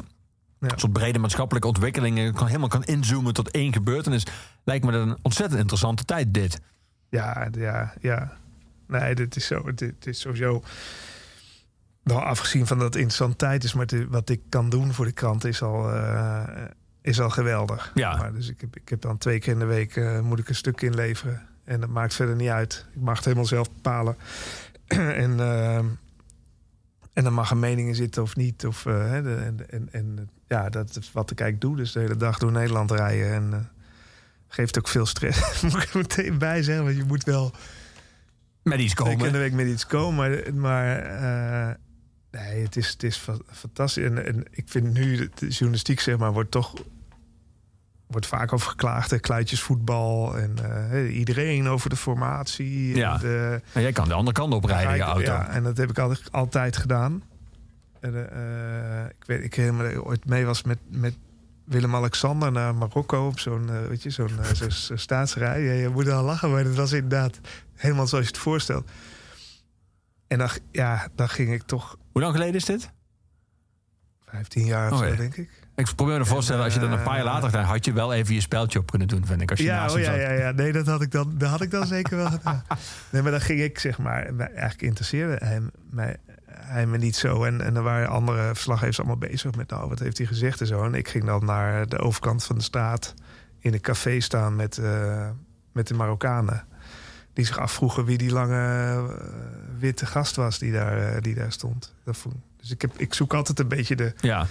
een soort brede maatschappelijke ontwikkelingen... Kan, helemaal kan inzoomen tot één gebeurtenis. Lijkt me dat een ontzettend interessante tijd, dit. Ja, ja, ja. Nee, dit is zo. Dit is sowieso. Nou, afgezien van dat het interessante tijd is, maar het- wat ik kan doen voor de krant is al, eh, is al geweldig. Ja. Maar dus ik heb, ik heb dan twee keer in de week eh, moet ik een stuk inleveren. En dat maakt verder niet uit. Ik mag het helemaal zelf bepalen. en, eh, en dan mag een mening in zitten of niet. Of, eh, de- en, en, en ja, dat is wat ik eigenlijk doe. Dus de hele dag door Nederland rijden. En eh, geeft ook veel stress. moet ik er meteen bij zeggen. Want je moet wel Met iets komen. de week met iets komen. Maar, maar eh, nee, het is, het is fa- fantastisch. En, en ik vind nu de journalistiek, zeg maar, wordt toch wordt vaak over geklaagd. hè, Kluitjesvoetbal en eh, iedereen over de formatie. Ja. En de, En jij kan de andere kant op rijden, je auto. ja, en dat heb ik altijd, altijd gedaan. En, eh, ik weet, ik ik ooit mee was met, met Willem-Alexander naar Marokko op zo'n, eh, weet je, zo'n zo'n staatsrij. Ja, je moet al lachen, maar dat was inderdaad helemaal zoals je het voorstelt. En dan, ja, dan ging ik toch Hoe lang geleden is dit? 15 jaar of Oh, zo, ja. denk ik. Ik probeer me te voorstellen, als je dan een paar jaar eh, later gedaan, had je wel even je speltje op kunnen doen, vind ik. Als je Ja, naast oh, hem ja, ja, ja. Nee, dat had ik dan, dat had ik dan zeker wel gedaan. Nee, maar dan ging ik, zeg maar, eigenlijk interesseerde hij, mij, hij me niet zo. En, en er waren andere verslaggevers allemaal bezig met, nou, wat heeft hij gezegd en zo. En ik ging dan naar de overkant van de straat in een café staan met, eh, met de Marokkanen. Die zich afvroegen wie die lange eh, witte gast was die daar, die daar stond. Dat vond, dus ik, heb, ik zoek altijd een beetje de, Ja.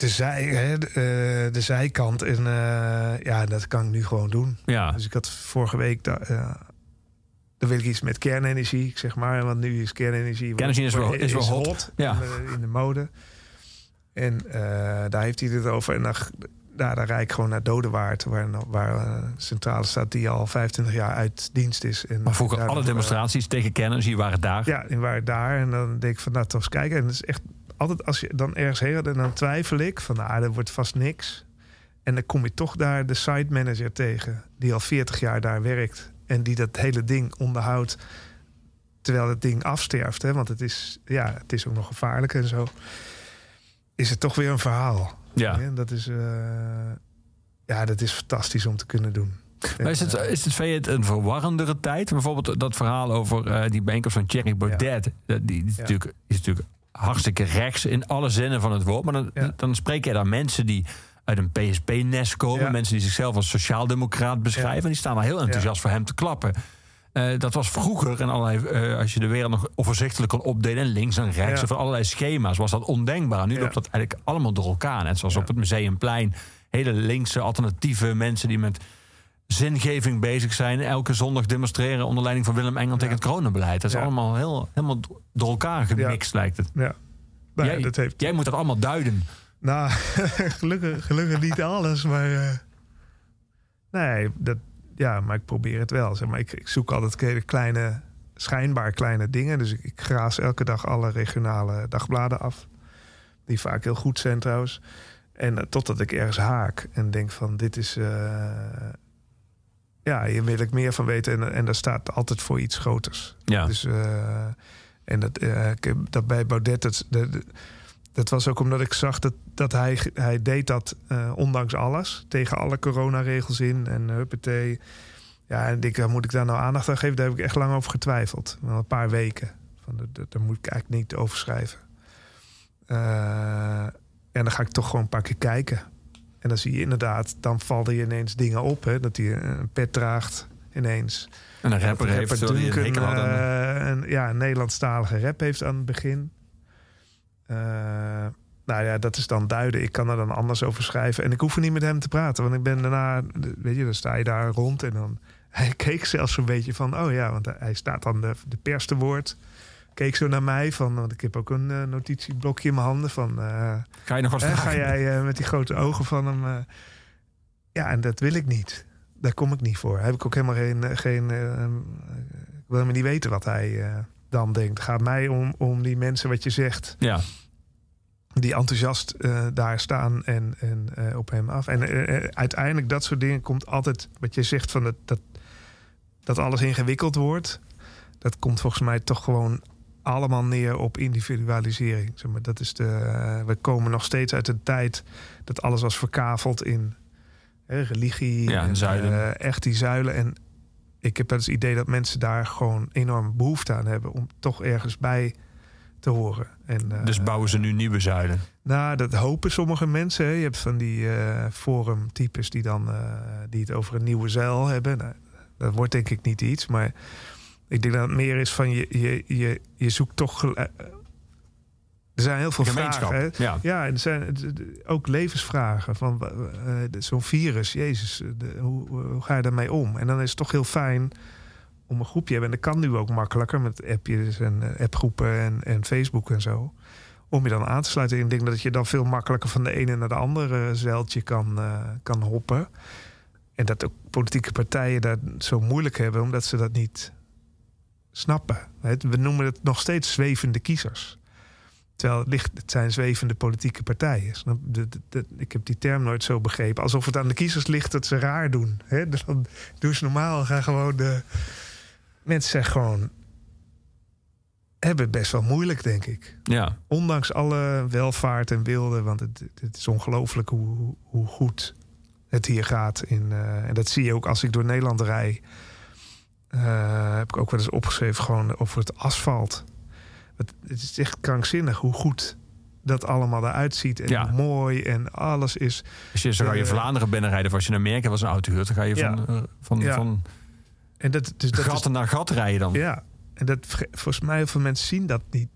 De, zij, hè, de, eh, de zijkant. En eh, ja, dat kan ik nu gewoon doen. Ja. Dus ik had vorige week... Eh, dan wil ik iets met kernenergie, zeg maar. Want nu is kernenergie... Kernenergie is wel- is wel hot. Ja. In, de, in de mode. En eh, daar heeft hij het over. En dan, daar, daar rijd ik gewoon naar Dodewaard, waar, waar eh, een centrale staat die al 25 jaar uit dienst is. En Maar vroeger alle eh, demonstraties tegen kernenergie waren daar. ja, en waar daar. En dan denk ik van, nou, toch eens kijken. En het is echt altijd als je dan ergens heen gaat, en dan twijfel ik van, nou, dat wordt vast niks. En dan kom je toch daar de site manager tegen, die al 40 jaar daar werkt. En die dat hele ding onderhoudt terwijl het ding afsterft. Hè? Want het is, ja, het is ook nog gevaarlijk en zo. Is het toch weer een verhaal. Ja. En dat is, eh, ja, dat is fantastisch om te kunnen doen. Maar is het, is het, vind je het een verwarrendere tijd? Bijvoorbeeld dat verhaal over eh, die bijeenkomst van Thierry Baudet. Die, die is, Ja. natuurlijk, is natuurlijk hartstikke rechts in alle zinnen van het woord. Maar dan, Ja. dan spreek je daar mensen die uit een PSP-nest komen. Ja. Mensen die zichzelf als sociaaldemocraat beschrijven. En die staan wel heel enthousiast voor hem te klappen. Eh, dat was vroeger, en allerlei, eh, als je de wereld nog overzichtelijk kon opdelen... en links en rechts, of allerlei schema's, was dat ondenkbaar. Nu loopt dat eigenlijk allemaal door elkaar. Net zoals op het Museumplein. Hele linkse, alternatieve mensen die met zingeving bezig zijn. Elke zondag demonstreren onder leiding van Willem Engel tegen het coronabeleid. Dat is Ja. allemaal heel, helemaal door elkaar gemixt, lijkt het. Ja. Nou, ja, jij, dat heeft, jij moet dat allemaal duiden. Nou, gelukkig, gelukkig niet alles, maar. eh, nee, dat, ja, maar ik probeer het wel. Zeg maar. ik, ik zoek altijd kleine, schijnbaar kleine dingen. Dus ik, ik graas elke dag alle regionale dagbladen af. Die vaak heel goed zijn trouwens. En eh, totdat ik ergens haak en denk van dit is. eh, ja, hier wil ik meer van weten. En, en daar staat altijd voor iets groters. Ja. Dus, eh, en dat, eh, dat bij Baudet, dat, dat, dat was ook omdat ik zag dat, dat hij, hij deed dat eh, ondanks alles. Tegen alle coronaregels in en huppatee. Ja, en ik, moet ik daar nou aandacht aan geven? Daar heb ik echt lang over getwijfeld. Wel een paar weken. Van, dat- dat- daar moet ik eigenlijk niet over schrijven. En dan ga ik toch gewoon een paar keer kijken. En dan zie je inderdaad, dan vallen je ineens dingen op. Hè, dat hij een pet draagt ineens. En een rapper heeft, een Duncan, had aan- eh, een, ja, een Nederlandstalige rap heeft aan het begin. Eh, nou ja, dat is dan duiden. Ik kan er dan anders over schrijven. En ik hoef er niet met hem te praten. Want ik ben daarna, weet je, dan sta je daar rond. En dan, hij keek zelfs een beetje van, oh ja, want hij staat dan de, de pers te woord. Keek zo naar mij van, want ik heb ook een eh, notitieblokje in mijn handen van... eh, Ga je nog wat ga jij eh, met die grote ogen van hem... ja, en dat wil ik niet. Daar kom ik niet voor. Heb ik ook helemaal geen... geen eh, eh, ik wil helemaal niet weten wat hij dan denkt. Het gaat mij om, om die mensen, wat je zegt... Ja. die enthousiast daar staan en, en op hem af. En uiteindelijk dat soort dingen komt altijd... wat je zegt van dat, dat, dat alles ingewikkeld wordt... dat komt volgens mij toch gewoon allemaal neer op individualisering. Zeg maar, dat is de, eh, we komen nog steeds uit een tijd dat alles was verkaveld in hè, religie. Ja, en, zuilen. eh, echt die zuilen. En ik heb het idee dat mensen daar gewoon enorm behoefte aan hebben om toch ergens bij te horen. En, eh, Dus bouwen ze nu nieuwe zuilen. nou, dat hopen sommige mensen. Hè. Je hebt van die forumtypes die dan die het over een nieuwe zuil hebben. Nou, dat wordt denk ik niet iets, maar ik denk dat het meer is van je, je, je, je zoekt toch. gel- eh, er zijn heel veel vragen. Hè? ja. ja, en er zijn ook levensvragen. Van eh, zo'n virus, Jezus, eh, de- hoe, hoe ga je daarmee om? En dan is het toch heel fijn om een groepje te hebben. En dat kan nu ook makkelijker met appjes en eh, appgroepen en, en Facebook en zo. Om je dan aan te sluiten. En ik denk dat je dan veel makkelijker van de ene naar de andere zeiltje kan, eh, kan hoppen. En dat ook politieke partijen dat zo moeilijk hebben, omdat ze dat niet snappen. We noemen het nog steeds zwevende kiezers. Terwijl het, ligt, het zijn zwevende politieke partijen. De- ik heb die term nooit zo begrepen. Alsof het aan de kiezers ligt dat ze raar doen. Hè? Dan doen ze normaal. Gaan gewoon de... Mensen zijn gewoon... Hebben het best wel moeilijk, denk ik. Ja. Ondanks alle welvaart en beelden. Want het, het is ongelooflijk hoe, hoe- hoe goed het hier gaat. In, eh, en dat zie je ook als ik door Nederland rij. Eh, heb ik ook wel eens opgeschreven gewoon over het asfalt. Het, het is echt krankzinnig hoe goed dat allemaal eruit ziet. En Ja. mooi en alles is. Als je zo ga je Eh, Vlaanderen binnenrijden of als je naar Amerika was een auto huurt, dan ga je Ja. van, eh, van, Ja. van En dat, dus dat gat is, naar gat rijden dan. Ja, en dat, volgens mij heel veel mensen zien dat niet,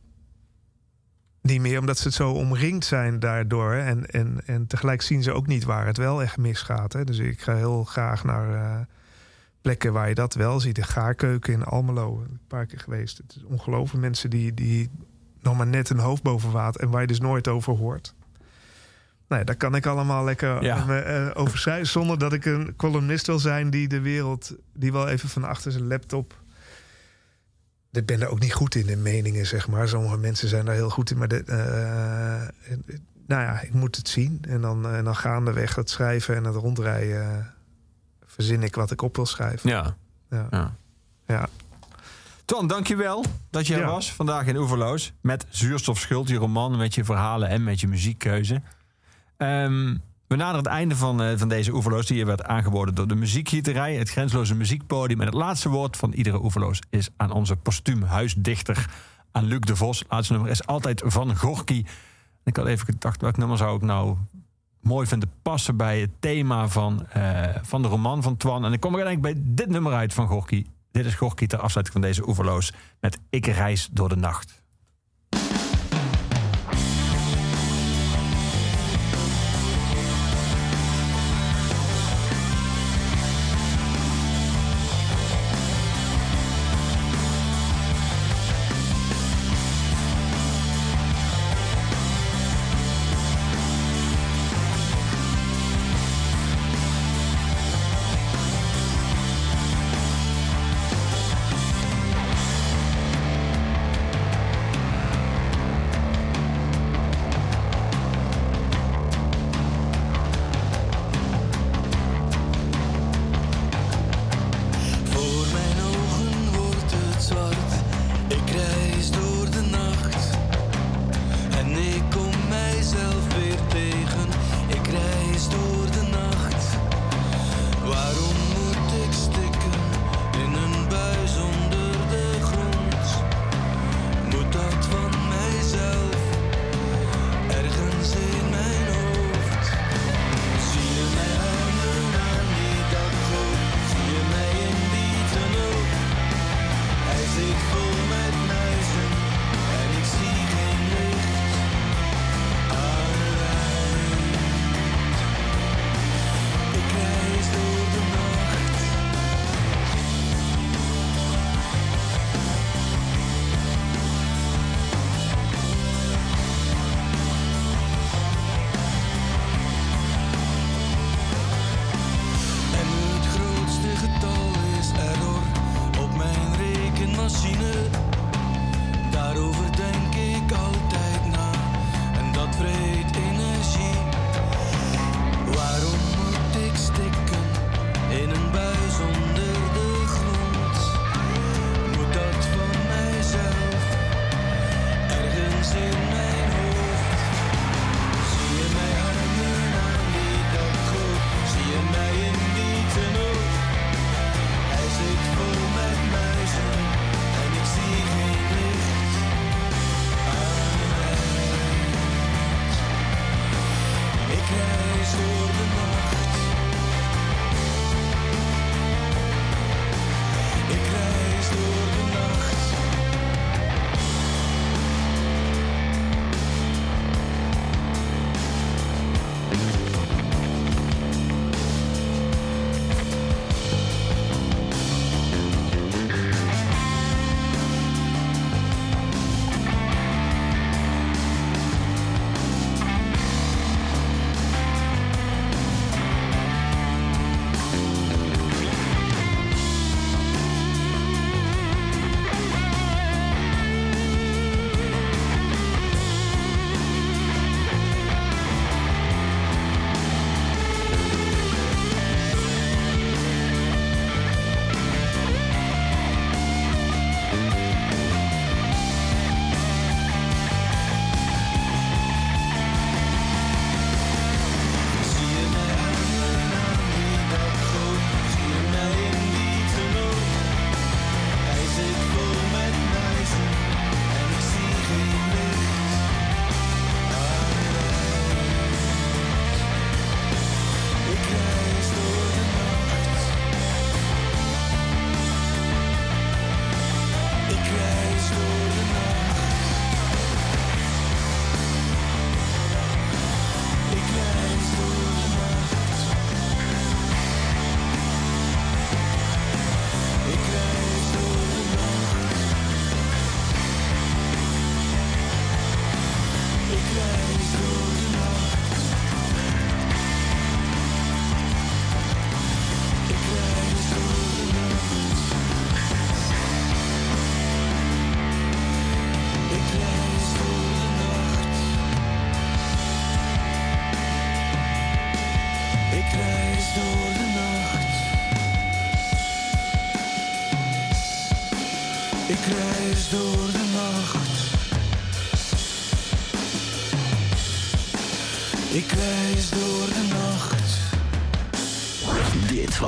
niet meer, omdat ze het zo omringd zijn daardoor. hè. En, en, en tegelijk zien ze ook niet waar het wel echt misgaat. Hè. Dus ik ga heel graag naar plekken waar je dat wel ziet. De gaarkeuken in Almelo, een paar keer geweest. Het is ongelooflijk. Mensen die, die nog maar net een hoofd boven water en waar je dus nooit over hoort. Nee, daar kan ik allemaal lekker Ja. me, eh, over schrijven. Zonder dat ik een columnist wil zijn die de wereld... die wel even van achter zijn laptop... Ik ben er ook niet goed in, in meningen, zeg maar. Sommige mensen zijn daar heel goed in. Maar de, eh, nou ja, ik moet het zien. En dan, en dan gaandeweg het schrijven en het rondrijden... verzin ik wat ik op wil schrijven. Ja. Ja. ja. ja. Ton, dankjewel dat je er Ja. was vandaag in Oeverloos. Met Zuurstofschuld, je roman, met je verhalen en met je muziekkeuze. Ehm, we naderen het einde van, eh, van deze Oeverloos. Die je werd aangeboden door de muziekgieterij. Het grenzeloze muziekpodium. En het laatste woord van iedere Oeverloos is aan onze postuum huisdichter. Aan Luc de Vos. Laatste nummer is altijd van Gorky. Ik had even gedacht, welk nummer zou ik nou mooi vinden passen bij het thema van, eh, van de roman van Twan. En ik kom er uiteindelijk bij dit nummer uit van Gorky. Dit is Gorky ter afsluiting van deze Oeverloos met Ik reis door de nacht.